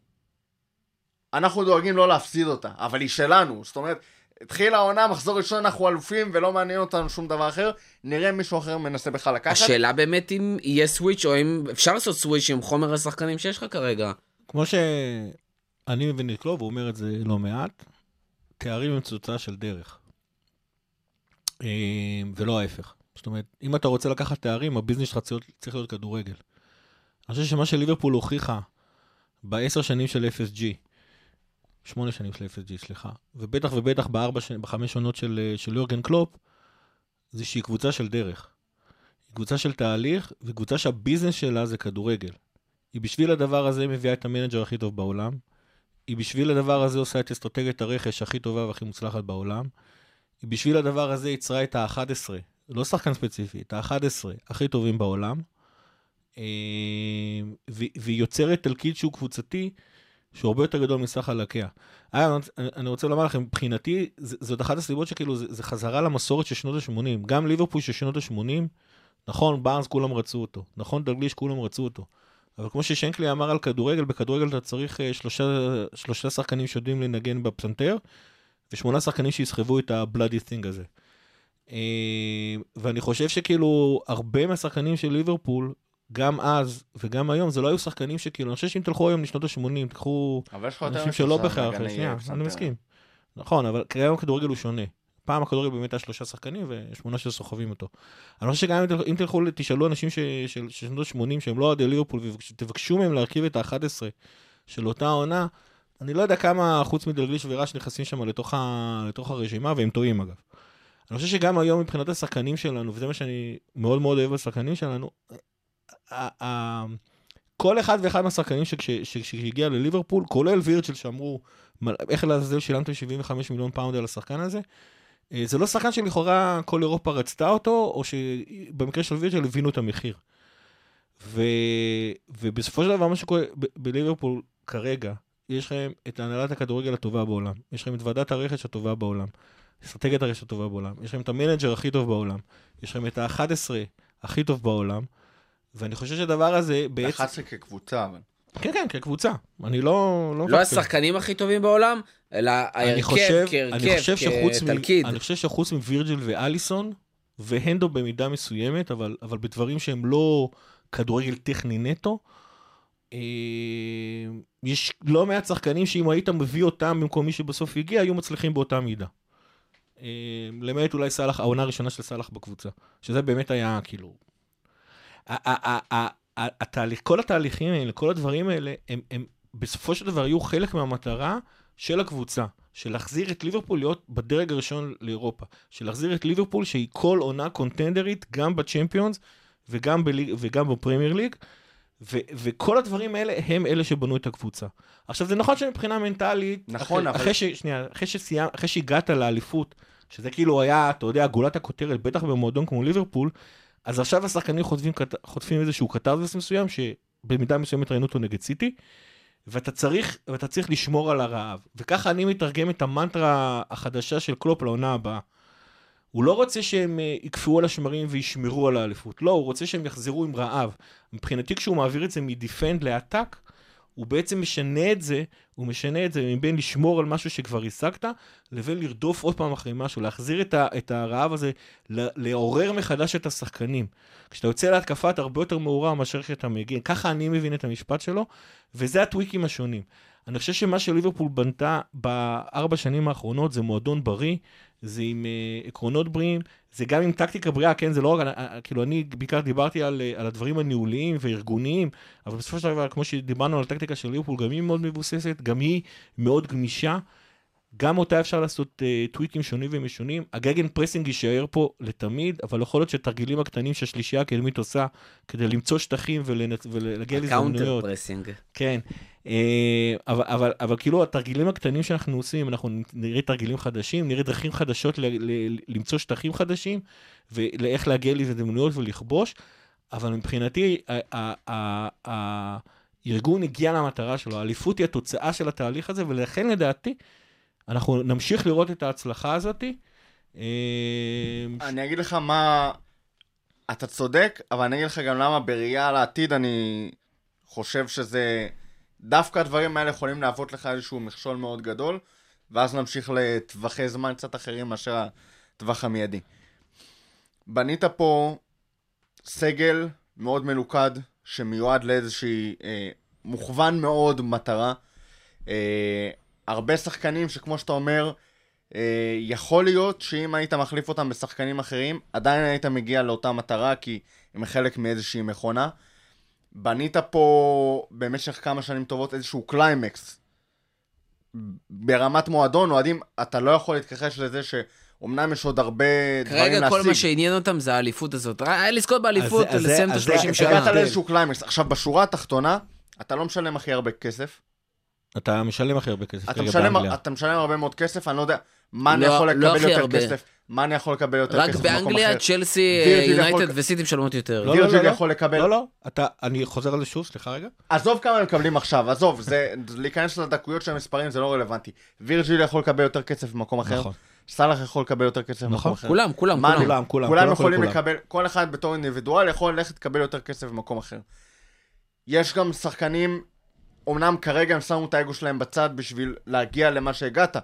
אנחנו דואגים לא להפסיד אותה, אבל היא שלנו. זאת אומרת, התחילה העונה, מחזור ראשון אנחנו אלופים ולא מעניין אותנו שום דבר אחר, נראה מישהו אחר מנסה בכלל לקחת. השאלה באמת אם יהיה סוויץ' או אם אפשר לעשות סוויץ' עם חומר השחקנים שיש לך כרגע. כמו שאני מבין את קלוב, הוא אומר את זה לא מעט, תארים הם תוצאה של דרך. אה, ולא ההפך. זאת אומרת, אם אתה רוצה לקחת תארים, ה business שלך צריך להיות- כדורגל. אני חושב שמה שליברפול הוכיחה בעשר שנים של FSG, שמונה שנים של FSG, סליחה, ובטח ובטח בארבע, בחמש שנות של, אה, של יורגן קלופ, זה שהיא קבוצה של דרך. היא קבוצה של תהליך, וקבוצה שה business שלה זה כדורגל. היא בשביל הדבר הזה מביאה את ה manager הכי טוב בעולם. היא בשביל הדבר הזה עושה את אסטרטגיית הרכש הכי טובה והכי מוצלחת בעולם. היא בשביל הדבר הזה יצרה את ה-11, לא שחקן ספציפי, את ה-11 הכי טובים בעולם. אה, והיא יוצרת תלכיד שהוא קבוצתי, שהוא הרבה יותר גדול מסך חלקיה. אה, אני רוצה- לומר לכם, מבחינתי, זאת אחת הסיבות שכאילו, זה, זה חזרה למסורת של שנות ה-80. גם ליברפול של שנות ה-80, נכון, בארנס כולם רצו אותו, נכון, דגליש כולם רצו אותו. אבל כמו ששנקלי אמר על כדורגל, בכדורגל אתה צריך אה, שלושה, שלושה שחקנים שיודעים לנגן בפסנתר, ושמונה שחקנים שיסחבו את ה-bloody thing הזה. אה, ואני חושב שכאילו, הרבה מהשחקנים של ליברפול, גם אז וגם היום, זה לא היו שחקנים שכאילו, אני חושב שאם תלכו היום לשנות ה-80, תקחו אנשים שלא נגני שנייה. אני מסכים. נכון, אבל כיום הכדורגל הוא שונה. פעם הכדורגל באמת היה שלושה שחקנים ושמונה שסוחבים אותו. אני חושב שגם אם תל- אם תלכו, תשאלו אנשים של שנות ה-80 שהם לא אוהדי ליברפול ותבקשו מהם להרכיב את ה-11 של אותה עונה, אני לא יודע כמה חוץ מדלגליש ורש נכנסים שם לתוך, ה... לתוך הרשימה, והם טועים אגב. אני חושב שגם היום מבחינת השחקנים שלנו, וזה מה שאני מאוד מאוד אוהב בשחקנים שלנו, כל אחד ואחד מהשחקנים שכש- ש- שהגיע לליברפול, כולל וירג'יל שאמרו, "מה- איך לעזאזל שילמתם 75 מיליון פאונד על השחקן הזה, זה לא שחקן שלכאורה כל אירופה רצתה אותו, או שבמקרה של וירצ'ל הבינו את המחיר. ו... ובסופו של דבר מה שקורה בליברפול כרגע, יש לכם את הנהלת הכדורגל הטובה בעולם, יש לכם את ועדת הרכש הטובה בעולם, אסטרטגיית הרכש הטובה בעולם, יש לכם את המנג'ר הכי טוב בעולם, יש לכם את ה-11 הכי טוב בעולם, ואני חושב שהדבר הזה בעצם... 11 כקבוצה, אבל. כן, כן, כקבוצה. אני לא... לא מפקפק. השחקנים הכי טובים בעולם, אלא אני ההרכב חושב, כהרכב, כתלכיד. אני חושב שחוץ מווירג'יל ואליסון, והנדו במידה מסוימת, אבל, אבל בדברים שהם לא כדורגל טכני נטו, אה, יש לא מעט שחקנים שאם היית מביא אותם במקום מי שבסוף הגיע, היו מצליחים באותה מידה. אה, למעט אולי סאלח, העונה הראשונה של סאלח בקבוצה, שזה באמת היה כאילו... התהליך, כל התהליכים האלה, כל הדברים האלה, הם, הם בסופו של דבר יהיו חלק מהמטרה של הקבוצה, של להחזיר את ליברפול להיות בדרג הראשון לאירופה, של להחזיר את ליברפול שהיא כל עונה קונטנדרית, גם בצ'מפיונס וגם, בליג, וגם בפרמייר ליג, ו- וכל הדברים האלה הם אלה שבנו את הקבוצה. עכשיו זה נכון שמבחינה מנטלית, נכון, אחרי, אבל- אחרי, ש, שנייה, אחרי, שסיימ, אחרי שהגעת לאליפות, שזה כאילו היה, אתה יודע, גולת הכותרת, בטח במועדון כמו ליברפול, אז עכשיו השחקנים חוטפים, חוטפים איזשהו קטרזס מסוים, שבמידה מסוימת ראינו אותו נגד סיטי, ואתה צריך, ואתה צריך לשמור על הרעב. וככה אני מתרגם את המנטרה החדשה של קלופ לעונה הבאה. הוא לא רוצה שהם אה, יקפאו על השמרים וישמרו על האליפות. לא, הוא רוצה שהם יחזרו עם רעב. מבחינתי כשהוא מעביר את זה מדיפנד לעתק, הוא בעצם משנה את זה, הוא משנה את זה מבין לשמור על משהו שכבר השגת, לבין לרדוף עוד פעם אחרי משהו, להחזיר את, ה, את הרעב הזה, לעורר מחדש את השחקנים. כשאתה יוצא להתקפה אתה הרבה יותר מעורר מאשר כשאתה מגיע. ככה אני מבין את המשפט שלו, וזה הטוויקים השונים. אני חושב שמה שליברפול בנתה בארבע שנים האחרונות זה מועדון בריא, זה עם uh, עקרונות בריאים, זה גם עם טקטיקה בריאה, כן, זה לא רק, uh, כאילו אני בעיקר דיברתי על, uh, על הדברים הניהוליים והארגוניים, אבל בסופו של דבר, כמו שדיברנו על הטקטיקה של ליברפול, גם היא מאוד מבוססת, גם היא מאוד גמישה. גם אותה אפשר לעשות אה, טוויקים שונים ומשונים. ה gegenpressing יישאר פה לתמיד, אבל יכול להיות שהתרגילים הקטנים שהשלישייה הקדמית עושה כדי למצוא שטחים ולנצ... ולהגיע ה counter להזדמנויות. pressing. כן. אה, אבל, אבל, אבל כאילו התרגילים הקטנים שאנחנו עושים, אנחנו נראה תרגילים חדשים, נראה דרכים חדשות ל, ל, למצוא שטחים חדשים, ולאיך להגיע להזדמנויות ולכבוש, אבל מבחינתי ה- ה- ה- ה- הארגון הגיע למטרה שלו, האליפות היא התוצאה של התהליך הזה, ולכן לדעתי אנחנו נמשיך לראות את ההצלחה הזאתי. אה, אני אגיד לך מה... אתה צודק, אבל אני אגיד לך גם למה בראייה לעתיד אני חושב שזה... דווקא הדברים האלה יכולים להוות לך איזשהו מכשול מאוד גדול, ואז נמשיך לטווחי זמן קצת אחרים מאשר הטווח המיידי. בנית פה סגל מאוד מלוכד, שמיועד לאיזושהי אה, מוכוון מאוד מטרה. אה, הרבה שחקנים שכמו שאתה אומר, אה, יכול להיות שאם היית מחליף אותם בשחקנים אחרים, עדיין היית מגיע לאותה מטרה, כי הם חלק מאיזושהי מכונה. בנית פה במשך כמה שנים טובות איזשהו קליימקס. ברמת מועדון, אוהדים, אתה לא יכול להתכחש לזה שאומנם יש עוד הרבה דברים כרגע להשיג. כל מה שעניין אותם זה האליפות הזאת. היה לזכות באליפות, לסיים את אז זה- ה-30 הגעת שנה. הגעת לאיזשהו קליימקס. עכשיו, בשורה התחתונה, אתה לא משלם הכי הרבה כסף. אתה משלם הכי הרבה כסף אתה כרגע משלם, באנגליה. אתה משלם הרבה מאוד כסף, אני לא יודע מה אני לא- יכול לא לקבל יותר הרבה. כסף, מה אני יכול לקבל יותר רק כסף במקום באנגליה, אחר. צ'לסי, וירג'יל יכול- יונייטד וסיטי משלמות יותר. לא, לא, וירג'יל לא. יכול לקבל... לא, לא, אתה, אני חוזר על זה שוב, סליחה רגע. עזוב כמה הם מקבלים עכשיו, עזוב, זה, להיכנס לדקויות של המספרים זה לא רלוונטי. וירג'יל יכול לקבל יותר כסף במקום אחר, נכון. סאלח יכול לקבל יותר כסף במקום נכון. אחר. כולם, כולם, כולם. אני- כולם, כולם, כולם כולם, יכולים. לקבל, כל אחד בתור אינדיבידואל יכול ללכת לקבל יותר כסף במקום אחר. יש גם שחקנים, אמנם כרגע הם שמו את האגו שלהם בצד בשביל להגיע למה שהגעת,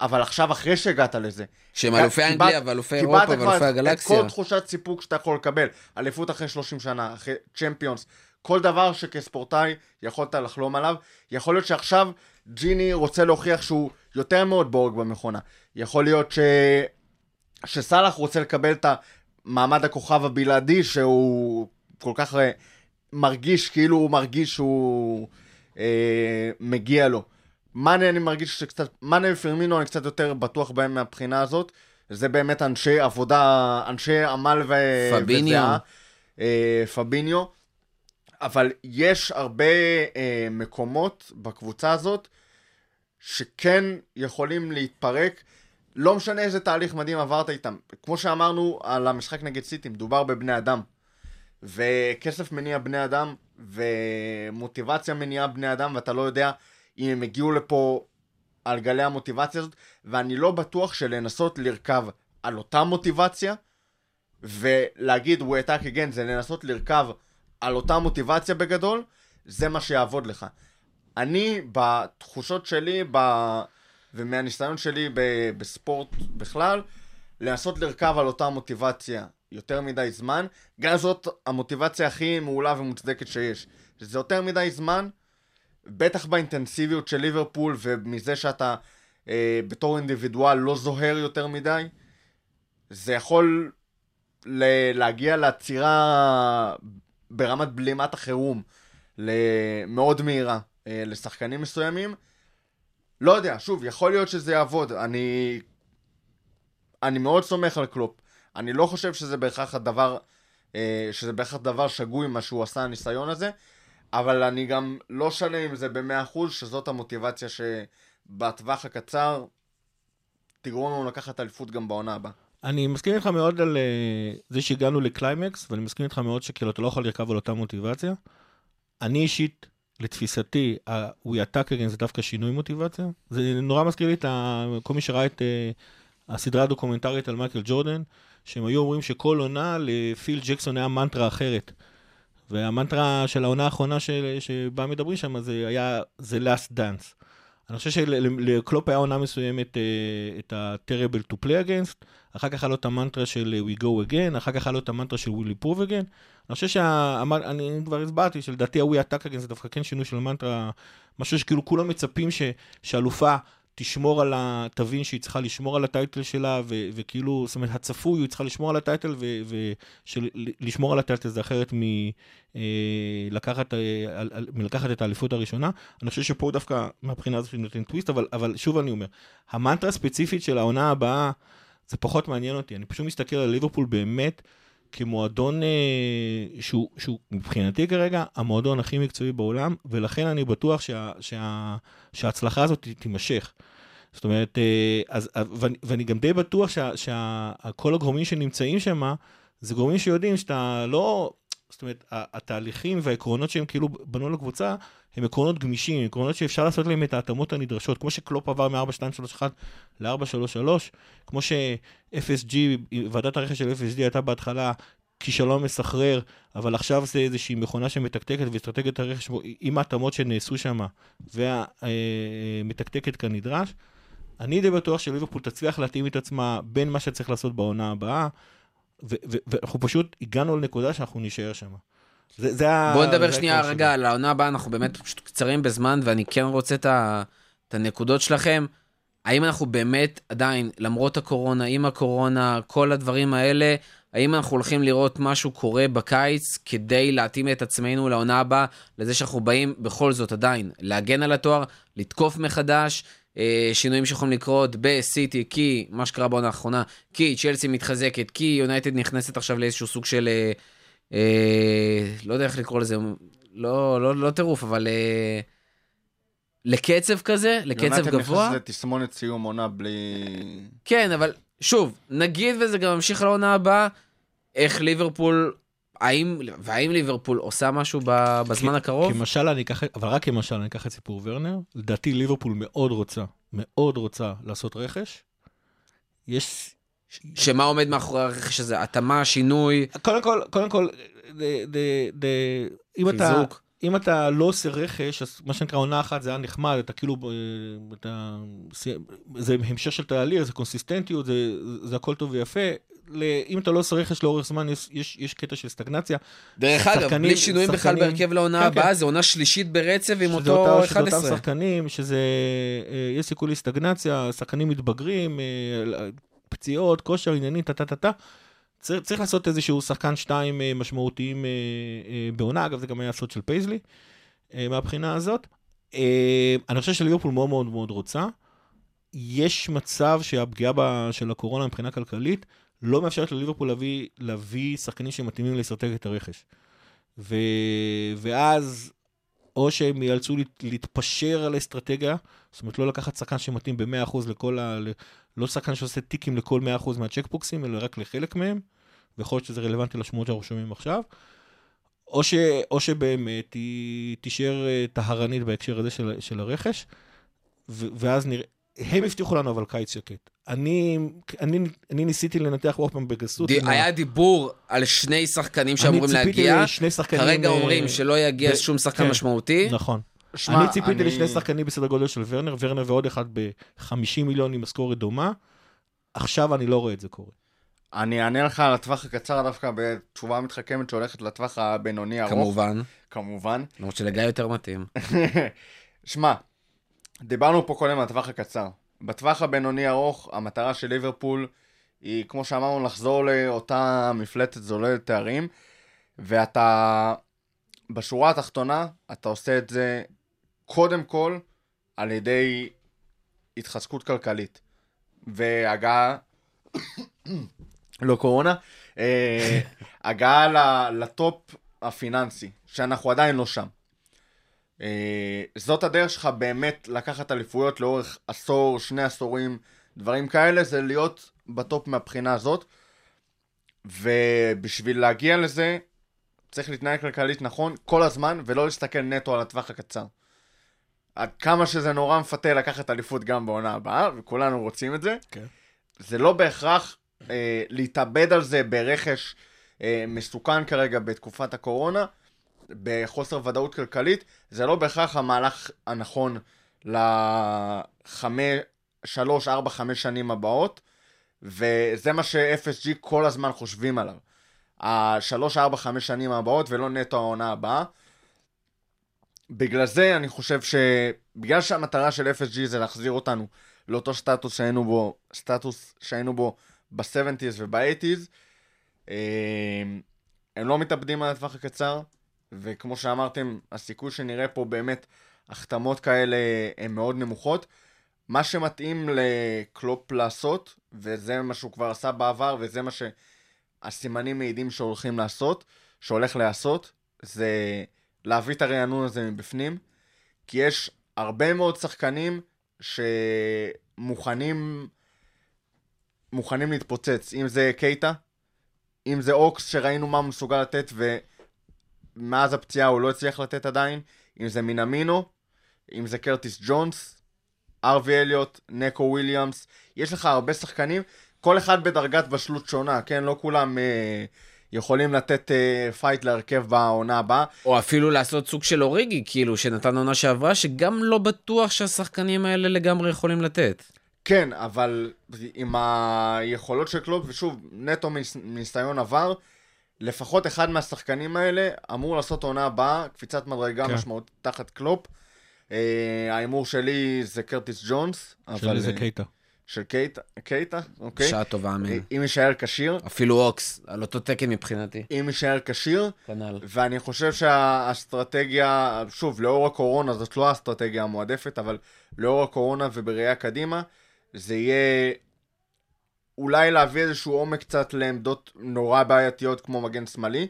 אבל עכשיו אחרי שהגעת לזה. שהם אלופי קיבלת- אנגליה ואלופי קיבלת אירופה כבר ואלופי את הגלקסיה. כל תחושת סיפוק שאתה יכול לקבל. אליפות אחרי 30 שנה, אחרי צ'מפיונס, כל דבר שכספורטאי יכולת לחלום עליו. יכול להיות שעכשיו ג'יני רוצה להוכיח שהוא יותר מאוד בורג במכונה. יכול להיות ש... שסאלח רוצה לקבל את מעמד הכוכב הבלעדי שהוא כל כך אה, מרגיש כאילו הוא מרגיש שהוא אה, מגיע לו. מאנה אני מרגיש שקצת, מאנה ופרמינו אני קצת יותר בטוח בהם מהבחינה הזאת. זה באמת אנשי עבודה, אנשי עמל ו... פביניו. וזיעה. אה, פביניו. אבל יש הרבה אה, מקומות בקבוצה הזאת שכן יכולים להתפרק. לא משנה איזה תהליך מדהים עברת איתם. כמו שאמרנו על המשחק נגד סיטי, מדובר בבני אדם. וכסף מניע בני אדם, ומוטיבציה מניעה בני אדם, ואתה לא יודע אם הם הגיעו לפה על גלי המוטיבציה הזאת, ואני לא בטוח שלנסות לרכב על אותה מוטיבציה, ולהגיד we attack again זה לנסות לרכב על אותה מוטיבציה בגדול, זה מה שיעבוד לך. אני, בתחושות שלי, ב... ומהניסיון שלי ב... בספורט בכלל, לנסות לרכב על אותה מוטיבציה יותר מדי זמן, גם זאת המוטיבציה הכי מעולה ומוצדקת שיש. שזה יותר מדי זמן, בטח באינטנסיביות של ליברפול ומזה שאתה אה, בתור אינדיבידואל לא זוהר יותר מדי, זה יכול ל- להגיע לעצירה ברמת בלימת החירום מאוד מהירה אה, לשחקנים מסוימים. לא יודע, שוב, יכול להיות שזה יעבוד. אני, אני מאוד סומך על קלופ. אני לא חושב שזה בהכרח הדבר, אה, שזה בהכרח דבר שגוי מה שהוא עשה, הניסיון הזה, אבל אני גם לא שלם עם זה במאה אחוז, שזאת המוטיבציה שבטווח הקצר תגרום לנו לקחת אליפות גם בעונה הבאה. אני מסכים איתך מאוד על uh, זה שהגענו לקליימקס, ואני מסכים איתך מאוד שכאילו אתה לא יכול לרכב על אותה מוטיבציה. אני אישית, לתפיסתי, ה-We Attack Again זה דווקא שינוי מוטיבציה. זה נורא מזכיר לי את. כל מי שראה את uh, הסדרה הדוקומנטרית על מייקל ג'ורדן, שהם היו אומרים שכל עונה לפיל ג'קסון היה מנטרה אחרת. והמנטרה של העונה האחרונה של, שבה מדברים שם זה היה The Last Dance. אני חושב שלקלופ היה עונה מסוימת uh, את ה-Terrible to play against, אחר כך היה לו את המנטרה של We go again, אחר כך היה לו את המנטרה של We prove again. אני חושב שה... אני כבר הסברתי שלדעתי ה-We attack again זה דווקא כן שינוי של מנטרה, משהו שכאילו כולם מצפים ש... שאלופה תשמור על ה... תבין שהיא צריכה לשמור על הטייטל שלה, ו... וכאילו, זאת אומרת, הצפוי, היא צריכה לשמור על הטייטל, ולשמור ו... על הטייטל זה אחרת מלקחת, אה, מלקחת את האליפות הראשונה. אני חושב שפה דווקא מהבחינה הזאת נותן טוויסט, אבל, אבל שוב אני אומר, המנטרה הספציפית של העונה הבאה, זה פחות מעניין אותי. אני פשוט מסתכל על ליברפול באמת כמועדון אה, שהוא, שהוא מבחינתי כרגע המועדון הכי מקצועי בעולם, ולכן אני בטוח שה, שה, שההצלחה הזאת תימשך. זאת אומרת, אה, אז, ואני, ואני גם די בטוח שכל הגורמים שנמצאים שם, זה גורמים שיודעים שאתה לא, זאת אומרת, התהליכים והעקרונות שהם כאילו בנו לקבוצה, הם עקרונות גמישים, עקרונות שאפשר לעשות להם את ההתאמות הנדרשות, כמו שקלופ עבר מ-4-2-3-1 ל-4-3-3, כמו ש-FSG, ועדת הרכש של FSG הייתה בהתחלה כישלון מסחרר, אבל עכשיו זה איזושהי מכונה שמתקתקת, ואסטרטגיית הרכש עם ההתאמות שנעשו שם, ומתקתקת כנדרש. אני די בטוח שליברפול תצליח להתאים את עצמה בין מה שצריך לעשות בעונה הבאה, ואנחנו פשוט הגענו לנקודה שאנחנו נישאר שם. זה, זה בוא נדבר שנייה רגע על העונה הבאה, אנחנו באמת פשוט קצרים בזמן, ואני כן רוצה את, ה, את הנקודות שלכם. האם אנחנו באמת עדיין, למרות הקורונה, עם הקורונה, כל הדברים האלה, האם אנחנו הולכים לראות משהו קורה בקיץ כדי להתאים את עצמנו לעונה הבאה, לזה שאנחנו באים בכל זאת עדיין להגן על התואר, לתקוף מחדש, שינויים שיכולים לקרות בסיטי, כי מה שקרה בעונה האחרונה, כי צ'לסי מתחזקת, כי יונייטד נכנסת עכשיו לאיזשהו סוג של... אה, אה, לא יודע איך לקרוא לזה, לא, לא, לא טירוף, אבל אה, לקצב כזה, לקצב גבוה. יונייטד נכנסת לתסמונת סיום עונה בלי... כן, אבל שוב, נגיד וזה גם ממשיך לעונה הבאה, איך ליברפול, האם, והאם ליברפול עושה משהו בזמן הקרוב? כמשל אני אקח, אבל רק כמשל אני אקח את סיפור ורנר, לדעתי ליברפול מאוד רוצה, מאוד רוצה לעשות רכש. יש שמה עומד מאחורי הרכש הזה? התאמה, שינוי? קודם כל, קודם כל, ד, ד, ד, אם. אתה... אם אתה לא עושה רכש, אז מה שנקרא עונה אחת זה היה נחמד, אתה כאילו, אה, אתה, זה המשך של תהליך, זה קונסיסטנטיות, זה, זה הכל טוב ויפה. אם אתה לא עושה רכש לאורך זמן, יש, יש, יש קטע של סטגנציה. דרך אגב, בלי שינויים בכלל בהרכב לעונה כן, הבאה, כן. זה עונה שלישית ברצף עם אותו אותה, 11. שזה אותם שחקנים, שזה, אה, יש סיכוי ללסטגנציה, שחקנים מתבגרים, אה, פציעות, כושר, עניינים, טה-טה-טה-טה. צריך, צריך לעשות איזשהו שחקן שתיים אה, משמעותיים בעונה, אגב זה גם היה הסוד של פייזלי מהבחינה הזאת. אני חושב שליברפול מאוד מאוד מאוד רוצה. יש מצב שהפגיעה של הקורונה מבחינה כלכלית לא מאפשרת לליברפול להביא, להביא שחקנים שמתאימים לאסטרטגיית הרכש. ו... ואז או שהם ייאלצו להתפשר על אסטרטגיה, זאת אומרת לא לקחת שחקן שמתאים ב-100% לכל ה... לא שחקן שעושה טיקים לכל 100% מהצ'קבוקסים, אלא רק לחלק מהם, ויכול להיות שזה רלוונטי לשמועות שאנחנו שומעים עכשיו. או, ש, או שבאמת היא תישאר אה, טהרנית בהקשר הזה של, של הרכש, ו, ואז נראה... הם הבטיחו לנו אבל קיץ שקט. אני, אני, אני ניסיתי לנתח עוד פעם בגסות. די, היה דיבור על שני שחקנים שאמורים אני ציפיתי להגיע. לשני שחקנים... כרגע אה, אומרים שלא יגיע ב- שום שחקן כן, משמעותי. נכון. שמע, אני ציפיתי אני- לשני שחקנים בסדר גודל של ורנר, ורנר ועוד אחד ב-50 מיליון עם משכורת דומה. עכשיו אני לא רואה את זה קורה. אני אענה לך על הטווח הקצר דווקא בתשובה מתחכמת שהולכת לטווח הבינוני ארוך. כמובן. כמובן. למרות שלגיא יותר מתאים. *laughs* שמע, דיברנו פה קודם על הטווח הקצר. בטווח הבינוני ארוך, המטרה של ליברפול היא, כמו שאמרנו, לחזור לאותה מפלטת זוללת תארים, ואתה, בשורה התחתונה, אתה עושה את זה קודם כל על ידי התחזקות כלכלית. והגעה, *coughs* לא קורונה, אה, הגעה לטופ הפיננסי, שאנחנו עדיין לא שם. אה, זאת הדרך שלך באמת לקחת אליפויות לאורך עשור, שני עשורים, דברים כאלה, זה להיות בטופ מהבחינה הזאת. ובשביל להגיע לזה, צריך להתנהג כלכלית נכון כל הזמן, ולא להסתכל נטו על הטווח הקצר. עד כמה שזה נורא מפתה לקחת אליפות גם בעונה הבאה, וכולנו רוצים את זה, כן. זה לא בהכרח אה, להתאבד על זה ברכש אה, מסוכן כרגע בתקופת הקורונה, בחוסר ודאות כלכלית, זה לא בהכרח המהלך הנכון לחמש, שלוש, ארבע, חמש שנים הבאות, וזה מה ש-FSG כל הזמן חושבים עליו. השלוש, ארבע, חמש שנים הבאות, ולא נטו העונה הבאה. בגלל זה אני חושב שבגלל שהמטרה של FSG זה להחזיר אותנו לאותו סטטוס שהיינו בו, סטטוס שהיינו בו ב-70's וב-80's, הם לא מתאבדים על הטווח הקצר, וכמו שאמרתם, הסיכוי שנראה פה באמת החתמות כאלה הן מאוד נמוכות. מה שמתאים לקלופ לעשות, וזה מה שהוא כבר עשה בעבר, וזה מה שהסימנים מעידים שהולכים לעשות, שהולך להיעשות, זה להביא את הרענון הזה מבפנים, כי יש הרבה מאוד שחקנים שמוכנים מוכנים להתפוצץ, אם זה קייטה, אם זה אוקס שראינו מה הוא מסוגל לתת ומאז הפציעה הוא לא הצליח לתת עדיין, אם זה מינאמינו, אם זה קרטיס ג'ונס, ארווי אליוט, נקו וויליאמס, יש לך הרבה שחקנים, כל אחד בדרגת בשלות שונה, כן? לא כולם אה, יכולים לתת אה, fight להרכב בעונה הבאה. או אפילו לעשות סוג של אוריגי, כאילו, שנתן עונה שעברה, שגם לא בטוח שהשחקנים האלה לגמרי יכולים לתת. כן, אבל עם היכולות של קלופ, ושוב, נטו מניס- מניסיון עבר, לפחות אחד מהשחקנים האלה אמור לעשות עונה הבאה, קפיצת מדרגה כן. משמעותית תחת קלופ. אה, ההימור שלי זה קרטיס ג'ונס, שלי. זה אה, קייטה. של קייטה, קייטה, אוקיי. שעה טובה, אה, אמן. אם יישאר כשיר, אפילו אוקס, על אותו תקן מבחינתי. אם יישאר כשיר, כנ"ל. ואני חושב שהאסטרטגיה, שוב, לאור הקורונה, זאת לא האסטרטגיה המועדפת, אבל לאור הקורונה ובראייה קדימה, זה יהיה אולי להביא איזשהו עומק קצת לעמדות נורא בעייתיות כמו מגן שמאלי,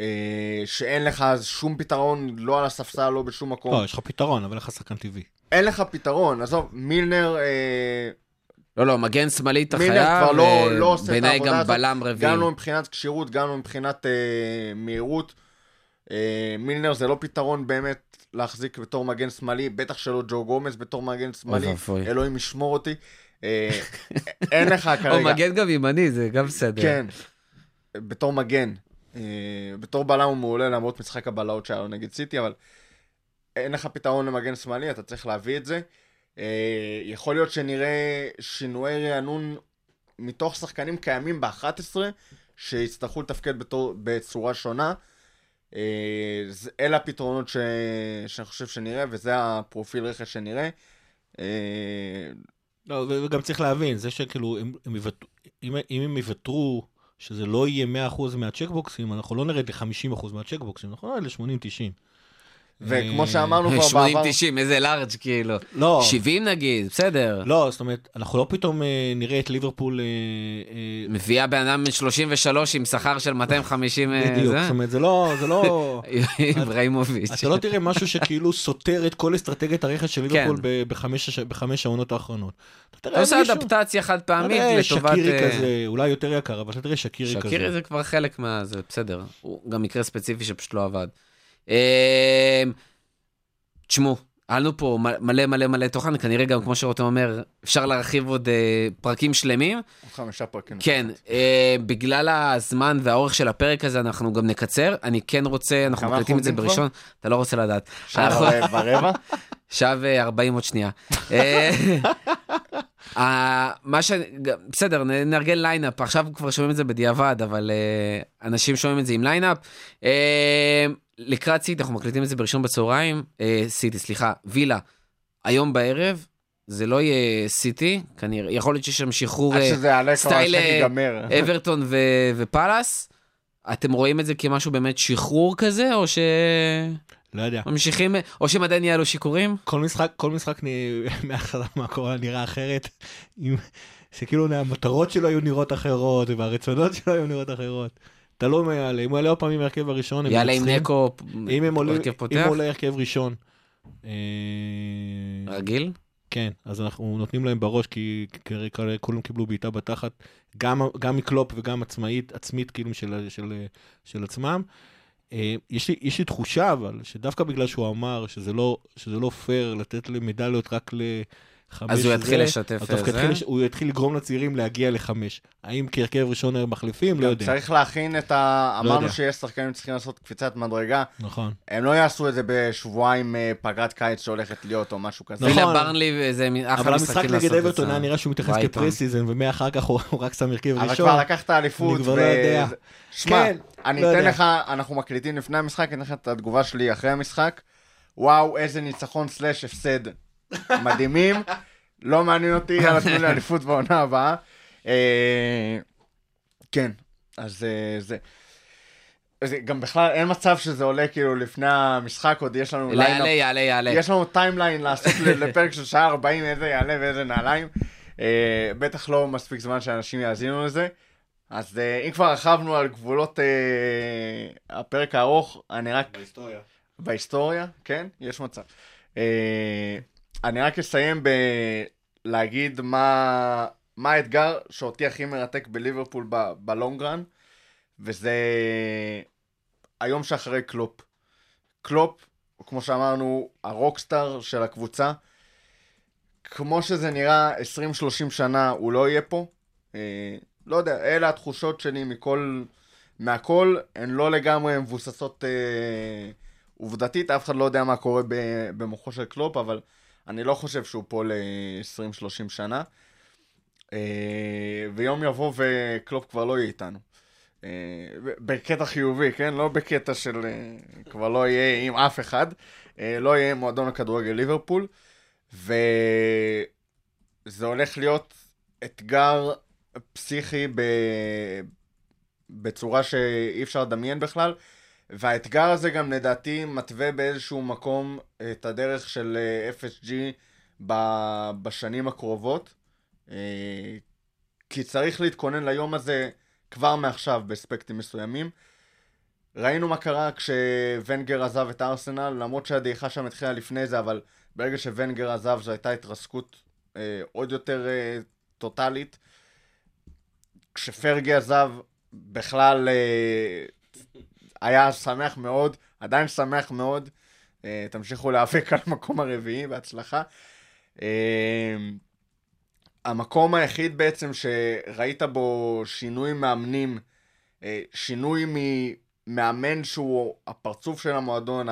אה, שאין לך אז שום פתרון, לא על הספסל, לא בשום מקום. לא, יש לך פתרון, אבל אין לך שחקן טבעי. אין לך פתרון, עזוב, מילנר, אה, לא, לא, מגן שמאלי אתה מילנר חייב, כבר לא- לא עושה את העבודה גם הזאת. בלם רביעי. גם לא מבחינת כשירות, גם לא מבחינת אה, מהירות. אה, מילנר זה לא פתרון באמת להחזיק בתור מגן שמאלי, בטח שלא ג'ו גומז בתור מגן שמאלי. אלוהים ישמור אותי. אה, אין לך או כרגע. מגן גם ימני, זה גם בסדר. כן, בתור מגן. אה, בתור בלם הוא מעולה למרות משחק הבלהות שהיה לו נגד סיטי, אבל אין לך פתרון למגן שמאלי, אתה צריך להביא את זה. אה, יכול להיות שנראה שינויי רענון מתוך שחקנים קיימים ב-11, שיצטרכו לתפקד בתור, בצורה שונה. אה, אלה הפתרונות ש... שאני חושב שנראה, וזה הפרופיל רכש שנראה. לא, וגם צריך להבין, זה שכאילו, הם, הם יוותר, אם, אם הם יוותרו שזה לא יהיה 100% מהצ'קבוקסים, אנחנו לא נרד ל-50% מהצ'קבוקסים, אנחנו נרד ל-80-90. וכמו שאמרנו כבר 80-90, בעבר, איזה לארג' כאילו. לא, 70 נגיד, בסדר. לא, זאת אומרת, אנחנו לא פתאום אה, נראה את ליברפול... אה, אה, מביאה בן אדם בן 33 עם שכר של 250... אה, בדיוק, זה? זאת אומרת, זה לא... זה לא... *laughs* אברהימוביץ'. אתה לא תראה משהו שכאילו סותר את כל אסטרטגיית הרכש של ליברפול כן. ב- בחמש העונות האחרונות. אתה עושה אדפטציה חד פעמית לטובת... שקירי אה, כזה, אולי יותר יקר, אבל אתה תראה שקירי כזה. שקירי זה כבר חלק מה... זה בסדר. הוא גם מקרה ספציפי שפשוט לא עבד. אה, תשמעו, היה לנו פה מלא מלא מלא תוכן, כנראה גם, כמו שרותם אומר, אפשר להרחיב עוד אה, פרקים שלמים. עוד חמישה פרקים. כן, אה, בגלל הזמן והאורך של הפרק הזה, אנחנו גם נקצר. אני כן רוצה, אנחנו מקליטים את זה בראשון, אתה לא רוצה לדעת. שעה ורבע? *laughs* שעה ו-40 עוד שנייה. *laughs* אה, מה ש... בסדר, נארגן lineup, עכשיו כבר שומעים את זה בדיעבד, אבל אה, אנשים שומעים את זה עם lineup. אה, לקראת סיטי, אנחנו מקליטים את זה בראשון בצהריים, אה, סיטי, סליחה, וילה, היום בערב, זה לא יהיה סיטי, כנראה, יכול להיות שיש שם שחרור סטייל. *laughs* אברטון ו- ופאלאס. אתם רואים את זה כמשהו באמת שחרור כזה, או לא יודע. שממשיכים, או שהם עדיין יעלו שיכורים? כל משחק, כל משחק *laughs* מההתחלה מהקורונה נראה אחרת, עם- שכאילו המטרות שלו היו נראות אחרות, והרצונות שלו היו נראות אחרות. תלוי מה יעלה, אם הוא יעלה עוד פעם עם ההרכב הראשון, יעלה עם. נקו, אם הם עולים, הרכב אם פותח? הוא עולה הרכב ראשון. אה, רגיל? כן, אז אנחנו נותנים להם בראש, כי כנראה כולם קיבלו בעיטה בתחת, גם, גם מקלופ וגם עצמאית, עצמית כאילו של, של, של עצמם. אה, יש לי, יש לי תחושה אבל, שדווקא בגלל שהוא אמר שזה לא, שזה לא פייר לתת למדליות רק אז הוא יתחיל זה, לשתף אז דווקא זה? יתחיל, הוא יתחיל לגרום לצעירים להגיע לחמש. האם כהרכב ראשון הם מחליפים? לא יודע. צריך להכין את ה... לא אמרנו יודע. שיש שחקנים שצריכים לעשות קפיצת מדרגה. נכון. הם לא יעשו את זה בשבועיים אה, פגרת קיץ שהולכת להיות או משהו כזה. נכון. וילה ברנלי וזה אחלה אבל המשחק משחקים נגד לעשות את אברטון זה. היה נראה שהוא מתייחס. כפרסיזן, ומאחר כך הוא רק שם הרכב אבל ראשון. כבר לקחת אליפות. אני כבר לא יודע. זה- שמע, כן, אני לא אתן. לך, אנחנו מקליטים לפני המשחק, אני אתן לך את התגובה שלי אחרי המשחק. וואו, איזה ניצחון סלאש הפסד. מדהימים. לא מעניין אותי, יאללה, תנו לי אליפות בעונה הבאה. אה, כן, אז אה, זה... זה גם בכלל אין מצב שזה עולה כאילו לפני המשחק, עוד יש לנו יעלה, lineup יעלה, יעלה. יש לנו timeline לעשות לפרק של שעה 40, איזה יעלה ואיזה נעליים. אה, בטח לא מספיק זמן שאנשים יאזינו לזה. אז אה, אם כבר רכבנו על גבולות אה, הפרק הארוך, אני רק... בהיסטוריה. בהיסטוריה, כן, יש מצב. אה, אני רק אסיים בלהגיד מה, מה האתגר שאותי הכי מרתק בליברפול ב- ב long run, וזה היום שאחרי קלופ. קלופ, כמו שאמרנו, ה rockstar של הקבוצה. כמו שזה נראה 20-30 שנה, הוא לא יהיה פה. אה, לא יודע, אלה התחושות שלי מכל, מהכל, הן לא לגמרי מבוססות אה, עובדתית, אף אחד לא יודע מה קורה במוחו של קלופ, אבל אני לא חושב שהוא פה ל-20-30 שנה. אה, ויום יבוא וקלופ כבר לא יהיה איתנו. אה, בקטע חיובי, כן? לא בקטע של אה, כבר לא יהיה עם אף אחד. לא יהיה מועדון הכדורגל ליברפול. וזה הולך להיות אתגר פסיכי ב... בצורה שאי אפשר לדמיין בכלל. והאתגר הזה גם לדעתי מתווה באיזשהו מקום את הדרך של אה, FSG בשנים הקרובות. אה, כי צריך להתכונן ליום הזה כבר מעכשיו באספקטים מסוימים. ראינו מה קרה כשוונגר עזב את ארסנל, למרות שהדעיכה שם התחילה לפני זה, אבל ברגע שוונגר עזב זו הייתה התרסקות אה, עוד יותר אה, טוטאלית. כשפרגי עזב, בכלל אה, היה שמח מאוד, עדיין שמח מאוד. אה, תמשיכו להיאבק על המקום הרביעי, בהצלחה. אה, המקום היחיד בעצם שראית בו שינוי מאמנים, אה, שינוי ממאמן שהוא הפרצוף של המועדון,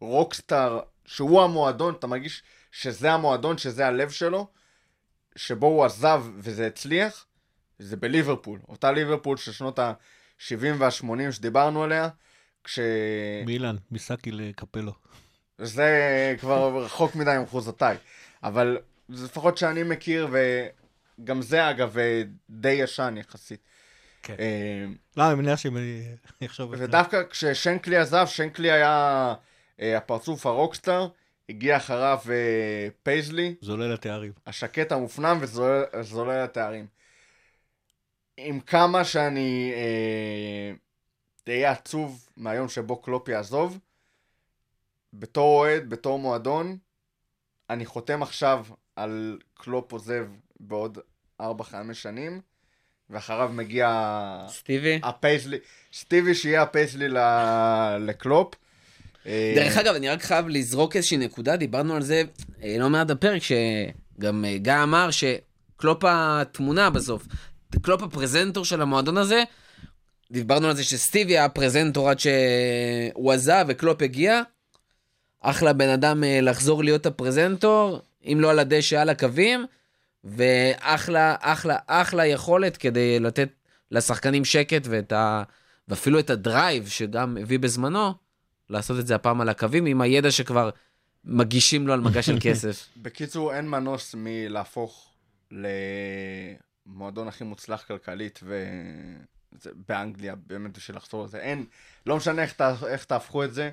הרוקסטאר, שהוא המועדון, אתה מרגיש שזה המועדון, שזה הלב שלו, שבו הוא עזב וזה הצליח, זה בליברפול. אותה ליברפול של שנות ה-70 וה-80 שדיברנו עליה, כש... מילן, מיסקי לקפלו. זה כבר רחוק מדי ממחוזותיי. אבל זה לפחות שאני מכיר, וגם זה אגב די ישן יחסית. כן. אה, לא, אני מניח שאם אני *laughs* אחשוב... על זה. ודווקא כששנקלי עזב, שנקלי היה אה, הפרצוף ה rockstar, הגיע אחריו אה, פייזלי, זולל התארים. השקט המופנם וזולל התארים. עם כמה שאני אהיה עצוב מהיום שבו קלופ יעזוב, בתור אוהד, בתור מועדון, אני חותם עכשיו על קלופ עוזב בעוד 4-5 שנים, ואחריו מגיע סטיבי? הפייזלי, סטיבי שיהיה הפייזלי ל- לקלופ. אה, דרך אגב, אני רק חייב לזרוק איזושהי נקודה, דיברנו על זה אה, לא מעט בפרק, שגם אה, גיא אמר שקלופ התמונה בסוף, קלופ הפרזנטור של המועדון הזה, דיברנו על זה שסטיבי היה הפרזנטור עד שהוא עזב וקלופ הגיע. אחלה בן אדם אה, לחזור להיות הפרזנטור, אם לא על הדשא, על הקווים, ואחלה, אחלה, אחלה יכולת כדי לתת לשחקנים שקט ואת ה... ואפילו את ה drive שגם הביא בזמנו, לעשות את זה הפעם על הקווים, עם הידע שכבר מגישים לו על מגש של *laughs* כסף. בקיצור, אין מנוס מלהפוך למועדון הכי מוצלח כלכלית ו... זה באנגליה, באמת בשביל לחזור לזה. אין, לא משנה איך, תה, איך תהפכו את זה.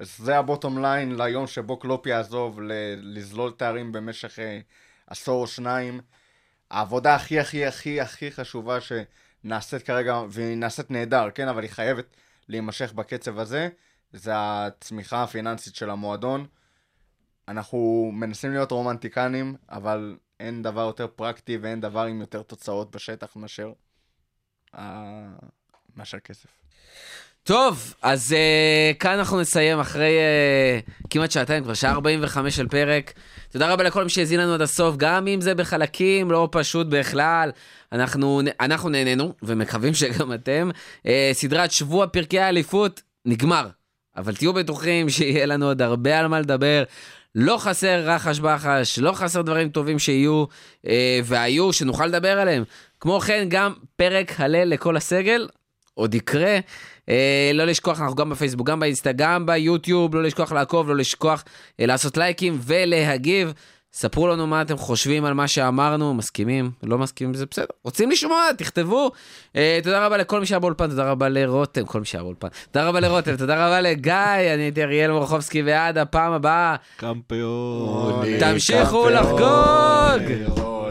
זה ה bottom line ליום שבו קלופ יעזוב, ל- לזלול תארים במשך אה, עשור או שניים. העבודה הכי הכי הכי הכי חשובה שנעשית כרגע, והיא נעשית נהדר, כן, אבל היא חייבת להימשך בקצב הזה, זה הצמיחה הפיננסית של המועדון. אנחנו מנסים להיות רומנטיקנים, אבל אין דבר יותר פרקטי ואין דבר עם יותר תוצאות בשטח מאשר, מאשר כסף. טוב, אז uh, כאן אנחנו נסיים אחרי uh, כמעט שעתיים, כבר שעה 45 של פרק. תודה רבה לכל מי שהאזין לנו עד הסוף, גם אם זה בחלקים, לא פשוט בכלל. אנחנו, אנחנו נהנינו, ומקווים שגם אתם. Uh, סדרת שבוע פרקי האליפות נגמר, אבל תהיו בטוחים שיהיה לנו עוד הרבה על מה לדבר. לא חסר רחש בחש, לא חסר דברים טובים שיהיו, uh, והיו, שנוכל לדבר עליהם. כמו כן, גם פרק הלל לכל הסגל, עוד יקרה. אה, לא לשכוח, אנחנו גם בפייסבוק, גם באינסטה, גם ביוטיוב, לא לשכוח לעקוב, לא לשכוח אה, לעשות לייקים ולהגיב. ספרו לנו מה אתם חושבים על מה שאמרנו, מסכימים, לא מסכימים, זה בסדר. רוצים לשמוע, תכתבו. אה, תודה רבה לכל מי שהיה באולפן, תודה רבה לרותם, כל מי שהיה באולפן. תודה רבה לרותם, תודה רבה לגיא, אני הייתי אריאל מורחובסקי, ועד הפעם הבאה, קמפיון. תמשיכו לחגוג!